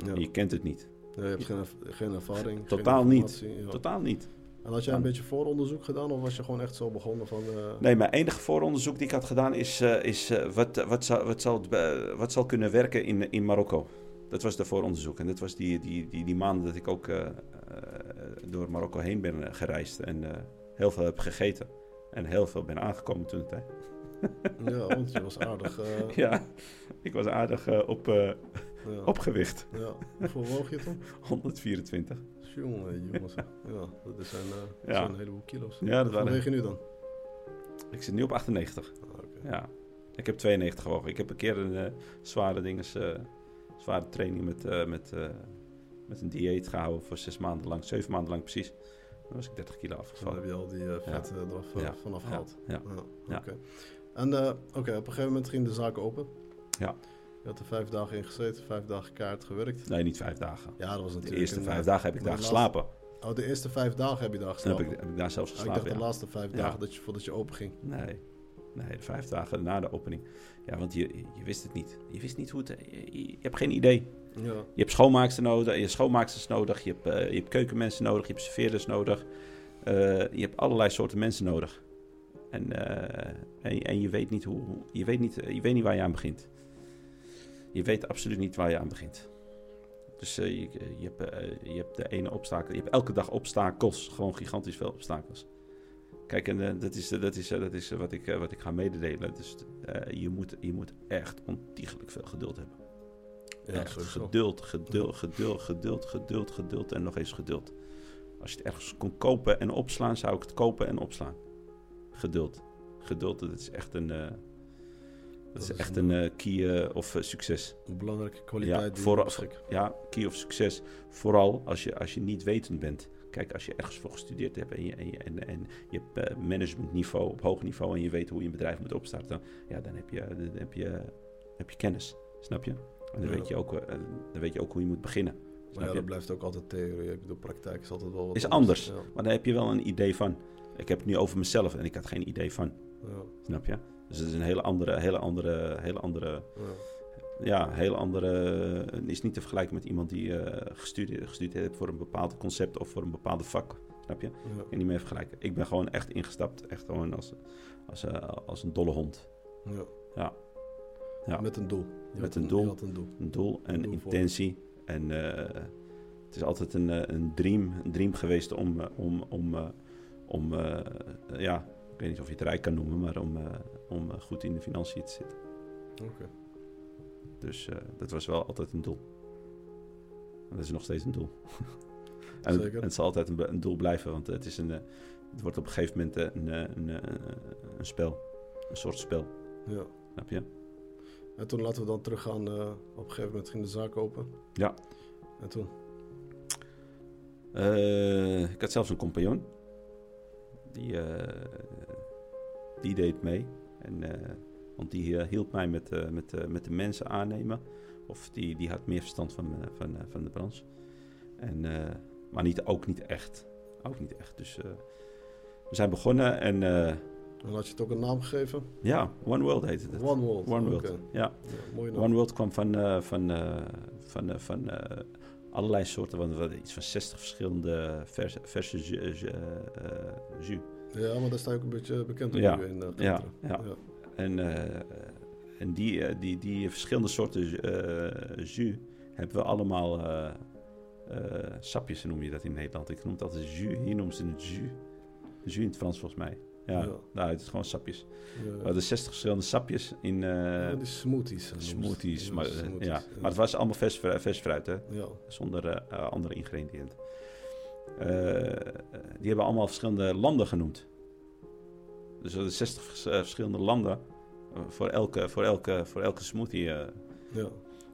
[SPEAKER 1] Ja.
[SPEAKER 2] Je kent het niet.
[SPEAKER 1] Ja, je hebt geen, erv- geen ervaring.
[SPEAKER 2] Totaal
[SPEAKER 1] geen
[SPEAKER 2] niet.
[SPEAKER 1] ja.
[SPEAKER 2] Totaal niet.
[SPEAKER 1] En had jij een beetje vooronderzoek gedaan of was je gewoon echt zo begonnen van... eh,
[SPEAKER 2] Nee, mijn enige vooronderzoek die ik had gedaan is, eh, is eh, wat, wat, zal, wat, zal, wat zal kunnen werken in, in Marokko. Dat was de vooronderzoek. En dat was die, die, die, die maanden dat ik ook door Marokko heen ben eh, gereisd. En eh, heel veel heb gegeten. En heel veel ben aangekomen toen tijd.
[SPEAKER 1] Ja, want je was aardig... eh, [LAUGHS]
[SPEAKER 2] Ja, ik was aardig op,
[SPEAKER 1] ja.
[SPEAKER 2] opgewicht.
[SPEAKER 1] ja. Hoeveel woog je toen?
[SPEAKER 2] 124.
[SPEAKER 1] Jongen, jongens. Ja, dat zijn,
[SPEAKER 2] Ja.
[SPEAKER 1] zijn een heleboel kilo's.
[SPEAKER 2] Ja, dat waren...
[SPEAKER 1] weeg je nu dan?
[SPEAKER 2] Ik zit nu op 98.
[SPEAKER 1] Ah, oké.
[SPEAKER 2] Ja, ik heb 92 gewogen. Ik heb een keer een zware dinges, zware training met, met, met een dieet gehouden voor zes maanden lang, zeven maanden lang precies. Dan was ik 30 kilo
[SPEAKER 1] Dan
[SPEAKER 2] afgevallen.
[SPEAKER 1] heb je al die eh, vet eh, eraf eh,
[SPEAKER 2] Ja.
[SPEAKER 1] vanaf
[SPEAKER 2] Ja.
[SPEAKER 1] gehaald.
[SPEAKER 2] Ja.
[SPEAKER 1] Ja,
[SPEAKER 2] Ja.
[SPEAKER 1] oké. En eh, oké, op een gegeven moment ging de zaak open.
[SPEAKER 2] Ja.
[SPEAKER 1] Je had er vijf dagen in gezeten, vijf dagen kaart gewerkt.
[SPEAKER 2] Nee, niet vijf dagen.
[SPEAKER 1] Ja, dat was
[SPEAKER 2] De
[SPEAKER 1] natuurlijk...
[SPEAKER 2] eerste
[SPEAKER 1] een,
[SPEAKER 2] vijf dagen heb ik daar
[SPEAKER 1] de
[SPEAKER 2] geslapen.
[SPEAKER 1] Oh, de eerste vijf dagen heb je daar
[SPEAKER 2] Dan
[SPEAKER 1] geslapen?
[SPEAKER 2] heb ik, heb ik daar zelfs
[SPEAKER 1] Oh, ik dacht
[SPEAKER 2] geslapen,
[SPEAKER 1] de
[SPEAKER 2] ja.
[SPEAKER 1] laatste vijf
[SPEAKER 2] Ja.
[SPEAKER 1] dagen dat je, voordat je open ging.
[SPEAKER 2] Nee. Nee, de vijf dagen na de opening. Ja, want je, je wist het niet. Je wist niet hoe het... Je, je hebt geen idee.
[SPEAKER 1] Ja.
[SPEAKER 2] Je hebt schoonmaaksters nodig, je hebt schoonmaaksters nodig, je hebt, eh, je hebt keukenmensen nodig, je hebt serveerders nodig. Eh, je hebt allerlei soorten mensen nodig. En, eh, en, en je weet niet hoe, je weet niet, je weet niet waar je aan begint. Je weet absoluut niet waar je aan begint. Dus je, je, hebt, je hebt de ene obstakel. Je hebt elke dag obstakels. Gewoon gigantisch veel obstakels. Kijk, en dat is, dat is, dat is wat, ik, wat ik ga mededelen. Dus je, moet, je moet echt ontiegelijk veel geduld hebben. Ja, echt geduld, geduld, geduld, geduld, geduld, geduld en nog eens geduld. Als je het ergens kon kopen en opslaan, zou ik het kopen en opslaan. Geduld. Geduld, dat is echt een, uh, dat, is echt een, uh, key uh, of succes.
[SPEAKER 1] Een belangrijke kwaliteit.
[SPEAKER 2] Ja, vooral, ja, key of succes. Vooral als je, als je niet wetend bent. Kijk, als je ergens voor gestudeerd hebt en je, en je, en, en je hebt managementniveau op hoog niveau en je weet hoe je een bedrijf moet opstarten, ja, dan heb je, dan heb je, heb je kennis. Snap je? En dan, weet je ook, dan weet je ook hoe je moet beginnen.
[SPEAKER 1] Maar ja, dat blijft ook altijd theorie. Ik bedoel, praktijk is altijd wel wat
[SPEAKER 2] Is anders, maar daar heb je wel een idee van. Ik heb het nu over mezelf en ik had geen idee van. Ja. Snap je? Dus het is een hele andere, hele andere, hele andere... Ja. hele andere... is niet te vergelijken met iemand die uh, gestudeerd, gestudeerd heeft voor een bepaald concept of voor een bepaalde vak. Snap je? Ja. Ik kan niet meer vergelijken. Ik ben gewoon echt ingestapt. Echt gewoon als, als, uh, als een dolle hond. Ja. ja.
[SPEAKER 1] ja. Met een doel.
[SPEAKER 2] met een, doel, een doel. Een doel en een intentie. En uh, het is altijd een, een, dream, een dream geweest om, om, om, om ja, ik weet niet of je het rijk kan noemen, maar om, om goed in de financiën te zitten. Oké. Dus dat was wel altijd een doel. En dat is nog steeds een doel. [LAUGHS] en Zeker. Het, het, zal altijd een, een, doel blijven, want het, is een, het wordt op een gegeven moment een, een, een, een spel. Een soort spel. Ja. Snap je?
[SPEAKER 1] En toen laten we dan teruggaan. Uh, op een gegeven moment ging de zaak open.
[SPEAKER 2] Ja.
[SPEAKER 1] En toen?
[SPEAKER 2] Uh, ik had zelfs een compagnon. Die, uh, die deed mee. En, want die hielp mij met, met, met de mensen aannemen. Of die, die had meer verstand van, van, van de branche. En, maar niet, ook niet echt. Ook niet echt. Dus we zijn begonnen en
[SPEAKER 1] dan had je het ook een naam gegeven?
[SPEAKER 2] Ja, One World heette het.
[SPEAKER 1] One World.
[SPEAKER 2] One World, ja. ja. mooi naam. One World kwam van, uh, van, uh, van, uh, van allerlei soorten, want iets van 60 verschillende vers, verse jus.
[SPEAKER 1] ja, maar daar sta je ook een beetje bekend op
[SPEAKER 2] ja.
[SPEAKER 1] in.
[SPEAKER 2] Ja, ja, ja. En, en die, die, die verschillende soorten jus hebben we allemaal... sapjes noem je dat in Nederland. Ik noem het altijd jus. Hier noemen ze het jus. Jus in het Frans volgens mij. Ja, ja. Nou, het is gewoon sapjes. Ja. Uh, de 60 verschillende sapjes in... Uh,
[SPEAKER 1] ja, die smoothies.
[SPEAKER 2] Smoothies, maar, smoothies, ja. maar het was allemaal vers, vers fruit, hè? Ja. Zonder uh, andere ingrediënten. die hebben allemaal verschillende landen genoemd. Dus er 60 verschillende landen voor, elke, voor, elke, voor elke smoothie. ja.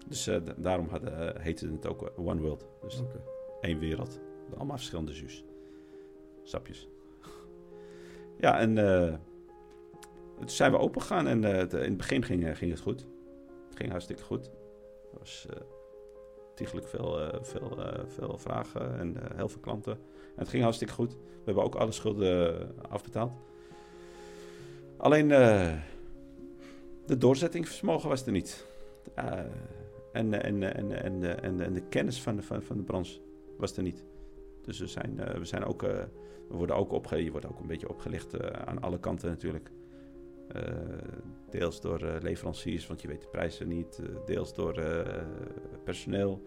[SPEAKER 2] Dus daarom had, heette het ook One World. Dus okay. één wereld. Allemaal verschillende jus. Sapjes. Ja, en toen zijn we open gegaan en in het begin ging, ging het goed. Het ging hartstikke goed. Er was ontiegelijk veel, veel, veel vragen en heel veel klanten. En het ging hartstikke goed. We hebben ook alle schulden afbetaald. Alleen de doorzettingsvermogen was er niet. en, en, en, en, en, de kennis van de, van, van de branche was er niet. Dus we zijn, we zijn ook we worden ook opge je wordt ook een beetje opgelicht uh, aan alle kanten natuurlijk. Uh, deels door uh, leveranciers, want je weet de prijzen niet. deels door personeel.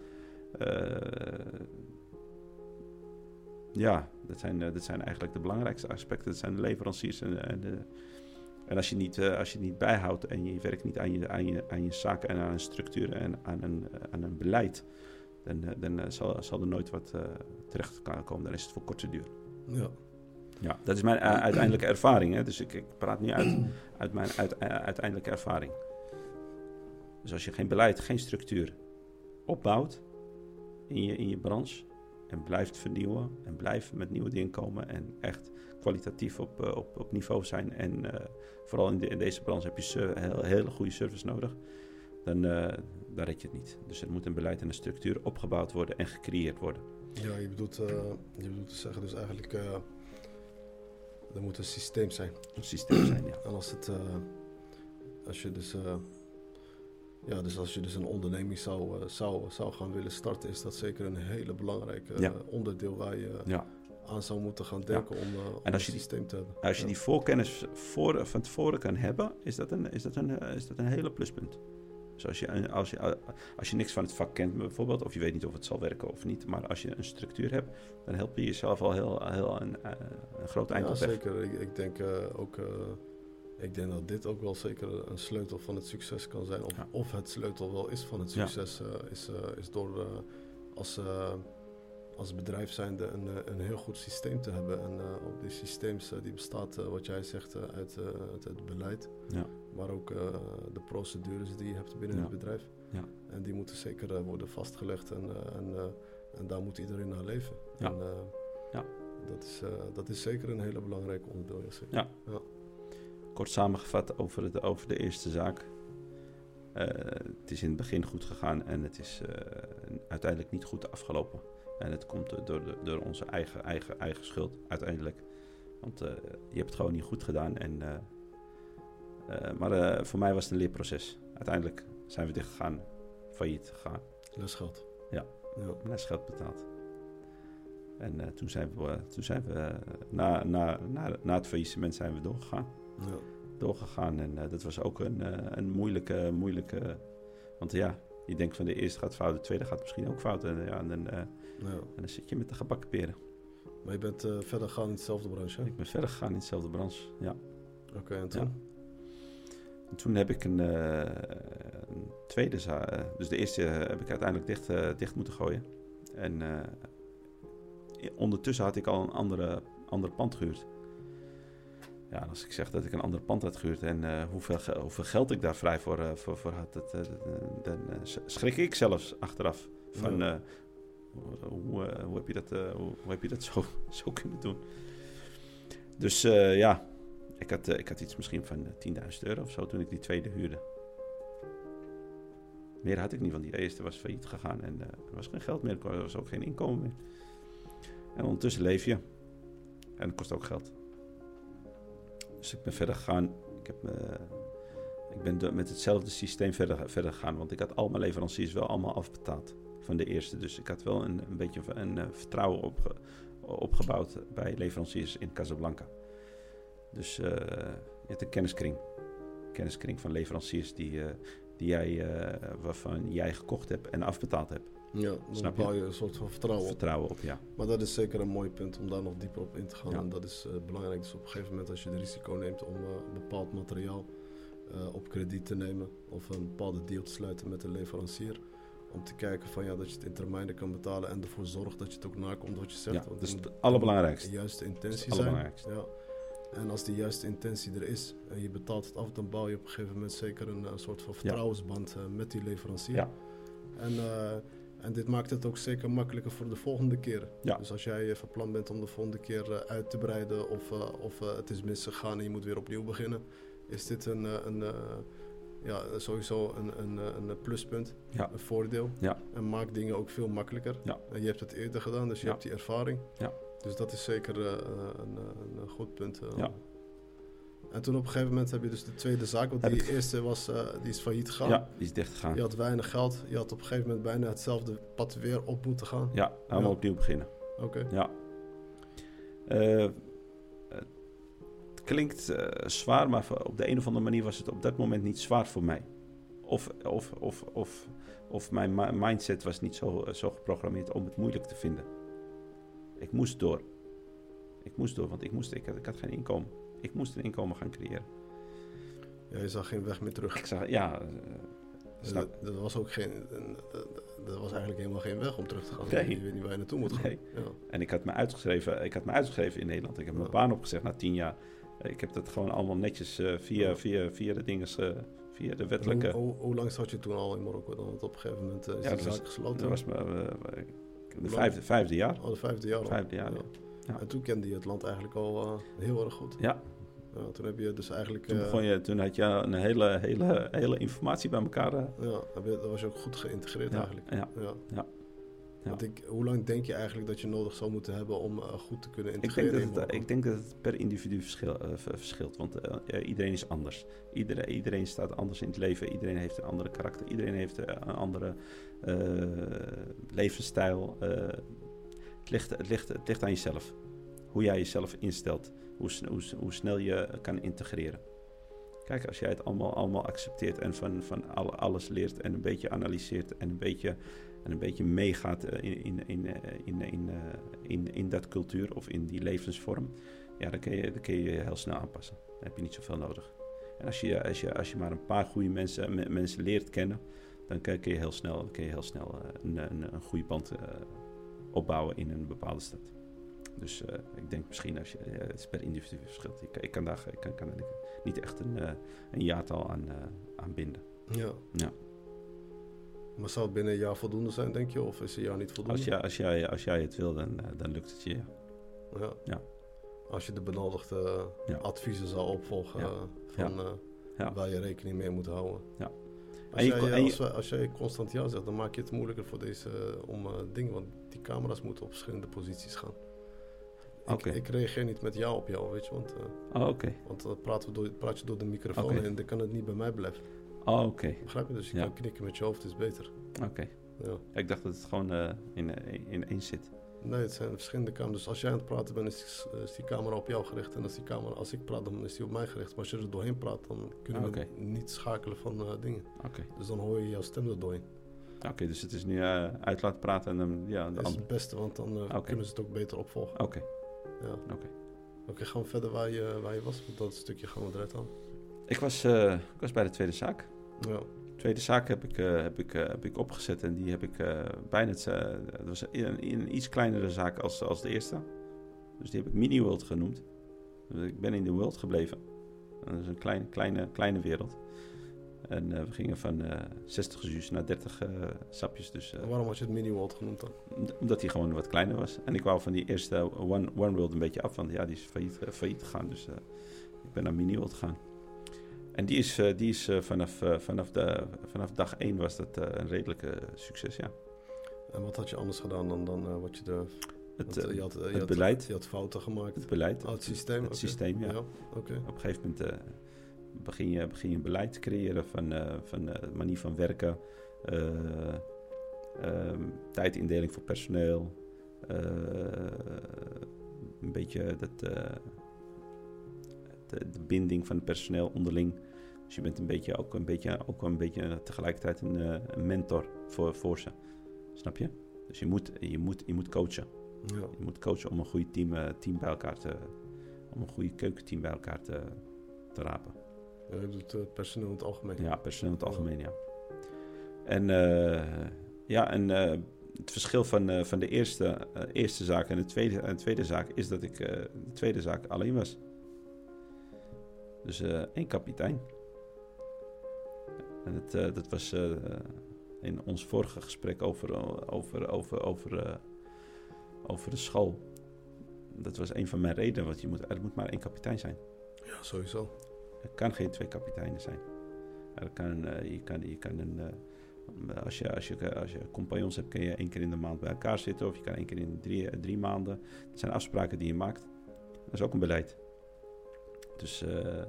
[SPEAKER 2] ja, dat zijn, dat zijn eigenlijk de belangrijkste aspecten. Dat zijn de leveranciers en, en de, en als je, niet, als je het niet bijhoudt en je werkt niet aan je, aan je, aan je zaken en aan een structuur en aan een, aan een beleid, dan, dan zal, zal er nooit wat terecht komen. Dan is het voor korte duur. Ja. Ja, dat is mijn uiteindelijke ervaring. Hè? Dus ik, ik, praat nu uit, uit mijn uit, uiteindelijke ervaring. Dus als je geen beleid, geen structuur opbouwt in je, in je branche en blijft vernieuwen en blijft met nieuwe dingen komen en echt kwalitatief op, uh, op, op niveau zijn en vooral in, de, in, deze branche heb je een hele goede service nodig, dan, dan red je het niet. Dus er moet een beleid en een structuur opgebouwd worden en gecreëerd worden.
[SPEAKER 1] Ja, je bedoelt, je bedoelt te zeggen dus eigenlijk... Er moet een systeem zijn.
[SPEAKER 2] Een systeem zijn, ja.
[SPEAKER 1] En als het... Als je dus... ja, dus als je dus een onderneming zou, zou, zou gaan willen starten... is dat zeker een hele belangrijke ja. onderdeel waar je... Ja. Aan zou moeten gaan denken om, om en als je een systeem te hebben.
[SPEAKER 2] Als je die voorkennis voor, van tevoren kan hebben, is dat een, is dat een, is dat een hele pluspunt. Dus als je, als, je, als je niks van het vak kent bijvoorbeeld, of je weet niet of het zal werken of niet, maar als je een structuur hebt, dan help je jezelf al heel, heel een, een groot eind
[SPEAKER 1] ja,
[SPEAKER 2] op
[SPEAKER 1] zeker. Ik, ik denk ook... ik denk dat dit ook wel zeker een sleutel van het succes kan zijn. Of,
[SPEAKER 2] Ja.
[SPEAKER 1] of het sleutel wel is van het
[SPEAKER 2] Ja.
[SPEAKER 1] succes. eh, is, eh, is door eh, als, eh, als bedrijf zijnde een, eh, een heel goed systeem te hebben. En eh, op die systeems eh, die bestaat, wat jij zegt, uit, uit het beleid.
[SPEAKER 2] Ja.
[SPEAKER 1] Maar ook de procedures die je hebt binnen
[SPEAKER 2] Ja.
[SPEAKER 1] het bedrijf.
[SPEAKER 2] Ja.
[SPEAKER 1] En die moeten zeker worden vastgelegd. En, en, en daar moet iedereen naar leven.
[SPEAKER 2] Ja.
[SPEAKER 1] En,
[SPEAKER 2] Ja.
[SPEAKER 1] Dat, is, dat is zeker een hele belangrijke onderdeel. Ja.
[SPEAKER 2] Kort samengevat over, het, over de eerste zaak. Het is in het begin goed gegaan en het is uiteindelijk niet goed afgelopen. En het komt door, door, door onze eigen, eigen, eigen schuld uiteindelijk. Want eh, je hebt het gewoon niet goed gedaan. En, eh, eh, maar voor mij was het een leerproces. Uiteindelijk zijn we dicht gegaan, failliet gegaan.
[SPEAKER 1] Lesgeld.
[SPEAKER 2] Ja.
[SPEAKER 1] ja.
[SPEAKER 2] lesgeld betaald. En toen zijn we, toen zijn we na, na, na, na het faillissement zijn we doorgegaan.
[SPEAKER 1] Ja.
[SPEAKER 2] Doorgegaan en dat was ook een, een moeilijke, moeilijke... Want ja, je denkt van de eerste gaat fout, de tweede gaat misschien ook fout. En, ja, en,
[SPEAKER 1] Ja.
[SPEAKER 2] en dan zit je met de gebakken peren.
[SPEAKER 1] Maar je bent eh, verder gegaan in dezelfde branche, hè?
[SPEAKER 2] Ik ben verder gegaan in dezelfde branche, ja.
[SPEAKER 1] Oké, en toen?
[SPEAKER 2] En toen heb ik een, eh, een tweede zaak... Dus de eerste eh, heb ik uiteindelijk dicht, eh, dicht moeten gooien. En eh, ondertussen had ik al een andere, andere pand gehuurd. Ja, als ik zeg dat ik een ander pand had gehuurd en eh, hoeveel, hoeveel geld ik daar vrij voor, eh, voor, voor had, dat, eh, eh, dan eh, schrik ik zelfs achteraf van
[SPEAKER 1] Ja.
[SPEAKER 2] Eh, hoe, heb je dat, eh, hoe, heb je dat [LAUGHS] zo, zo kunnen doen. Dus eh, ja, ik had, ik had iets misschien van eh, 10.000 euro of zo toen ik die tweede huurde. Meer had ik niet, want die eerste was failliet gegaan en er was geen geld meer, er was ook geen inkomen meer. En ondertussen leef je. En het kost ook geld. Dus ik ben verder gegaan. Ik, heb, ik ben met hetzelfde systeem verder, verder gegaan. Want ik had al mijn leveranciers wel allemaal afbetaald. Van de eerste. Dus ik had wel een, een beetje een, eh, vertrouwen opge- opgebouwd bij leveranciers in Casablanca. Dus eh, je hebt een kenniskring. Kenniskring van leveranciers die, eh, die jij, waarvan jij gekocht hebt en afbetaald hebt.
[SPEAKER 1] Ja, dan
[SPEAKER 2] Snap
[SPEAKER 1] bouw je een soort van vertrouwen op.
[SPEAKER 2] Vertrouwen op, ja.
[SPEAKER 1] Maar dat is zeker een mooi punt om daar nog dieper op in te gaan.
[SPEAKER 2] Ja.
[SPEAKER 1] En dat is belangrijk. Dus op een gegeven moment als je het risico neemt om bepaald materiaal eh, op krediet te nemen of een bepaalde deal te sluiten met een leverancier. Om te kijken van, ja, dat je het in termijnen kan betalen en ervoor zorgt dat je het ook nakomt wat je zegt.
[SPEAKER 2] Ja,
[SPEAKER 1] Want
[SPEAKER 2] dat is
[SPEAKER 1] het
[SPEAKER 2] allerbelangrijkste.
[SPEAKER 1] De juiste intentie zijn. Ja. En als die juiste intentie er is en je betaalt het af, dan bouw je op een gegeven moment zeker een, eh, soort van vertrouwensband eh, met die leverancier.
[SPEAKER 2] Ja.
[SPEAKER 1] En, en dit maakt het ook zeker makkelijker voor de volgende keer.
[SPEAKER 2] Ja.
[SPEAKER 1] Dus als jij van plan bent om de volgende keer uit te breiden of, of het is misgegaan en je moet weer opnieuw beginnen, is dit een, eh, een, eh, ja, sowieso een, een, eh, een pluspunt,
[SPEAKER 2] Ja.
[SPEAKER 1] een voordeel.
[SPEAKER 2] Ja.
[SPEAKER 1] En maakt dingen ook veel makkelijker.
[SPEAKER 2] Ja.
[SPEAKER 1] En je hebt het eerder gedaan, dus je hebt die ervaring.
[SPEAKER 2] Ja.
[SPEAKER 1] Dus dat is zeker een, een, goed punt.
[SPEAKER 2] Ja.
[SPEAKER 1] En toen op een gegeven moment heb je dus de tweede zaak, want
[SPEAKER 2] Heb
[SPEAKER 1] die
[SPEAKER 2] ik-
[SPEAKER 1] eerste was, die is failliet gegaan.
[SPEAKER 2] Ja, die is dicht gegaan.
[SPEAKER 1] Je had weinig geld. Je had op een gegeven moment bijna hetzelfde pad weer op moeten gaan.
[SPEAKER 2] Ja, allemaal
[SPEAKER 1] Ja.
[SPEAKER 2] opnieuw beginnen.
[SPEAKER 1] Oké.
[SPEAKER 2] Ja. Klinkt eh, zwaar, maar op de een of andere manier was het op dat moment niet zwaar voor mij. Of, of, of, of, of mijn mi- mindset was niet zo, eh, zo geprogrammeerd om het moeilijk te vinden. Ik moest door. Ik moest door, want ik, moest, ik, had, ik had geen inkomen. Ik moest een inkomen gaan creëren.
[SPEAKER 1] Ja, je zag geen weg meer terug.
[SPEAKER 2] Ik zag, ja, eh,
[SPEAKER 1] Dus dat, dat was ook geen. een- Er was eigenlijk helemaal geen weg om terug te gaan.
[SPEAKER 2] Nee.
[SPEAKER 1] Je weet niet waar je naartoe moet gaan.
[SPEAKER 2] Nee.
[SPEAKER 1] Ja.
[SPEAKER 2] En ik had me uitgeschreven, ik had me uitgeschreven in Nederland. Ik heb mijn
[SPEAKER 1] Ja.
[SPEAKER 2] baan opgezegd na tien jaar. Ik heb dat gewoon allemaal netjes eh, via,
[SPEAKER 1] Ja.
[SPEAKER 2] via, via de dingen, eh, via de wettelijke.
[SPEAKER 1] hoe, hoe lang zat je toen al in Marokko dan? Want op een gegeven moment eh, is
[SPEAKER 2] Ja, was-
[SPEAKER 1] zaak gesloten.
[SPEAKER 2] Dat was mijn, de vijfde, vijfde jaar.
[SPEAKER 1] Al de vijfde jaar.
[SPEAKER 2] Vijfde jaar, ja. Ja.
[SPEAKER 1] En toen kende je het land eigenlijk al heel erg goed.
[SPEAKER 2] Ja,
[SPEAKER 1] Ja, toen heb je dus eigenlijk...
[SPEAKER 2] toen, begon je, toen had je een hele, hele, hele informatie bij elkaar.
[SPEAKER 1] Ja, dat was je ook goed geïntegreerd eigenlijk.
[SPEAKER 2] ja.
[SPEAKER 1] Ja.
[SPEAKER 2] Ja. Ja.
[SPEAKER 1] Want ik, hoe lang denk je eigenlijk dat je nodig zou moeten hebben om eh, goed te kunnen
[SPEAKER 2] Ik,
[SPEAKER 1] integreren
[SPEAKER 2] denk
[SPEAKER 1] in
[SPEAKER 2] dat het,
[SPEAKER 1] Marokko?
[SPEAKER 2] ik denk dat het per individu verschil, eh, ver- verschilt. Want eh, iedereen is anders. Iedereen, iedereen staat anders in het leven. Iedereen heeft een andere karakter. Iedereen heeft eh, een andere eh, levensstijl. Eh, het, ligt, het, ligt, het ligt aan jezelf. Hoe jij jezelf instelt. Hoe, hoe, hoe snel je kan integreren. Kijk, als jij het allemaal, allemaal accepteert en van, van alle, alles leert en een beetje analyseert en een beetje, en een beetje meegaat eh, in, in, in, eh, in, in, eh, in, in dat cultuur of in die levensvorm, ja, dan kun je dan kun je, je heel snel aanpassen. Dan heb je niet zoveel nodig. En als je, als je, als je maar een paar goede mensen, me- mensen leert kennen, dan kun je heel snel, kun je heel snel een, een, een goede band opbouwen in een bepaalde stad. Dus ik denk misschien als je, het is per individu verschilt. Ik, ik kan daar ik kan, kan niet echt een, een jaartal aan, aan binden.
[SPEAKER 1] Ja.
[SPEAKER 2] Ja.
[SPEAKER 1] Maar zou het binnen een jaar voldoende zijn, denk je? Of is een jaar niet voldoende?
[SPEAKER 2] Als, jij, als, jij, als jij het wil, dan, eh, dan lukt het je. ja.
[SPEAKER 1] Ja.
[SPEAKER 2] Ja.
[SPEAKER 1] Als je de benodigde
[SPEAKER 2] Ja.
[SPEAKER 1] adviezen zou opvolgen
[SPEAKER 2] Ja.
[SPEAKER 1] eh, van eh,
[SPEAKER 2] Ja.
[SPEAKER 1] waar je rekening mee moet houden.
[SPEAKER 2] Ja.
[SPEAKER 1] Als,
[SPEAKER 2] je
[SPEAKER 1] jij,
[SPEAKER 2] je-
[SPEAKER 1] als, wij- als jij constant ja zegt, dan maak je het moeilijker voor deze om dingen. Want die camera's moeten op verschillende posities gaan. Ik,
[SPEAKER 2] Oké.
[SPEAKER 1] ik reageer niet met ja op jou, weet je. Want,
[SPEAKER 2] Oh, oké.
[SPEAKER 1] want we door, praat je door de microfoon en dan kan het niet bij mij blijven.
[SPEAKER 2] Oh, oké.
[SPEAKER 1] Begrijp je? Dus je
[SPEAKER 2] Ja.
[SPEAKER 1] kan knikken met je hoofd, is beter.
[SPEAKER 2] Oké.
[SPEAKER 1] Ja.
[SPEAKER 2] Ik dacht dat het gewoon eh, in, in, in één zit.
[SPEAKER 1] Nee, het zijn verschillende camera's. Dus als jij aan het praten bent, is, is die camera op jou gericht. En als, die camera, als ik praat, dan is die op mij gericht. Maar als je er doorheen praat, dan kunnen we niet schakelen van eh, dingen.
[SPEAKER 2] Oké.
[SPEAKER 1] Dus dan hoor je jouw stem er doorheen.
[SPEAKER 2] Oké, dus het is nu eh, uit laten praten en dan ja, de
[SPEAKER 1] Dat is het beste, want dan eh, kunnen ze het ook beter opvolgen.
[SPEAKER 2] Oké.
[SPEAKER 1] Ja.
[SPEAKER 2] Oké.
[SPEAKER 1] Oké, gaan we verder waar je, waar je was? Want dat stukje gaan we eruit halen.
[SPEAKER 2] Ik was, eh, ik was bij de tweede zaak.
[SPEAKER 1] Ja.
[SPEAKER 2] De tweede zaak heb ik, eh, heb ik, eh, heb ik opgezet en die heb ik bijna het, dat was een, een iets kleinere zaak als, als de eerste. Dus die heb ik Mini World genoemd. Dus ik ben in de world gebleven. En dat is een kleine, kleine, kleine wereld. En we gingen van eh 60 jus naar 30 eh, sapjes. Dus,
[SPEAKER 1] waarom had je het mini-world genoemd dan?
[SPEAKER 2] om- omdat hij gewoon wat kleiner was. En ik wou van die eerste One, One World een beetje af, want ja, die is failliet, failliet gegaan. Dus ik ben naar Mini World gegaan. En die is, eh, die is eh, vanaf, eh, vanaf, de, vanaf dag 1 was dat een redelijke succes, ja.
[SPEAKER 1] En wat had je anders gedaan dan, dan wat je de...
[SPEAKER 2] Het,
[SPEAKER 1] want, je had, je
[SPEAKER 2] het
[SPEAKER 1] had-
[SPEAKER 2] beleid.
[SPEAKER 1] Je had fouten gemaakt.
[SPEAKER 2] het beleid,
[SPEAKER 1] Oh, het systeem?
[SPEAKER 2] het systeem, ja.
[SPEAKER 1] Oké.
[SPEAKER 2] Op een gegeven moment begin, je, begin je een beleid te creëren van, van manier van werken, eh, ehm, tijdindeling voor personeel, een beetje dat, de, de binding van het personeel onderling. Dus je bent een beetje, ook, een beetje, ook een beetje tegelijkertijd een, eh, een mentor voor, voor ze. Snap je? Dus je moet, je moet, je moet coachen.
[SPEAKER 1] Ja.
[SPEAKER 2] Je moet coachen om een goede team, eh, team bij elkaar te... om een goede keukenteam bij elkaar te, te rapen.
[SPEAKER 1] Ja, doet eh, personeel in het algemeen.
[SPEAKER 2] Ja, personeel in het algemeen, ja. En ja, en het verschil van, van de eerste, eerste zaak en de tweede, en de tweede zaak is dat ik de tweede zaak alleen was. Dus één kapitein. En het, eh, dat was eh, in ons vorige gesprek over, over, over, over, eh, over de school. Dat was een van mijn redenen, want je moet, er moet maar één kapitein zijn.
[SPEAKER 1] Ja, sowieso.
[SPEAKER 2] Er kan geen twee kapiteinen zijn. Er kan, eh, je kan, je kan een, eh, als, je, als, je, als je compagnons hebt, kun je één keer in de maand bij elkaar zitten. Of je kan één keer in drie, eh, drie maanden. Dat zijn afspraken die je maakt. Dat is ook een beleid. Dus eh,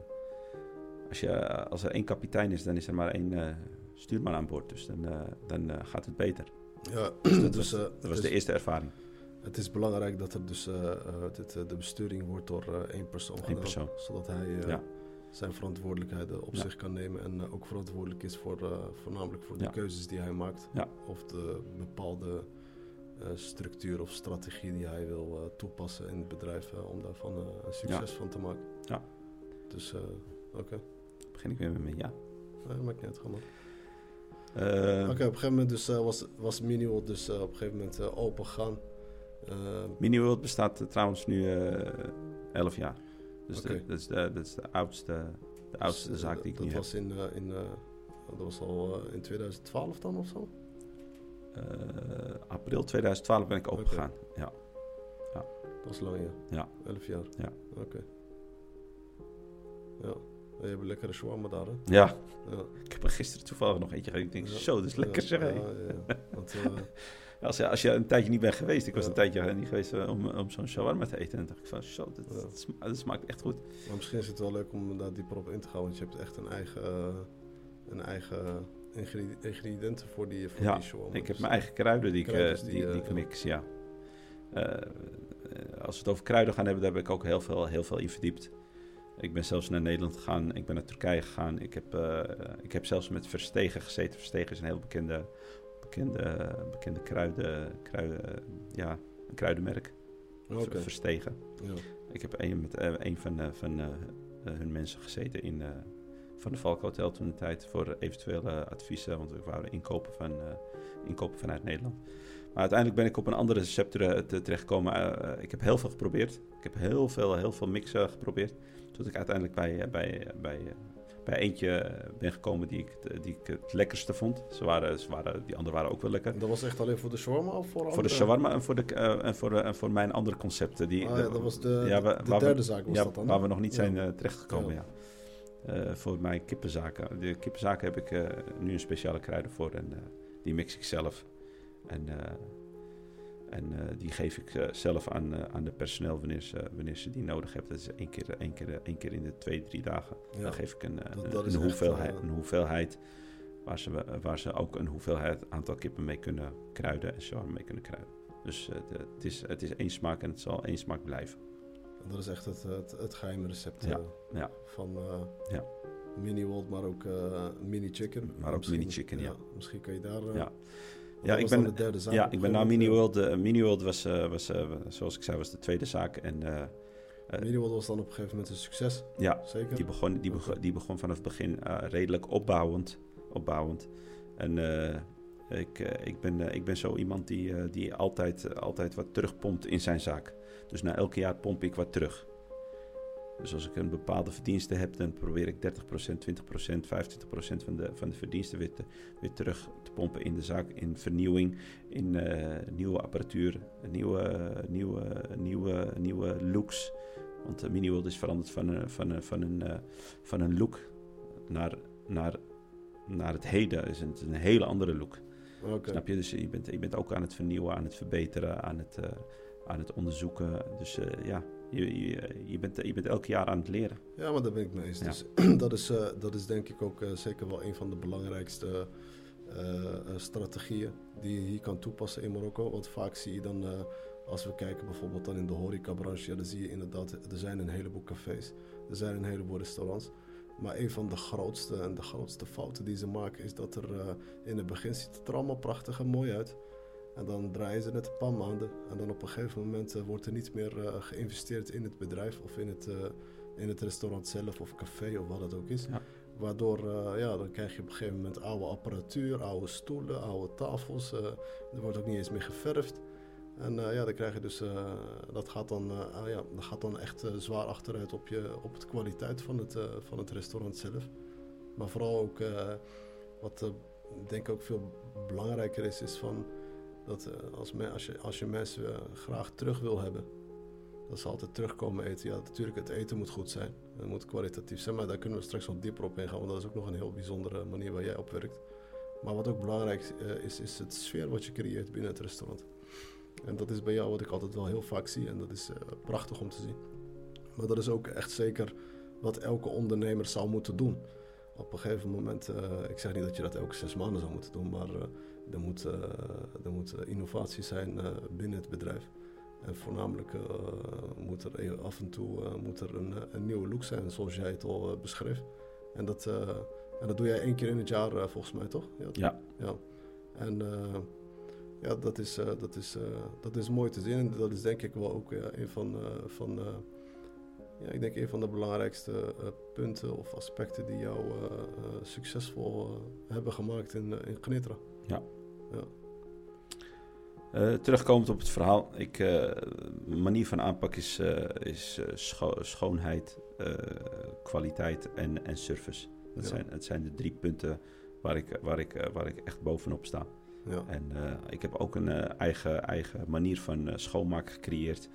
[SPEAKER 2] als, je, als er één kapitein is, dan is er maar één eh, stuurman aan boord. Dus dan, eh, dan eh, gaat het beter.
[SPEAKER 1] Ja, [CLEARS THROAT]
[SPEAKER 2] dat
[SPEAKER 1] dus,
[SPEAKER 2] was,
[SPEAKER 1] eh,
[SPEAKER 2] dat was
[SPEAKER 1] is-
[SPEAKER 2] de eerste ervaring.
[SPEAKER 1] Het is belangrijk dat er dus eh, eh, dit, eh, de besturing wordt door eh, één persoon
[SPEAKER 2] Eén
[SPEAKER 1] gedaan.
[SPEAKER 2] persoon.
[SPEAKER 1] Zodat hij eh,
[SPEAKER 2] Ja.
[SPEAKER 1] zijn verantwoordelijkheden op
[SPEAKER 2] Ja.
[SPEAKER 1] zich kan nemen. En eh, ook verantwoordelijk is voor eh, voornamelijk voor de
[SPEAKER 2] Ja.
[SPEAKER 1] keuzes die hij maakt. Of de bepaalde eh, structuur of strategie die hij wil eh, toepassen in het bedrijf. eh, om daarvan eh, een succes van te maken.
[SPEAKER 2] Ja.
[SPEAKER 1] Dus eh, oké.
[SPEAKER 2] Begin ik weer met mijn ja.
[SPEAKER 1] Nee, maakt niet uit, ga maar.
[SPEAKER 2] Eh,
[SPEAKER 1] Oké, op een gegeven moment dus, eh, was, was Miniworld dus eh, op een gegeven moment eh, open gegaan. Eh,
[SPEAKER 2] Miniworld bestaat trouwens nu eh 11 jaar. Dus de- dat, is de, dat is de oudste, de oudste
[SPEAKER 1] dus, eh,
[SPEAKER 2] zaak die ik
[SPEAKER 1] dat
[SPEAKER 2] nu heb.
[SPEAKER 1] was in, eh, in, eh, dat was al in 2012 dan of zo?
[SPEAKER 2] April 2012 ben ik opengegaan. Ja.
[SPEAKER 1] Dat was lang, ja.
[SPEAKER 2] Ja.
[SPEAKER 1] 11 jaar.
[SPEAKER 2] Ja.
[SPEAKER 1] Oké. Ja. Je hebt een lekkere shawarma daar, hè?
[SPEAKER 2] ja,
[SPEAKER 1] Ja.
[SPEAKER 2] ik heb er gisteren toevallig nog eentje gegeten. Ik denk, zo, dat is lekker zeg.
[SPEAKER 1] Want, eh, [LAUGHS]
[SPEAKER 2] Als, je, als je een tijdje niet bent geweest, ik was een tijdje niet geweest eh, om, om zo'n shawarma te eten. En dacht ik van, zo, dat, dat, sma- dat smaakt echt goed.
[SPEAKER 1] maar misschien is het wel leuk om daar dieper op in te gaan. Want je hebt echt een eigen, eh, een eigen ingredi- ingrediënten voor die, voor
[SPEAKER 2] Ja,
[SPEAKER 1] die shawarma.
[SPEAKER 2] Ik heb mijn eigen kruiden die ik,
[SPEAKER 1] Kruiden
[SPEAKER 2] eh,
[SPEAKER 1] die,
[SPEAKER 2] die,
[SPEAKER 1] eh,
[SPEAKER 2] die ik
[SPEAKER 1] ja.
[SPEAKER 2] mix, ja. Eh, eh, als we het over kruiden gaan hebben, daar heb ik ook heel veel, heel veel in verdiept. Ik ben zelfs naar Nederland gegaan. Ik ben naar Turkije gegaan. Ik heb, uh, ik heb zelfs met Verstegen gezeten. Verstegen is een heel bekende, bekende, bekende kruiden, kruiden, ja, een kruidenmerk. Okay. Verstegen. Ja. Ik heb een, met uh, een van, uh, van hun mensen gezeten in van de Valk Hotel toen de tijd voor eventuele adviezen, want we wouden inkopen, van, inkopen vanuit Nederland. Maar uiteindelijk ben ik op een andere recept terechtgekomen. ik heb heel veel geprobeerd. Ik heb heel veel, heel veel mixen geprobeerd. Tot ik uiteindelijk bij, eh, bij, eh, bij, eh, bij eentje ben gekomen die ik, die ik het lekkerste vond. Ze waren, ze waren, die anderen waren ook wel lekker.
[SPEAKER 1] Dat was echt alleen voor de shawarma of voor
[SPEAKER 2] Voor de shawarma en voor, de, en voor, en voor mijn andere concepten. Die,
[SPEAKER 1] ah, ja, dat was de, ja, we, de derde zaak was
[SPEAKER 2] ja,
[SPEAKER 1] dat dan?
[SPEAKER 2] Waar we nog niet zijn uh, terechtgekomen, ja. Voor mijn kippenzaken. De kippenzaken heb ik nu een speciale kruiden voor en die mix ik zelf. En en uh, die geef ik uh, zelf aan, uh, aan de personeel wanneer ze, wanneer ze die nodig hebben. Dat is één keer, één keer, één keer in de twee, drie dagen. Ja. Dan geef ik een, dat, dat een, een hoeveelheid, een hoeveelheid waar, ze, waar ze ook een hoeveelheid aantal kippen mee kunnen kruiden en shawarma mee kunnen kruiden. Dus de, het, is, het is één smaak en het zal één smaak blijven.
[SPEAKER 1] Dat is echt het, het, het geheime recept
[SPEAKER 2] ja. ja.
[SPEAKER 1] van ja. mini wold, maar ook mini chicken.
[SPEAKER 2] Maar ook mini chicken, ja.
[SPEAKER 1] Misschien kan je daar...
[SPEAKER 2] ja. Ja, ik ben, de derde zaak. Ja, ik ben nou Mini World. Uh, Mini World was, uh, was uh, zoals ik zei, was de tweede zaak. En,
[SPEAKER 1] Mini World was dan op een gegeven moment een succes.
[SPEAKER 2] Ja, zeker. Die begon, die, begon, die begon vanaf het begin redelijk opbouwend. opbouwend. En ik, ik, ben, ik ben zo iemand die, die altijd, altijd wat terugpompt in zijn zaak. Dus na elk jaar pomp ik wat terug. Dus als ik een bepaalde verdienste heb, dan probeer ik 30%, 20%, 25% van de, van de verdiensten weer, weer terug te pompen in de zaak. In vernieuwing, in uh, nieuwe apparatuur, nieuwe, nieuwe, nieuwe, nieuwe looks. Want uh, Miniworld is veranderd van, uh, van, van, een, uh, van een look naar, naar, naar het heden. Het is een, een hele andere look. Okay. Snap je? Dus je bent, je bent ook aan het vernieuwen, aan het verbeteren, aan het, aan het onderzoeken. Dus ja, je, je, je, bent, je bent elk jaar aan het leren.
[SPEAKER 1] Ja, maar daar ben ik mee eens. Dus [CLEARS THROAT] dat, is, uh, dat is denk ik ook uh, zeker wel een van de belangrijkste uh, strategieën die je hier kan toepassen in Marokko. Want vaak zie je dan, als we kijken bijvoorbeeld dan in de horecabranche, ja, dan zie je inderdaad, er zijn een heleboel cafés, er zijn een heleboel restaurants. Maar een van de grootste en de grootste fouten die ze maken is dat er in het begin ziet het er allemaal prachtig en mooi uit. En dan draaien ze het een paar maanden. En dan op een gegeven moment uh, wordt er niet meer uh, geïnvesteerd in het bedrijf of in het, uh, in het restaurant zelf of café of wat het ook is. Ja. Waardoor ja, dan krijg je op een gegeven moment oude apparatuur, oude stoelen, oude tafels. er wordt ook niet eens meer geverfd. En ja, dan krijg je dus, dat gaat dan, ah, ja, dat gaat dan echt zwaar achteruit op, je, op de kwaliteit van het, van het restaurant zelf. Maar vooral ook, wat ik denk ook veel belangrijker is, is van dat uh, als, als, je, als je mensen uh, graag terug wil hebben, dat ze altijd terugkomen eten. Ja, natuurlijk, het eten moet goed zijn. Het moet kwalitatief zijn, maar daar kunnen we straks nog dieper op ingaan, want dat is ook nog een heel bijzondere manier waar jij op werkt. Maar wat ook belangrijk is, is het sfeer wat je creëert binnen het restaurant. En dat is bij jou wat ik altijd wel heel vaak zie en dat is prachtig om te zien. Maar dat is ook echt zeker wat elke ondernemer zou moeten doen. Op een gegeven moment, ik zeg niet dat je dat elke zes maanden zou moeten doen, maar er moet, uh, er moet innovatie zijn uh, binnen het bedrijf. En voornamelijk uh, moet er af en toe moet er een, een, nieuwe look zijn, zoals jij het al beschreef. En dat, en dat doe jij één keer in het jaar volgens mij, toch?
[SPEAKER 2] Ja. ja.
[SPEAKER 1] ja. En ja, dat is, dat, is, dat is mooi te zien. En dat is denk ik wel ook een van, van ja, ik denk een van de belangrijkste punten of aspecten die jou succesvol hebben gemaakt in, in Gnitra.
[SPEAKER 2] Ja. Ja. Uh, terugkomend op het verhaal, ik, uh, manier van aanpak is, uh, is scho schoonheid, kwaliteit en, en service. Dat, zijn, zijn de drie punten waar ik, waar ik, waar ik echt bovenop sta. Ja. En ik heb ook een eigen, eigen manier van schoonmaken gecreëerd.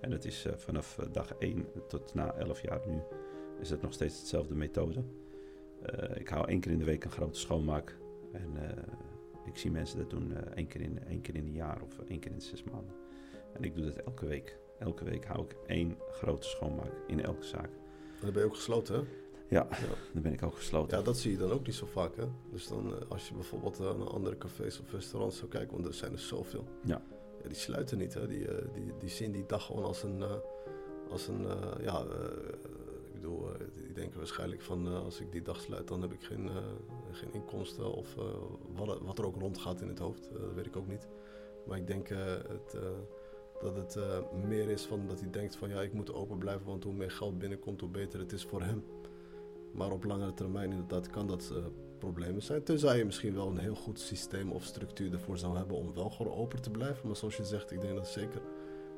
[SPEAKER 2] En dat is vanaf dag 1 tot na 11 jaar nu is het nog steeds dezelfde methode. ik hou één keer in de week een grote schoonmaak. En ik zie mensen dat doen uh, één, keer in, één keer in een jaar of één keer in zes maanden. En ik doe dat elke week. Elke week hou ik één grote schoonmaak in elke zaak.
[SPEAKER 1] Dan ben je ook gesloten, hè?
[SPEAKER 2] Ja, ja, [LAUGHS] dan ben ik ook gesloten.
[SPEAKER 1] Ja, dat zie je dan ook niet zo vaak, hè? Dus dan, eh, als je bijvoorbeeld uh, naar andere cafés of restaurants zou kijken, want er zijn er zoveel.
[SPEAKER 2] Ja.
[SPEAKER 1] ja die sluiten niet, hè? Die, die, die zien die dag gewoon als een, als een ja, bedoel, die denken waarschijnlijk van als ik die dag sluit, dan heb ik geen, geen inkomsten of wat, wat, er ook rondgaat in het hoofd. dat weet ik ook niet. Maar ik denk het, dat het meer is van dat hij denkt van ja, ik moet open blijven, want hoe meer geld binnenkomt, hoe beter het is voor hem. Maar op langere termijn inderdaad kan dat problemen zijn. Tenzij je misschien wel een heel goed systeem of structuur ervoor zou hebben om wel gewoon open te blijven. Maar zoals je zegt, ik denk dat zeker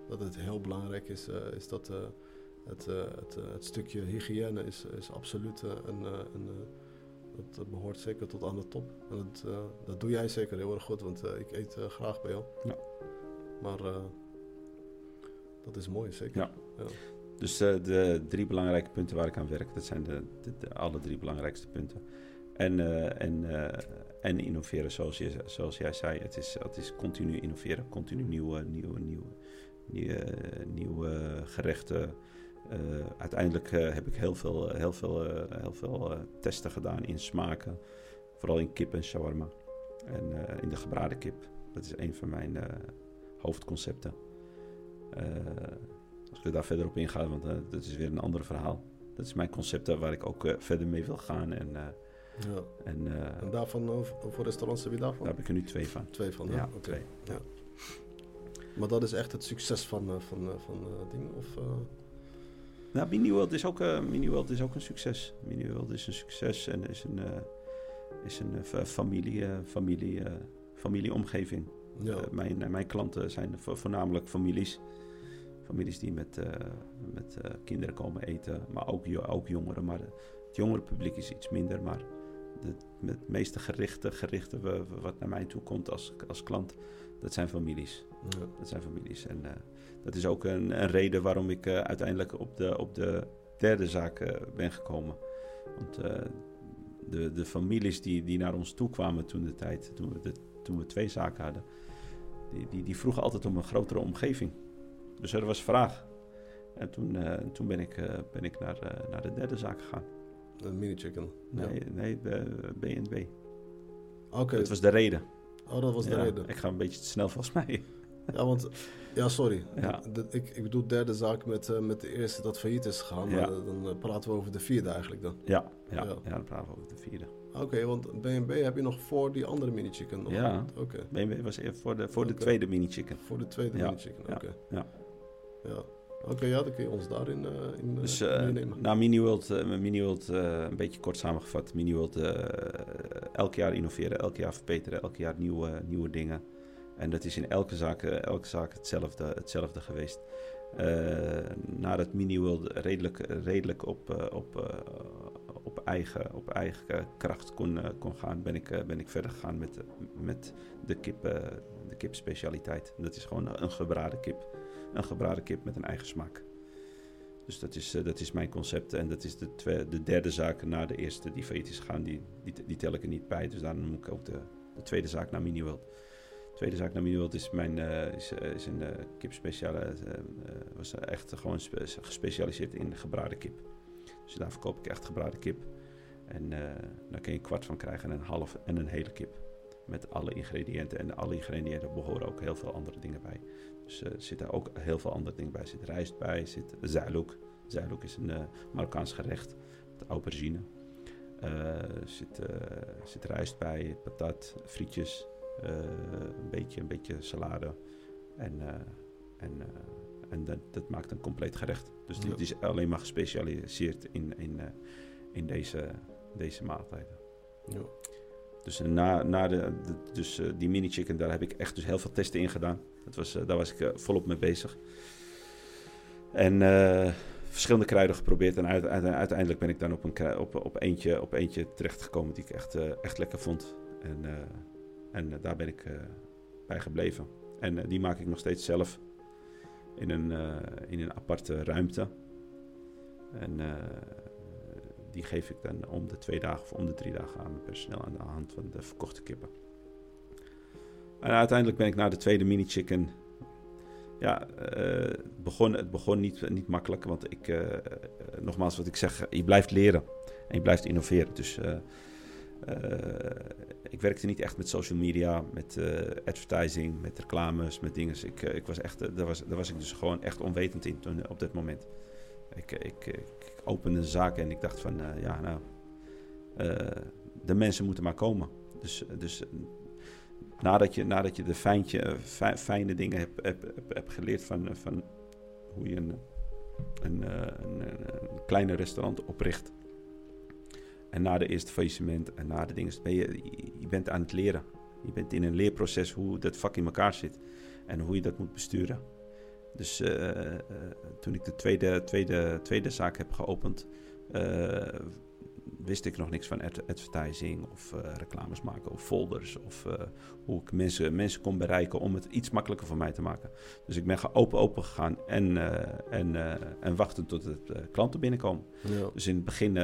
[SPEAKER 1] dat het heel belangrijk is, is dat het, het, het, stukje hygiëne is, is absoluut een, een dat behoort zeker tot aan de top. En dat, dat doe jij zeker heel erg goed, want ik eet graag bij jou. Ja. Maar dat is mooi, zeker. Ja. ja.
[SPEAKER 2] Dus de drie belangrijke punten waar ik aan werk, dat zijn de, de, de alle drie belangrijkste punten. En, en, en innoveren, zoals, je, zoals jij zei. Het is, het is continu innoveren, continu nieuwe, nieuwe, nieuwe, nieuwe, nieuwe gerechten. Uh, uiteindelijk heb ik heel veel, heel veel, heel veel testen gedaan in smaken. Vooral in kip en shawarma. En in de gebraden kip. Dat is een van mijn hoofdconcepten. als ik daar verder op inga, want dat is weer een ander verhaal. Dat is mijn concept waar ik ook verder mee wil gaan. En
[SPEAKER 1] ja. En, uh, en daarvan, voor restaurants heb je daarvan?
[SPEAKER 2] Daar heb ik er nu twee van.
[SPEAKER 1] Twee van, ja. Oké. Okay. Ja. Maar dat is echt het succes van, van, van dingen? Of,
[SPEAKER 2] Nou, Mini World is ook, World is ook een succes. Mini World is een succes en is een, is een familie, familie, familieomgeving. Ja. mijn, mijn klanten zijn voornamelijk families. Families die met, met kinderen komen eten, maar ook, ook jongeren. Maar het jongere publiek is iets minder, maar de, het meeste gerichte, gerichte wat naar mij toe komt als, als klant, dat zijn families. Ja. Dat zijn families. En uh, dat is ook een, een reden waarom ik uh, uiteindelijk op de, op de derde zaak uh, ben gekomen. Want de, de families die, die naar ons toe kwamen toen de tijd, toen we, de, toen we twee zaken hadden, die, die, die vroegen altijd om een grotere omgeving. Dus er was vraag. En toen, toen ben ik, ben ik naar, naar de derde zaak gegaan.
[SPEAKER 1] De mini chicken.
[SPEAKER 2] Nee, ja. nee BNB.
[SPEAKER 1] Oké.
[SPEAKER 2] Dat was de reden.
[SPEAKER 1] Oh, dat was de reden.
[SPEAKER 2] Ik ga een beetje te snel volgens mij.
[SPEAKER 1] Ja, want... Ja, sorry. Ja. ik, ik bedoel derde zaak met, uh, met de eerste dat failliet is gegaan. Ja. Dan uh, praten we over de vierde eigenlijk dan.
[SPEAKER 2] Ja, ja, ja. dan praten we over de vierde.
[SPEAKER 1] Oké, want BNB heb je nog voor die andere mini chicken nog?
[SPEAKER 2] Ja, oké. BNB was voor de, voor de tweede mini chicken.
[SPEAKER 1] Voor de tweede mini chicken, oké. Ja. ja. Oké, ja, dan kun je ons daarin uh, in,
[SPEAKER 2] dus, uh, meenemen. Nou, MiniWorld, uh, MiniWorld een beetje kort samengevat. MiniWorld, elk jaar innoveren, elk jaar verbeteren, elk jaar nieuwe, nieuwe dingen. En dat is in elke zaak, elke zaak hetzelfde, hetzelfde geweest. nadat MiniWorld redelijk, redelijk op, op, op, eigen, op eigen kracht kon, kon gaan, ben ik, ben ik verder gegaan met, met de, kip, de kipspecialiteit. Dat is gewoon een gebraden kip een gebraden kip met een eigen smaak. Dus dat is, dat is mijn concept. En dat is de, de derde zaak na de eerste die failliet is gegaan. Die, die, die, tel ik er niet bij. Dus daarom noem ik ook de, de tweede zaak naar MiniWorld. De tweede zaak naar MiniWorld is, mijn, uh, is, uh, is een kip speciale. was echt gewoon spe gespecialiseerd in gebraden kip. Dus daar verkoop ik echt gebraden kip. En daar kun je een kwart van krijgen en een half en een hele kip. Met alle ingrediënten. En alle ingrediënten behoren ook heel veel andere dingen bij. Dus er zitten ook heel veel andere dingen bij. Er zit rijst bij, zit zalouk. Zalouk is een Marokkaans gerecht met aubergine. Er zit, zit rijst bij, patat, frietjes, een, beetje, een beetje salade. En, en, en dat, dat, maakt een compleet gerecht. Dus dit is alleen maar gespecialiseerd in, in, in deze, deze maaltijden. Ja. Dus, na, na de, dus die mini chicken, daar heb ik echt dus heel veel testen in gedaan. Dat was, eh, daar was ik eh, volop mee bezig. En eh, verschillende kruiden geprobeerd. En uiteindelijk ben ik dan op, een, op, op, eentje, op eentje terechtgekomen die ik echt, echt lekker vond. En, en daar ben ik bij gebleven. En die maak ik nog steeds zelf in een, in een aparte ruimte. En die geef ik dan om de twee dagen of om de drie dagen aan mijn personeel aan de hand van de verkochte kippen. En uiteindelijk ben ik naar de tweede mini chicken. Ja, begon, het begon niet, niet makkelijk. Want ik, nogmaals wat ik zeg, je blijft leren. En je blijft innoveren. Dus ik werkte niet echt met social media, met advertising, met reclames, met dingen. Ik, ik was echt, daar, was, was ik dus gewoon echt onwetend in toen, op dat moment. ik, ik, ik opende de zaak en ik dacht van, ja, nou, de mensen moeten maar komen. Dus, dus nadat, je, nadat je de fijne dingen hebt heb, heb, heb geleerd van, van hoe je een, een, een, een kleine restaurant opricht. En na de eerste faillissement en na de dingen, ben je, je bent aan het leren. Je bent in een leerproces hoe dat vak in elkaar zit en hoe je dat moet besturen. Dus uh, toen ik de tweede, tweede, tweede zaak heb geopend, uh, wist ik nog niks van advertising of uh, reclames maken of folders. Of hoe ik mensen, mensen kon bereiken om het iets makkelijker voor mij te maken. Dus ik ben open open gegaan en, en, en wachten tot het klanten binnenkomen. Ja. Dus in het begin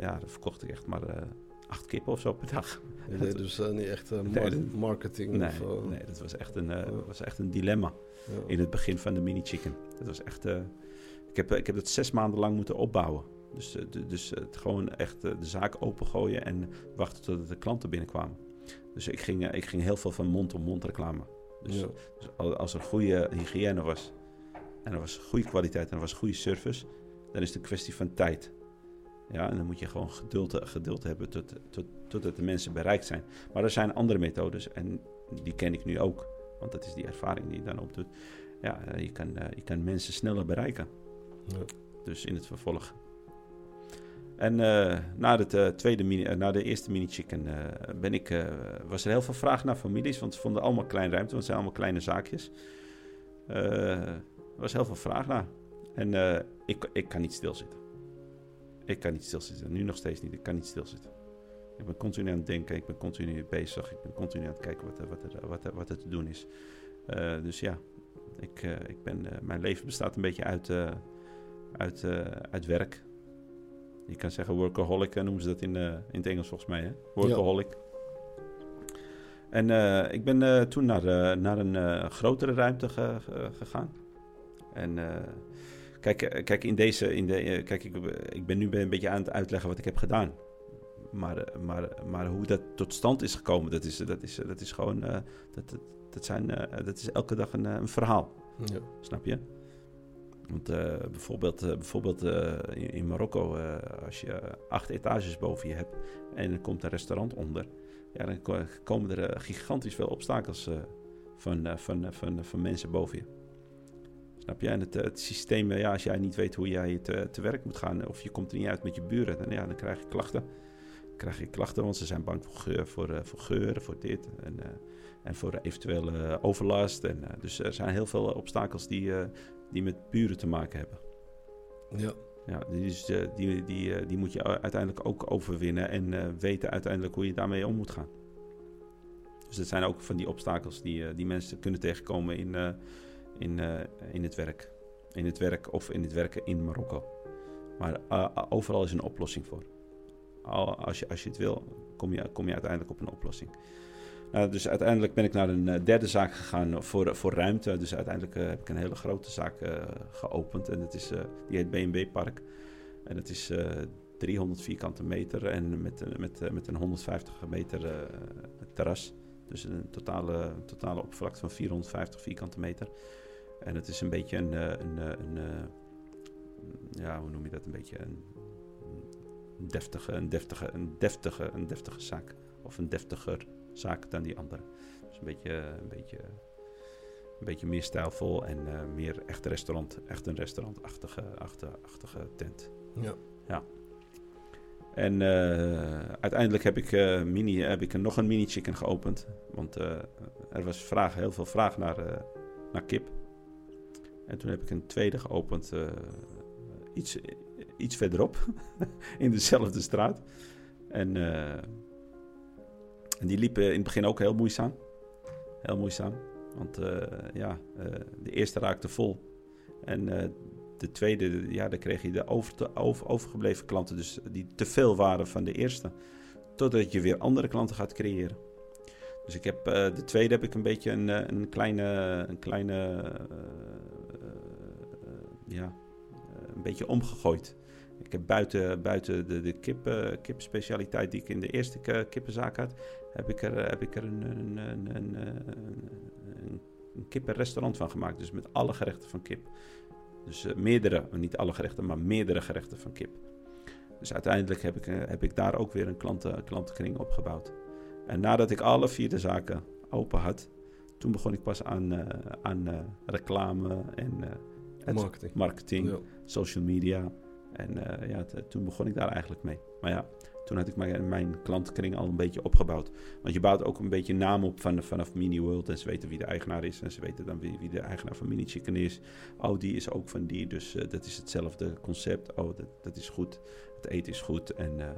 [SPEAKER 2] ja, verkocht ik echt maar acht kippen of zo per dag.
[SPEAKER 1] Nee, dus niet echt marketing?
[SPEAKER 2] Nee,
[SPEAKER 1] of,
[SPEAKER 2] nee, dat was echt een, was echt een dilemma ja. in het begin van de mini chicken. Dat was echt. ik, heb, ik heb dat zes maanden lang moeten opbouwen. Dus, dus het gewoon echt de zaak opengooien en wachten tot de klanten binnenkwamen. Dus ik ging, ik ging heel veel van mond-op-mond reclame. Dus, ja. dus, als er goede hygiëne was en er was goede kwaliteit en er was goede service, dan is het een kwestie van tijd. Ja, en dan moet je gewoon geduld, geduld hebben tot, tot, totdat de mensen bereikt zijn. Maar er zijn andere methodes en die ken ik nu ook. Want dat is die ervaring die je dan opdoet. Ja, eh, je kan, eh, je kan mensen sneller bereiken. Ja. Dus in het vervolg. En uh, na, de, tweede mini, uh, na de eerste mini-chicken ben ik, was er heel veel vraag naar families. Want ze vonden allemaal klein ruimte, want het zijn allemaal kleine zaakjes. er was heel veel vraag naar. En ik, ik kan niet stilzitten. Ik kan niet stilzitten. Nu nog steeds niet. Ik kan niet stilzitten. Ik ben continu aan het denken. Ik ben continu bezig. Ik ben continu aan het kijken wat, wat, er, wat, wat te doen is. Dus ja, ik, ik ben, mijn leven bestaat een beetje uit, uit, uit werk. Je kan zeggen workaholic, noemen ze dat in, in het Engels volgens mij. Hè? Workaholic. Ja. En ik ben toen naar, naar een grotere ruimte ge, gegaan. En Kijk, eh, kijk, in deze, in de, eh, kijk ik, ik ben nu een beetje aan het uitleggen wat ik heb gedaan. Maar, eh, maar, maar hoe dat tot stand is gekomen, dat is, dat is, dat is gewoon. Uh, dat, dat, zijn, dat is elke dag een, een verhaal. Ja. Snap je? Want uh, bijvoorbeeld, bijvoorbeeld in, in, Marokko, als je acht etages boven je hebt en er komt een restaurant onder, ja, dan komen er gigantisch veel obstakels van, van, van, van mensen boven je. Snap je? En het, het systeem, ja, als jij niet weet hoe jij te, te werk moet gaan, of je komt er niet uit met je buren, dan, ja, dan krijg je klachten. Dan krijg je klachten, want ze zijn bang voor, geur, voor, voor geuren, voor dit en, en voor eventuele overlast. En, dus er zijn heel veel obstakels die, die met buren te maken hebben.
[SPEAKER 1] Ja.
[SPEAKER 2] Ja, dus, die, die, die moet je uiteindelijk ook overwinnen en weten uiteindelijk hoe je daarmee om moet gaan. Dus dat zijn ook van die obstakels die, die mensen kunnen tegenkomen in, in, in het werk. In het werk of in het werken in Marokko. Maar overal is een oplossing voor. Als je, als je het wil, kom je, kom je uiteindelijk op een oplossing. Nou, dus uiteindelijk ben ik naar een uh, derde zaak gegaan voor, voor ruimte. Dus uiteindelijk heb ik een hele grote zaak geopend. En dat is, die heet B&B Park. En dat is 300 vierkante meter en met, met, met een 150 meter terras. Dus een totale, totale oppervlakte van 450 vierkante meter. En het is een beetje een, eh, een, eh, een, een eh, ja, hoe noem je dat? Een beetje een, deftige, een deftige, een deftige, een deftige zaak. Of een deftiger zaak dan die andere. Dus een beetje, een beetje, een beetje meer stijlvol en uh, meer echt restaurant, echt een restaurantachtige achtige, achtige tent.
[SPEAKER 1] Ja.
[SPEAKER 2] Ja. En uh, uiteindelijk heb ik, uh, mini, heb ik nog een mini chicken geopend. Want er was vraag, heel veel vraag naar, naar kip. En toen heb ik een tweede geopend, iets, iets verderop, [LAUGHS] in dezelfde straat. En, en die liepen in het begin ook heel moeizaam. Heel moeizaam. Want uh, ja, de eerste raakte vol. En de tweede, ja, dan kreeg je de over, over, overgebleven klanten, dus die te veel waren van de eerste. Totdat je weer andere klanten gaat creëren. Dus ik heb, de tweede heb ik een beetje een, een kleine, een kleine ja, eh, een beetje omgegooid. Ik heb buiten, buiten de, de kip, uh, kipspecialiteit die ik in de eerste kippenzaak had, heb ik er, heb ik er een, een, een, een, een kippenrestaurant van gemaakt. Dus met alle gerechten van kip. Dus uh, meerdere, niet alle gerechten, maar meerdere gerechten van kip. Dus uiteindelijk heb ik, uh, heb ik daar ook weer een klanten, klantenkring opgebouwd. En nadat ik alle vier de zaken open had, toen begon ik pas aan, uh, aan reclame en
[SPEAKER 1] marketing,
[SPEAKER 2] marketing ja. social media. En ja, toen begon ik daar eigenlijk mee. Maar ja, toen had ik mijn, mijn klantenkring al een beetje opgebouwd. Want je bouwt ook een beetje naam op van, vanaf Mini World. En ze weten wie de eigenaar is. En ze weten dan wie, wie de eigenaar van Mini Chicken is. Oh, die is ook van die. Dus uh, dat is hetzelfde concept. Oh, dat, dat is goed. Het eten is goed. En uh,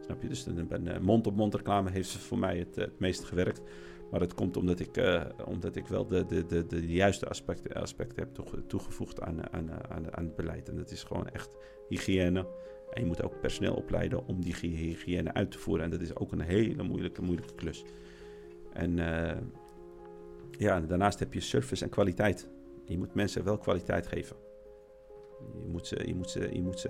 [SPEAKER 2] snap je? Dus een mond-op-mond reclame heeft voor mij het, het meest gewerkt. Maar dat komt omdat ik, uh, omdat ik wel de, de, de, de juiste aspecten, aspecten heb toegevoegd aan, aan, aan, aan het beleid. En dat is gewoon echt hygiëne. En je moet ook personeel opleiden om die hygiëne uit te voeren. En dat is ook een hele moeilijke, moeilijke klus. En uh, ja, daarnaast heb je service en kwaliteit. Je moet mensen wel kwaliteit geven. Je moet ze, je moet je moet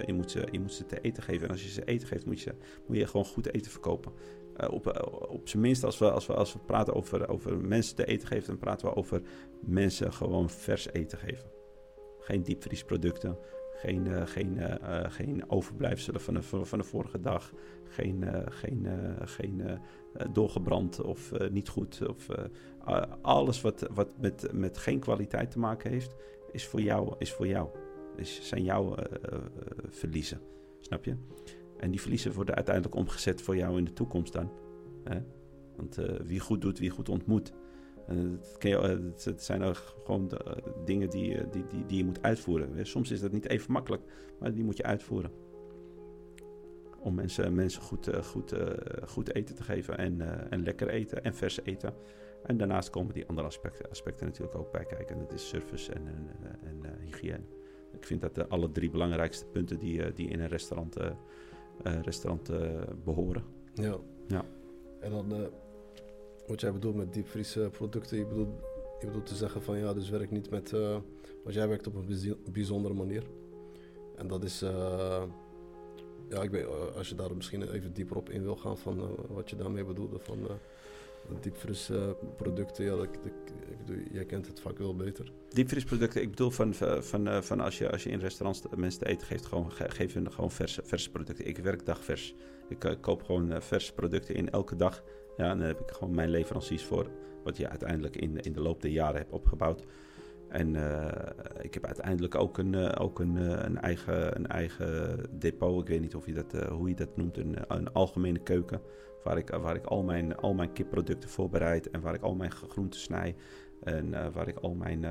[SPEAKER 2] je moet je te eten geven. En als je ze eten geeft, moet je, moet je gewoon goed eten verkopen. Uh, op, uh, op zijn minst, als we, als we, als we praten over, over mensen te eten geven, dan praten we over mensen gewoon vers eten geven. Geen diepvriesproducten, geen, uh, geen, geen overblijfselen van de, van de vorige dag. Geen, geen, geen doorgebrand of niet goed. Of, alles wat, wat met, met geen kwaliteit te maken heeft, is voor jou. Is voor jou. Is, zijn jouw verliezen. Snap je? En die verliezen worden uiteindelijk omgezet voor jou in de toekomst dan. Hè? Want wie goed doet, wie goed ontmoet. Het, het zijn gewoon eh, dingen die, eh, die, die, die je moet uitvoeren. Soms is dat niet even makkelijk, maar die moet je uitvoeren. Om mensen, mensen goed, eh, goed, goed eten te geven en, en lekker eten en vers eten. En daarnaast komen die andere aspecten, aspecten natuurlijk ook bij kijken. En dat is service en, en, en hygiëne. Ik vind dat de alle drie belangrijkste punten die, die in een restaurant, restaurant behoren.
[SPEAKER 1] Ja. ja. En dan wat jij bedoelt met diepvriesproducten, je bedoelt, je bedoelt te zeggen van ja, dus werk niet met. Want jij werkt op een bijzondere manier. En dat is. Ja, ik weet, eh, als je daar misschien even dieper op in wil gaan van wat je daarmee bedoelde. Van diepvriesproducten, ja, dat, dat, ik bedoel, jij kent het vaak wel beter.
[SPEAKER 2] Diepvriesproducten, ik bedoel van, van, van als, je, als je in restaurants mensen te eten geeft, gewoon, geef hun gewoon verse, verse producten. Ik werk dagvers. Ik koop gewoon verse producten in elke dag. Ja, en heb ik gewoon mijn leveranciers voor. Wat je uiteindelijk in, in de loop der jaren hebt opgebouwd. En ik heb uiteindelijk ook een, ook een, een, eigen, een eigen depot. Ik weet niet of je dat, hoe je dat noemt. Een, een algemene keuken. Waar ik, waar ik al, mijn, al mijn kipproducten voorbereid. En waar ik al mijn groenten snij. En waar ik al mijn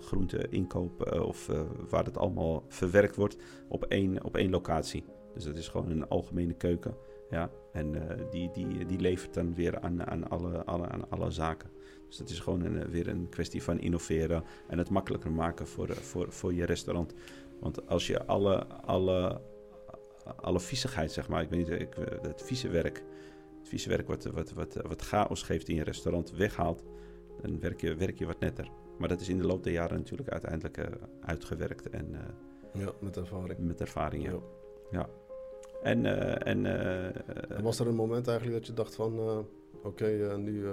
[SPEAKER 2] groenten inkoop. of waar het allemaal verwerkt wordt op één, op één locatie. Dus dat is gewoon een algemene keuken. Ja, en die, die, die levert dan weer aan, aan, alle, alle, aan alle zaken. Dus het is gewoon een, weer een kwestie van innoveren en het makkelijker maken voor, voor, voor je restaurant. Want als je alle, alle, alle viezigheid, zeg maar, ik weet niet, ik, het vieze werk, vieze werk wat, wat, wat, wat chaos geeft in je restaurant, weghaalt, dan werk je, werk je wat netter. Maar dat is in de loop der jaren natuurlijk uiteindelijk uh, uitgewerkt. En, uh,
[SPEAKER 1] ja, met ervaring.
[SPEAKER 2] Met ervaring, ja. ja. ja. En, uh, en,
[SPEAKER 1] en, was er een moment eigenlijk dat je dacht van, oké, okay, nu,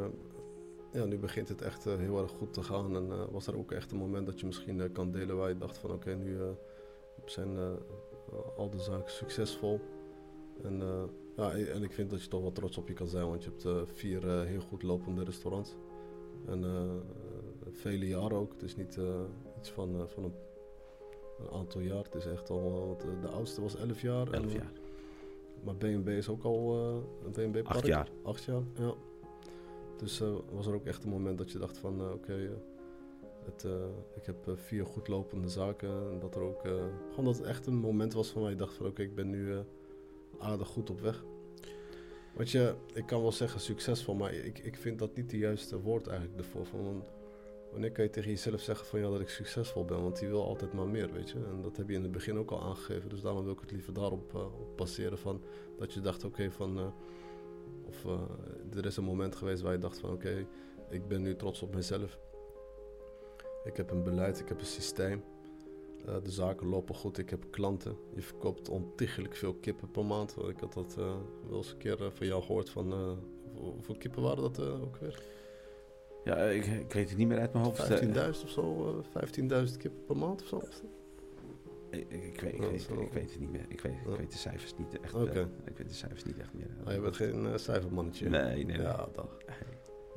[SPEAKER 1] ja, nu begint het echt heel erg goed te gaan. En was er ook echt een moment dat je misschien kan delen waar je dacht van, oké, okay, nu zijn al de zaken succesvol. En, ja, en ik vind dat je toch wel trots op je kan zijn, want je hebt vier heel goed lopende restaurants. En vele jaren ook. Het is niet iets van, van een, een, aantal jaar. Het is echt al, de oudste was elf jaar.
[SPEAKER 2] Elf jaar.
[SPEAKER 1] Maar BNB is ook al uh, een BNB
[SPEAKER 2] Acht jaar.
[SPEAKER 1] Acht jaar, ja. Dus uh, was er ook echt een moment dat je dacht van, uh, oké, okay, ik heb vier goed lopende zaken. En dat er ook, gewoon dat het echt een moment was van waar je dacht van, oké, okay, ik ben nu aardig goed op weg. Want je, ik kan wel zeggen succesvol, maar ik, ik vind dat niet de juiste woord eigenlijk ervoor. Van, Wanneer kan je tegen jezelf zeggen van ja dat ik succesvol ben? Want die wil altijd maar meer, weet je. En dat heb je in het begin ook al aangegeven. Dus daarom wil ik het liever daarop uh, passeren van dat je dacht oké van... Uh, of uh, er is een moment geweest waar je dacht van oké, ik ben nu trots op mezelf. Ik heb een beleid, ik heb een systeem. De zaken lopen goed, ik heb klanten. Je verkoopt ontiegelijk veel kippen per maand. Ik had dat wel eens een keer van jou gehoord van... hoeveel kippen waren dat ook weer?
[SPEAKER 2] Ja, ik, ik, weet het niet meer uit mijn hoofd.
[SPEAKER 1] 15.000 of zo, uh, 15.000 kippen per maand of zo.
[SPEAKER 2] Ik, ik, weet, ik,
[SPEAKER 1] Ja,
[SPEAKER 2] weet,
[SPEAKER 1] zo.
[SPEAKER 2] ik weet het niet meer. Ik weet,
[SPEAKER 1] Ja.
[SPEAKER 2] weet de cijfers niet echt. Eh, ik weet de cijfers niet echt meer.
[SPEAKER 1] Ah, je bent geen eh, cijfermannetje.
[SPEAKER 2] Nee, nee, nee.
[SPEAKER 1] Ja, dag.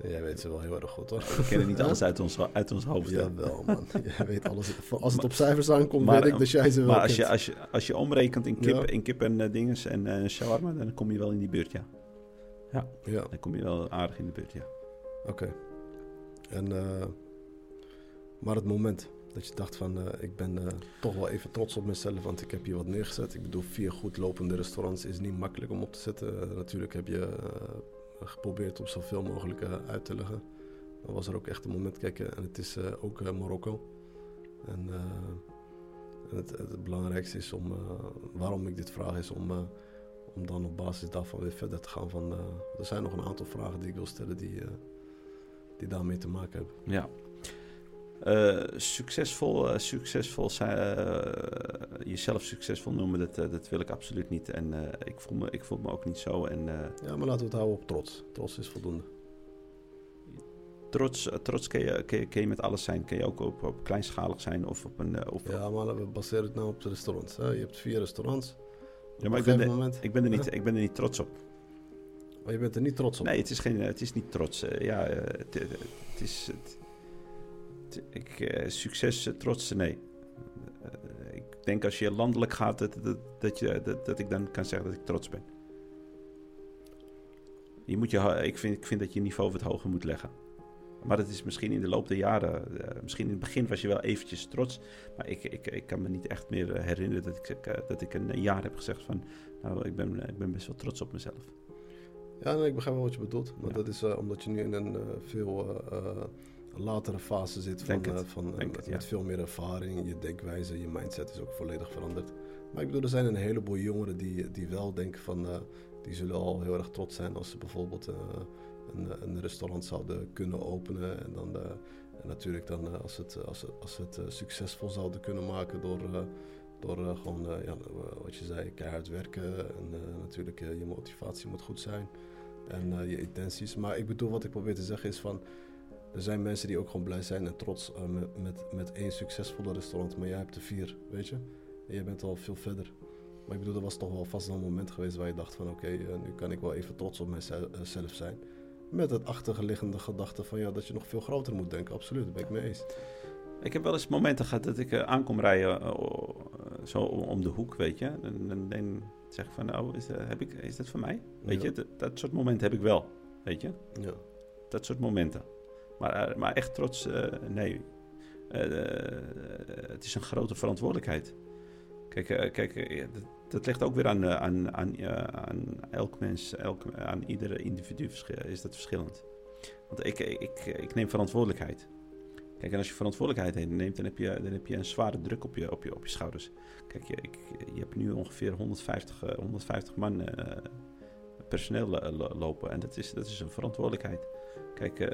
[SPEAKER 1] Jij weet ze wel heel erg goed hoor.
[SPEAKER 2] We kennen niet alles uit ons, uit ons hoofd.
[SPEAKER 1] Jawel man, [LAUGHS] jij weet alles. Als het op cijfers aankomt,
[SPEAKER 2] Maar-
[SPEAKER 1] weet ik dat jij ze wel
[SPEAKER 2] Maar als je, als, je, als je omrekent in kip,
[SPEAKER 1] Ja.
[SPEAKER 2] in kip en eh, dinges en eh shawarma, dan kom je wel in die buurt, ja.
[SPEAKER 1] Ja,
[SPEAKER 2] Dan kom je wel aardig in de buurt, ja.
[SPEAKER 1] oké. En, eh, maar het moment dat je dacht van, eh, ik ben eh, toch wel even trots op mezelf, want ik heb hier wat neergezet. Ik bedoel, vier goed lopende restaurants is niet makkelijk om op te zetten. Eh, natuurlijk heb je eh, geprobeerd om zoveel mogelijk eh, uit te leggen. Dan was er ook echt een moment, kijk, eh, en het is eh, ook Marokko. En, en het, het belangrijkste is om, waarom ik dit vraag, is om, om dan op basis daarvan weer verder te gaan. Van, er zijn nog een aantal vragen die ik wil stellen die, die daarmee te maken hebben.
[SPEAKER 2] Ja. Eh, succesvol, eh, succesvol zijn, eh, jezelf succesvol noemen, dat, dat wil ik absoluut niet. En ik, voel me, ik voel me ook niet zo. En
[SPEAKER 1] Ja, maar laten we het houden op trots. Trots is voldoende.
[SPEAKER 2] trots, trots kun, je, kun, je, kun je met alles zijn. Kun je ook op, op kleinschalig zijn of op een...
[SPEAKER 1] Ja, maar we baseren het nou op de restaurants. Hè? Je hebt vier restaurants.
[SPEAKER 2] Ja, maar ik ben, er, ik, ben er niet, ik ben er niet trots op.
[SPEAKER 1] Maar je bent er niet trots op.
[SPEAKER 2] Nee, het is, geen, het is niet trots. Ja, het, het is... Het- ik, eh, succes, eh, trots, nee. Eh, ik denk als je landelijk gaat, dat, dat, dat, je, dat, dat ik dan kan zeggen dat ik trots ben. Je moet je, ik, vind, ik vind dat je niveau wat hoger moet leggen. Maar dat is misschien in de loop der jaren. misschien in het begin was je wel eventjes trots. Maar ik, ik, ik kan me niet echt meer herinneren dat ik, dat ik een jaar heb gezegd van... Nou, ik ben, ik ben best wel trots op mezelf.
[SPEAKER 1] Ja, nee, ik begrijp wel wat je bedoelt. Maar
[SPEAKER 2] Ja.
[SPEAKER 1] dat is omdat je nu in een veel latere fase zit. Van, eh, van, eh, met,
[SPEAKER 2] ja.
[SPEAKER 1] veel meer ervaring. Je denkwijze, je mindset is ook volledig veranderd. Maar ik bedoel, er zijn een heleboel jongeren die, die wel denken van... eh, die zullen al heel erg trots zijn als ze bijvoorbeeld een, een restaurant zouden kunnen openen. En dan... en natuurlijk dan als het, als het, als het succesvol zouden kunnen maken door, door gewoon, ja, wat je zei, keihard werken. En natuurlijk je motivatie moet goed zijn. En je intenties. Maar ik bedoel, wat ik probeer te zeggen is van... Er zijn mensen die ook gewoon blij zijn en trots eh, met, met, met één succesvolle restaurant. Maar jij hebt er vier, weet je. En jij bent al veel verder. Maar ik bedoel, er was toch wel vast een moment geweest waar je dacht van... Oké, eh, nu kan ik wel even trots op mijzelf zijn. Met het achterliggende gedachte van ja, dat je nog veel groter moet denken. Absoluut, daar ben ik mee eens.
[SPEAKER 2] Ik heb wel eens momenten gehad dat ik eh, aankom rijden, eh, eh, zo om, de hoek, weet je. En dan, dan zeg ik van, oh, is, dat- heb ik, is dat voor mij? Weet
[SPEAKER 1] Ja.
[SPEAKER 2] je, dat, dat soort momenten heb ik wel, weet je.
[SPEAKER 1] Ja.
[SPEAKER 2] Dat soort momenten. Maar, eh, maar echt trots, eh, nee. Eh, het is een grote verantwoordelijkheid. Kijk, kijk dat, ligt ook weer aan, aan, aan, aan elk mens, elk, aan iedere individu is dat verschillend. Want ik, ik, ik neem verantwoordelijkheid. Kijk, en als je verantwoordelijkheid neemt, dan heb je, dan heb je een zware druk op je, op je, op je schouders. Kijk, je, ik, je hebt nu ongeveer 150, eh, 150 man personeel lo- lopen. En dat is, dat is een verantwoordelijkheid. Kijk, eh,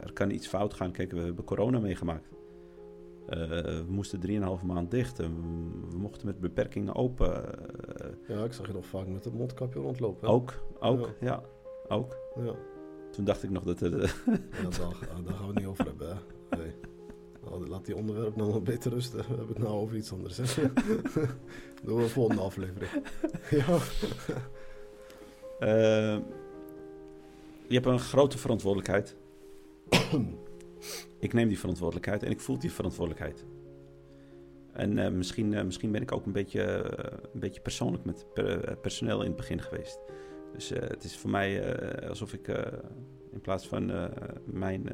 [SPEAKER 2] er kan iets fout gaan. Kijk, we hebben corona meegemaakt. Eh, we moesten 3,5 maand dicht. En we mochten met beperkingen open. Eh,
[SPEAKER 1] ja, ik zag je nog vaak met het mondkapje rondlopen. hè?
[SPEAKER 2] ook, ook, ja. ook.
[SPEAKER 1] Ja,
[SPEAKER 2] Toen dacht ik nog dat het... eh,
[SPEAKER 1] ja [LAUGHS] daar, ah, daar gaan we het niet over hebben. Hè? Nee. Nou, laat die onderwerp nou maar beter rusten. We hebben het nou over iets anders. Hè? [LAUGHS] Doen we een volgende aflevering. ja.
[SPEAKER 2] Eh, je hebt een grote verantwoordelijkheid. [COUGHS] ik neem die verantwoordelijkheid en ik voel die verantwoordelijkheid. En eh, misschien, eh, misschien ben ik ook een beetje, eh, een beetje persoonlijk met per- personeel in het begin geweest. Dus het is voor mij alsof ik in plaats van mijn,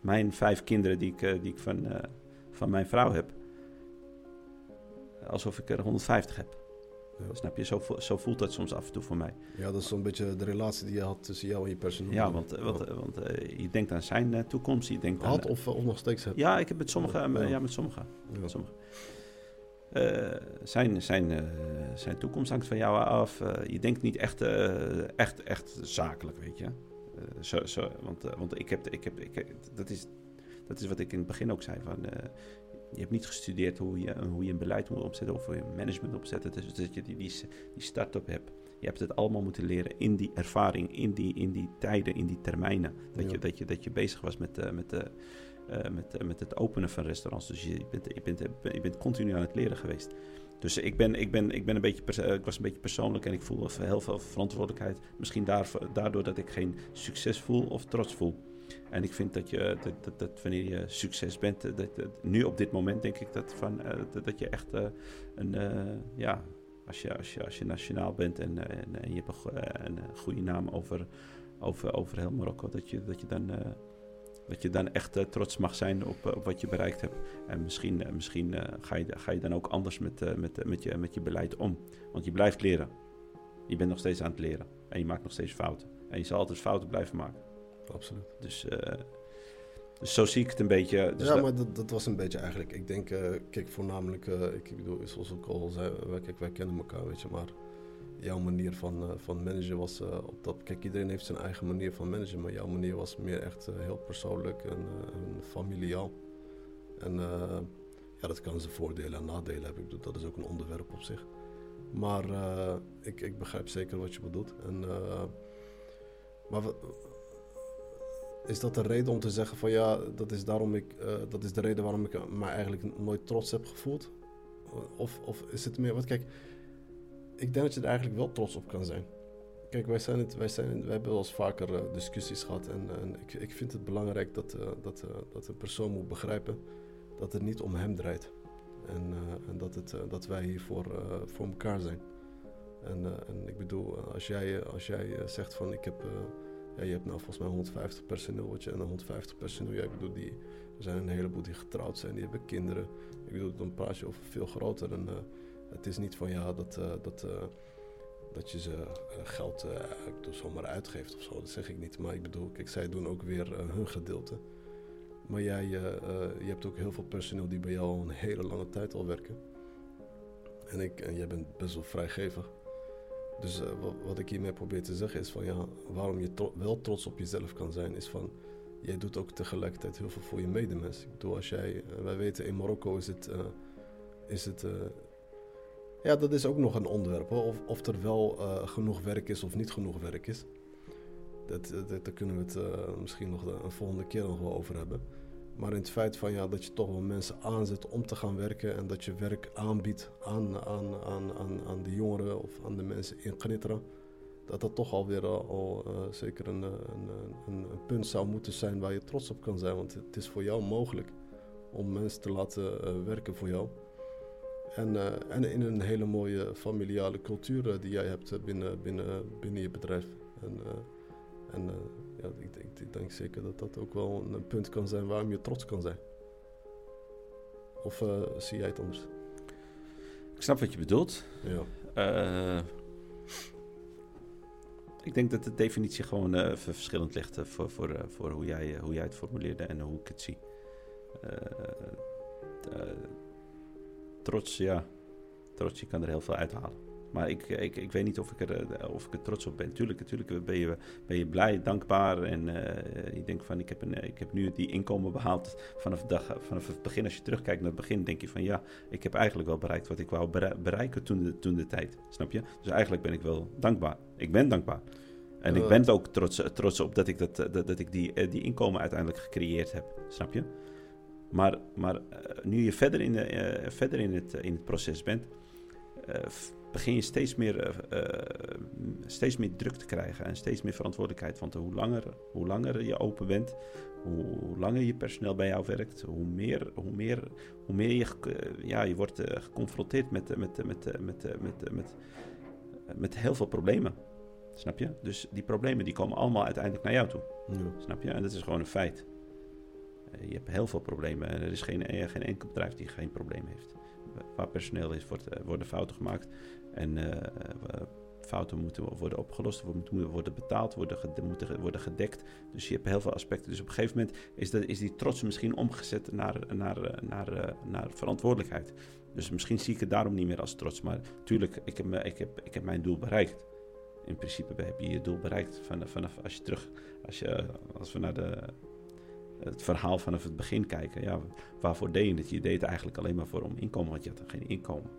[SPEAKER 2] mijn vijf kinderen die ik, die ik van, van mijn vrouw heb, alsof ik er 150 heb.
[SPEAKER 1] Ja.
[SPEAKER 2] Snap je? Zo, zo voelt dat soms af en toe voor mij.
[SPEAKER 1] ja, dat is zo'n beetje de relatie die je had tussen jou en je personeel.
[SPEAKER 2] Ja, want, eh, want, eh, want eh, je denkt aan zijn toekomst. Je denkt aan,
[SPEAKER 1] Had of, of nog steeds hebt.
[SPEAKER 2] Ja, ik heb met sommige,
[SPEAKER 1] Ja.
[SPEAKER 2] ja, met sommige.
[SPEAKER 1] Ja.
[SPEAKER 2] Met sommige. Eh, zijn, zijn, zijn toekomst hangt van jou af. Je denkt niet echt, echt, echt zakelijk, weet je. Zo, zo, want want ik heb, ik heb, ik heb- dat, is, dat is wat ik in het begin ook zei. Van, je hebt niet gestudeerd hoe je, hoe je een beleid moet opzetten of hoe je een management opzet. Dus dat je die, die, die start-up hebt. Je hebt het allemaal moeten leren in die ervaring, in die, in die tijden, in die termijnen. Dat,
[SPEAKER 1] Ja.
[SPEAKER 2] je, dat, je, dat je bezig was met, eh, met, eh, eh, met, met het openen van restaurants. Dus je bent, je, bent, je bent continu aan het leren geweest. Dus ik ben, ik ben, ik ben een beetje, ik was een beetje persoonlijk en ik voel heel veel verantwoordelijkheid. Misschien daardoor dat ik geen succes voel of trots voel. En ik vind dat, je, dat, dat, dat wanneer je succes bent, eh, dat, dat- nu op dit moment denk ik dat, van, eh, dat, dat je echt eh, een, ja, als je, als, je, als je nationaal bent en, en, en je hebt een, go- een, goede naam over, over, over heel Marokko, dat je, dat je dan... dat je dan echt trots mag zijn op, op wat je bereikt hebt. En misschien, misschien ga, je, ga je dan ook anders met, met, met, je, met je beleid om. Want je blijft leren. Je bent nog steeds aan het leren. En je maakt nog steeds fouten. En je zal altijd fouten blijven maken.
[SPEAKER 1] Absoluut.
[SPEAKER 2] Dus, eh, dus zo zie ik het een beetje. Dus
[SPEAKER 1] ja,
[SPEAKER 2] dat-
[SPEAKER 1] maar dat, dat was een beetje eigenlijk. Ik denk, eh, kijk, voornamelijk, eh, ik bedoel, zoals ik al zei, wij, kijk, wij kennen elkaar, weet je, maar jouw manier van, van managen was op dat. Kijk, iedereen heeft zijn eigen manier van managen, maar jouw manier was meer echt heel persoonlijk en, en familiaal. En ja, dat kan zijn voordelen en nadelen hebben. Ik bedoel, dat is ook een onderwerp op zich. Maar ik, ik begrijp zeker wat je bedoelt. En, eh, maar is dat de reden om te zeggen van ja, dat is, daarom ik, eh, dat is de reden waarom ik me eigenlijk nooit trots heb gevoeld? Of, of is het meer, wat kijk, ik denk dat je er eigenlijk wel trots op kan zijn. Kijk, wij, zijn het, wij, zijn, wij hebben wel eens vaker eh, discussies gehad en, en ik, ik vind het belangrijk dat, eh, dat, dat een persoon moet begrijpen dat het niet om hem draait. En, en dat, het, dat wij hier voor, voor elkaar zijn. En, en ik bedoel, als jij, als jij zegt van ik heb... ja, je hebt nou volgens mij 150 personeel, wat je, en dan 150 personeel, ja, ik bedoel, die, er zijn een heleboel die getrouwd zijn, die hebben kinderen. Ik bedoel, dan praat je over veel groter. En eh, het is niet van ja, dat, eh, dat, eh, dat je ze geld bedoel, zomaar uitgeeft of zo, dat zeg ik niet. Maar ik bedoel, kijk, zij doen ook weer hun gedeelte. Maar jij, je hebt ook heel veel personeel die bij jou al een hele lange tijd al werken. En, ik, en jij bent best wel vrijgevig. Dus eh, wat, wat ik hiermee probeer te zeggen is van ja, waarom je wel trots op jezelf kan zijn, is van jij doet ook tegelijkertijd heel veel voor je medemens. Ik bedoel, als jij, eh, wij weten in Marokko is het, eh, is het ja, dat is ook nog een onderwerp. Of, of er wel genoeg werk is of niet genoeg werk is. Dat, dat, daar kunnen we het misschien nog een volgende keer nog wel over hebben. Maar in het feit van ja, dat je toch wel mensen aanzet om te gaan werken en dat je werk aanbiedt aan, aan, aan, aan, aan de jongeren of aan de mensen in Gnitra, dat dat toch alweer al, eh, zeker een, eh, een, een, een punt zou moeten zijn waar je trots op kan zijn. Want het is voor jou mogelijk om mensen te laten eh, werken voor jou. En, en in een hele mooie familiale cultuur die jij hebt binnen, binnen, binnen je bedrijf. En eh, ja, ik, ik, ik denk zeker dat dat ook wel een, punt kan zijn waarom je trots kan zijn. Of eh, zie jij het anders?
[SPEAKER 2] Ik snap wat je bedoelt.
[SPEAKER 1] Ja.
[SPEAKER 2] Eh, ik denk dat de definitie gewoon ver- verschillend ligt voor, voor, voor hoe, jij, hoe jij het formuleerde en hoe ik het zie. Trots, ja. Trots, je kan er heel veel uithalen. Maar ik, ik, ik weet niet of ik, er, eh, of ik er trots op ben. Tuurlijk, natuurlijk ben je, ben je blij, dankbaar. En eh, je denkt van, ik heb, een, ik heb nu die inkomen behaald vanaf, dag, vanaf het begin. Als je terugkijkt naar het begin, denk je van, ja, ik heb eigenlijk wel bereikt wat ik wou bere- bereiken toen de, toen de tijd. Snap je? Dus eigenlijk ben ik wel dankbaar. Ik ben dankbaar. En ik
[SPEAKER 1] Eh.
[SPEAKER 2] ben er ook trots, trots op dat ik, dat, dat, dat ik die, eh, die inkomen uiteindelijk gecreëerd heb. Snap je? Maar, maar eh, nu je verder in, de, eh, verder in, het, in het proces bent, eh, begin je steeds meer, eh, eh, steeds meer druk te krijgen en steeds meer verantwoordelijkheid. Want hoe langer, hoe langer je open bent, hoe, hoe langer je personeel bij jou werkt, hoe meer, hoe meer, hoe meer je, eh, ja, je wordt geconfronteerd met, met, met, met, met, met, met heel veel problemen. Snap je? Dus die problemen die komen allemaal uiteindelijk naar jou toe.
[SPEAKER 1] Ja.
[SPEAKER 2] Snap je? En dat is gewoon een feit. Je hebt heel veel problemen. En er is geen, geen enkel bedrijf die geen probleem heeft. Waar personeel is, wordt, worden fouten gemaakt. En eh, eh, fouten moeten worden opgelost, moeten worden betaald, worden, moeten worden gedekt. Dus je hebt heel veel aspecten. Dus op een gegeven moment is, dat, is die trots misschien omgezet naar, naar, eh, naar, naar verantwoordelijkheid. Dus misschien zie ik het daarom niet meer als trots. Maar tuurlijk, ik heb, ik heb, ik mijn doel bereikt. In principe heb je je doel bereikt vanaf, als je terug, als, je, als we naar de, het verhaal vanaf het begin kijken. Ja, waarvoor deed je het? Je deed het eigenlijk alleen maar voor om inkomen, want je had geen inkomen.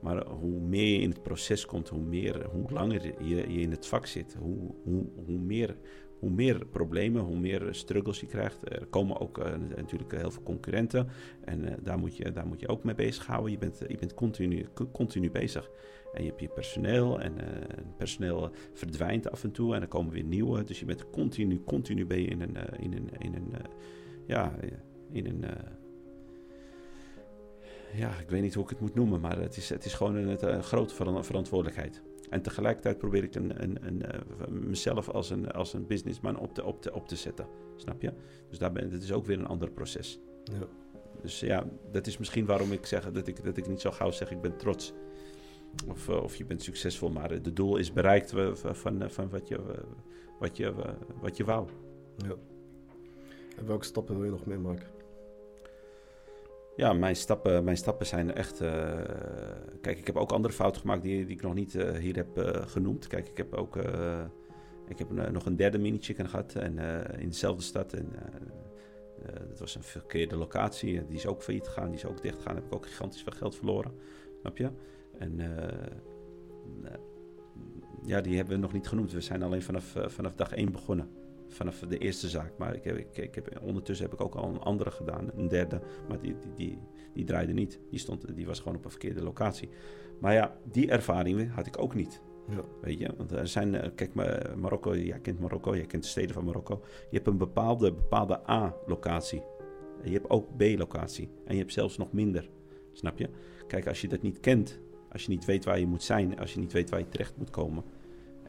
[SPEAKER 2] Maar hoe meer je in het proces komt, hoe, meer, hoe langer je, je in het vak zit, hoe, hoe, hoe, meer, hoe meer problemen, hoe meer struggles je krijgt. Er komen ook uh, natuurlijk heel veel concurrenten en uh, daar, moet je, daar moet je ook mee bezighouden. Je bent, je bent continu, continu bezig. En je hebt je personeel en personeel verdwijnt af en toe en er komen weer nieuwe. Dus je bent continu, continu ben je in een, in een, in een ja, in een ja, ik weet niet hoe ik het moet noemen, maar het is, het is gewoon een, een grote verantwoordelijkheid. En tegelijkertijd probeer ik een, een, een, uh, mezelf als een, als een businessman op te, op, te, op te zetten. Snap je? Dus daar ben, dat is ook weer een ander proces. Ja. Dus ja, dat is misschien waarom ik zeg dat ik, dat ik niet zo gauw zeg ik ben trots. Of, uh, of je bent succesvol, maar het doel is bereikt van, van, van wat, je, wat, je, wat je wou.
[SPEAKER 1] Ja. En welke stappen wil je nog meemaken?
[SPEAKER 2] Ja, mijn stappen, mijn stappen zijn echt. Uh, kijk, ik heb ook andere fouten gemaakt die, die ik nog niet uh, hier heb uh, genoemd. Kijk, ik heb ook. ik heb nog een derde mini-chicken gehad en, in dezelfde stad. En, dat was een verkeerde locatie. Die is ook failliet gegaan, die is ook dicht gegaan. Heb ik ook gigantisch veel geld verloren. Snap je? En ja, die hebben we nog niet genoemd. We zijn alleen vanaf, vanaf dag één begonnen vanaf de eerste zaak. Maar ik heb, ik, ik heb, ondertussen heb ik ook al een andere gedaan, een derde. Maar die, die, die, die draaide niet. Die, stond, die was gewoon op een verkeerde locatie. Maar ja, die ervaring had ik ook niet. Ja. Weet je, want er zijn, eh, kijk, Marokko, jij kent Marokko, jij kent de steden van Marokko. Je hebt een bepaalde, bepaalde A-locatie. Je hebt ook B-locatie. En je hebt zelfs nog minder. Snap je? Kijk, als je dat niet kent, als je niet weet waar je moet zijn, als je niet weet waar je terecht moet komen,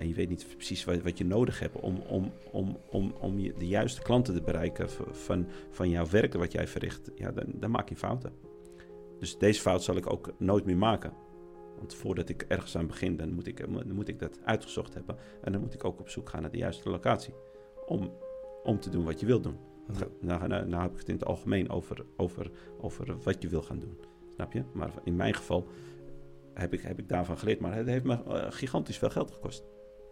[SPEAKER 2] en je weet niet precies wat, wat je nodig hebt om, om, om, om, om je, de juiste klanten te bereiken van, van jouw werk wat jij verricht, ja, dan, dan maak je fouten. Dus deze fout zal ik ook nooit meer maken. Want voordat ik ergens aan begin, dan moet ik, dan moet ik dat uitgezocht hebben. En dan moet ik ook op zoek gaan naar de juiste locatie. Om, om te doen wat je wilt doen. Ja. Nou, nou, nou, heb ik het in het algemeen over, over, over wat je wil gaan doen. Snap je? Maar in mijn geval heb ik, heb ik daarvan geleerd. Maar het heeft me uh, gigantisch veel geld gekost.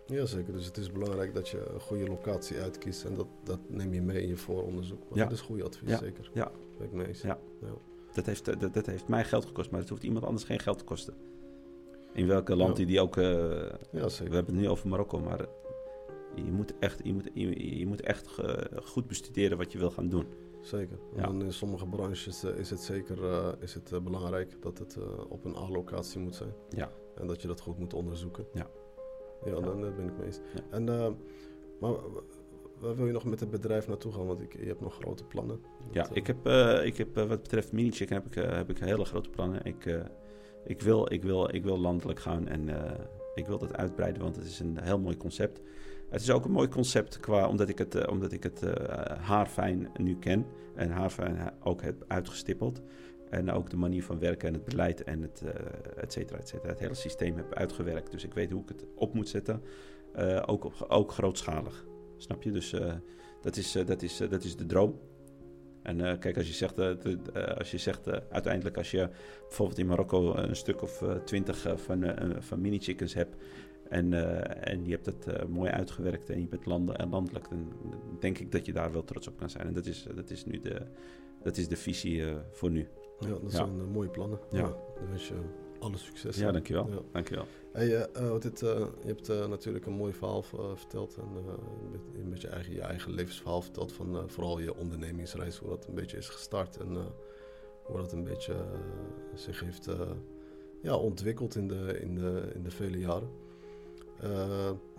[SPEAKER 1] Jazeker, dus het is belangrijk dat je een goede locatie uitkiest en dat, dat neem je mee in je vooronderzoek. ja. Dat is goed advies, zeker. Ja. Ben ik mee eens.
[SPEAKER 2] Ja. ja. Dat, heeft, dat, dat, heeft mij geld gekost, maar het hoeft iemand anders geen geld te kosten. In welke land die, die ook... Uh, ja, zeker. We hebben het nu over Marokko, maar je moet echt, je moet, je, je moet echt goed bestuderen wat je wil gaan doen.
[SPEAKER 1] Zeker. En in sommige branches uh, is het zeker uh, is het, belangrijk dat het op een A-locatie moet zijn. Ja. En dat je dat goed moet onderzoeken. Ja. Ja, ja. Dan, ben ik mee eens. En, uh, maar waar wil je nog met het bedrijf naartoe gaan? Want ik, je hebt nog grote plannen.
[SPEAKER 2] Ja, ik heb, uh, ik heb uh, wat betreft mini-chicken heb ik, heb ik hele grote plannen. Ik, ik, wil, ik, wil, ik wil landelijk gaan en ik wil dat uitbreiden, want het is een heel mooi concept. Het is ook een mooi concept qua, omdat ik het, omdat ik het haarfijn nu ken en haarfijn ook heb uitgestippeld. En ook de manier van werken en het beleid en het, uh, et cetera, et cetera. Het hele systeem heb uitgewerkt. Dus ik weet hoe ik het op moet zetten. Uh, ook, ook grootschalig. Snap je? Dus uh, dat, is, dat, is, dat is de droom. En kijk, als je zegt, als je zegt uiteindelijk als je bijvoorbeeld in Marokko een stuk of twintig van, van mini-chickens hebt. En, en je hebt het mooi uitgewerkt en je bent en landelijk. Dan denk ik dat je daar wel trots op kan zijn. En dat is, dat is nu de, dat is de visie voor nu.
[SPEAKER 1] Ja, dat zijn uh, mooie plannen. Ja. Dan wens je alle succes.
[SPEAKER 2] Ja, dankjewel. Ja. dankjewel.
[SPEAKER 1] Hey, uh, dit, uh, je hebt natuurlijk een mooi verhaal verteld. En met, met je, eigen, je eigen levensverhaal verteld van vooral je ondernemingsreis. Hoe dat een beetje is gestart en hoe dat een beetje zich heeft ja, ontwikkeld in de, in, de, in de vele jaren.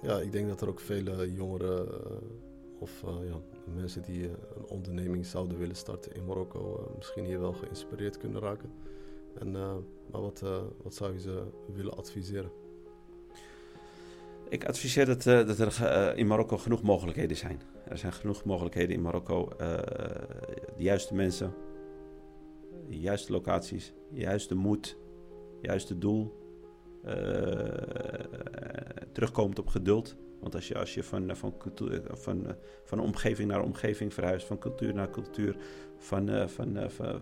[SPEAKER 1] ja, ik denk dat er ook vele jongeren of ja, mensen die eh, een onderneming zouden willen starten in Marokko eh, misschien hier wel geïnspireerd kunnen raken. En, eh, maar wat, wat zou je ze willen adviseren?
[SPEAKER 2] Ik adviseer dat, dat er in Marokko genoeg mogelijkheden zijn. Er zijn genoeg mogelijkheden in Marokko. de juiste mensen, de juiste locaties, de juiste moed, juiste doel. terugkomend op geduld. Want als je, als je van, van, cultuur, van, van omgeving naar omgeving verhuist, van cultuur naar cultuur, van, eh, van, eh, van,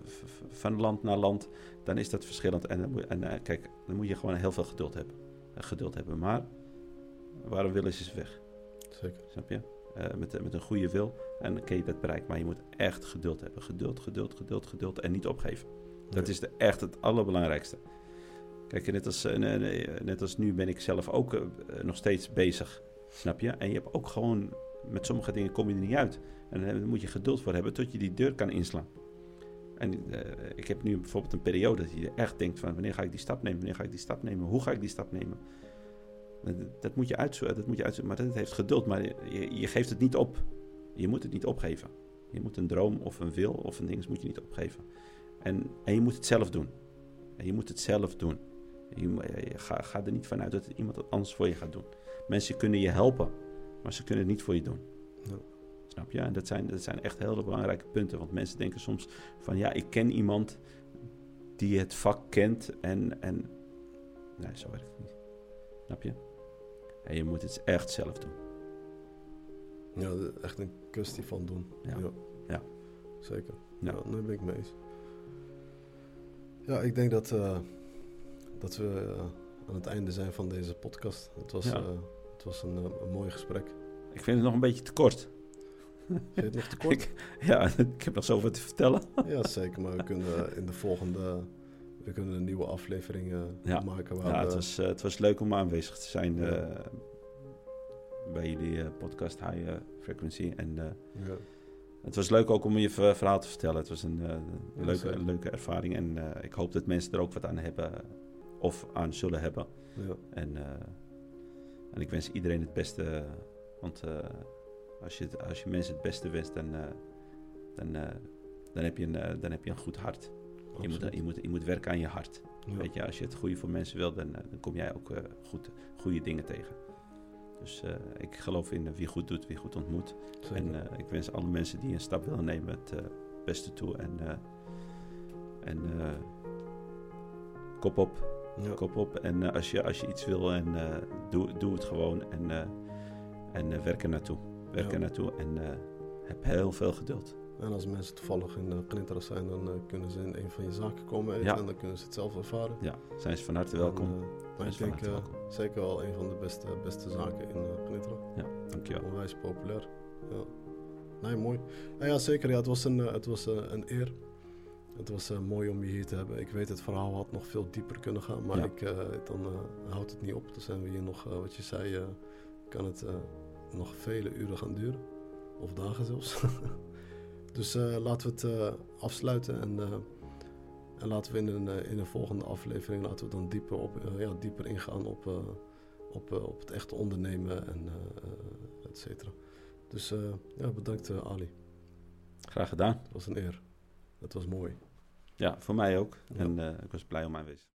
[SPEAKER 2] van, land naar land, dan is dat verschillend. En, en eh, kijk, dan moet je gewoon heel veel geduld hebben. Geduld hebben. Maar waarom willen ze weg? Zeker. Snap je? met, met een goede wil en dan kun je dat bereiken. Maar je moet echt geduld hebben. Geduld, geduld, geduld, geduld en niet opgeven. Dat is de, echt het allerbelangrijkste. Kijk, net als, eh, net als nu ben ik zelf ook eh, nog steeds bezig. Snap je? En je hebt ook gewoon, met sommige dingen kom je er niet uit. En daar moet je geduld voor hebben tot je die deur kan inslaan. En uh, ik heb nu bijvoorbeeld een periode dat je echt denkt van wanneer ga ik die stap nemen, wanneer ga ik die stap nemen, hoe ga ik die stap nemen. Dat, moet je uitzoeken, dat moet je maar dat heeft geduld, maar je, je, geeft het niet op. Je moet het niet opgeven. Je moet een droom of een wil of een ding moet je niet opgeven. En, en je moet het zelf doen. En je moet het zelf doen. Je, ga, ga er niet vanuit dat iemand het anders voor je gaat doen. Mensen kunnen je helpen, maar ze kunnen het niet voor je doen. Ja. Snap je? En dat zijn, dat zijn echt hele belangrijke punten. Want mensen denken soms van ja, ik ken iemand die het vak kent en. en nee, zo werkt het niet. Snap je? En je moet het echt zelf doen.
[SPEAKER 1] Ja, echt een kwestie van doen. Ja. ja. Zeker. Ja. ja, daar ben ik mee eens. Ja, ik denk dat, uh, dat we uh, aan het einde zijn van deze podcast. Het was, ja. uh, het was een, een mooi gesprek.
[SPEAKER 2] Ik vind het nog een beetje te kort.
[SPEAKER 1] Vind je het nog te [LAUGHS] kort?
[SPEAKER 2] ik, ja, [LAUGHS] ik heb nog zoveel te vertellen.
[SPEAKER 1] ja, zeker. Maar we kunnen in de volgende... We kunnen een nieuwe aflevering
[SPEAKER 2] ja.
[SPEAKER 1] maken.
[SPEAKER 2] Waar ja, het, was, het was leuk om aanwezig te zijn ja. bij jullie podcast High Frequency. En ja. het was leuk ook om je verhaal te vertellen. Het was een, leuke, een leuke ervaring. En ik hoop dat mensen er ook wat aan hebben of aan zullen hebben. En, en ik wens iedereen het beste. Want als je, als je mensen het beste wenst, dan, uh, dan, uh, dan, heb je een, dan heb je een goed hart. Je moet, je, moet, je moet werken aan je hart. Ja. Weet je, als je het goede voor mensen wil, dan, dan kom jij ook goed, goede dingen tegen. Dus ik geloof in wie goed doet, wie goed ontmoet. Zeker. En ik wens alle mensen die een stap willen nemen het beste toe. En, en kop op. Ja. Kop op. En als, je, als je iets wil, en, doe, doe het gewoon en, en werk er naartoe werk er naartoe en heb heel veel geduld.
[SPEAKER 1] En als mensen toevallig in Clintera zijn, dan kunnen ze in een van je zaken komen eten ja. en dan kunnen ze het zelf ervaren.
[SPEAKER 2] Ja, zijn ze van harte welkom. En,
[SPEAKER 1] maar ik denk zeker wel een van de beste, beste zaken in uh.
[SPEAKER 2] Ja, dankjewel.
[SPEAKER 1] Onwijs populair. Ja. Nee, mooi. Nou ja, zeker. Ja, het was een, het was, een eer. Het was mooi om je hier te hebben. Ik weet, het verhaal had nog veel dieper kunnen gaan, maar ja. ik, dan houdt het niet op. Dan zijn we hier nog, wat je zei, kan het nog vele uren gaan duren. Of dagen zelfs. [LAUGHS] dus laten we het afsluiten en, en laten we in een, in een volgende aflevering laten we dan dieper, op, ja, dieper ingaan op, op, op het echte ondernemen en et cetera. Dus ja, bedankt Ali.
[SPEAKER 2] Graag gedaan.
[SPEAKER 1] Het was een eer. Het was mooi.
[SPEAKER 2] Ja, voor mij ook. Ja. En ik was blij om aanwezig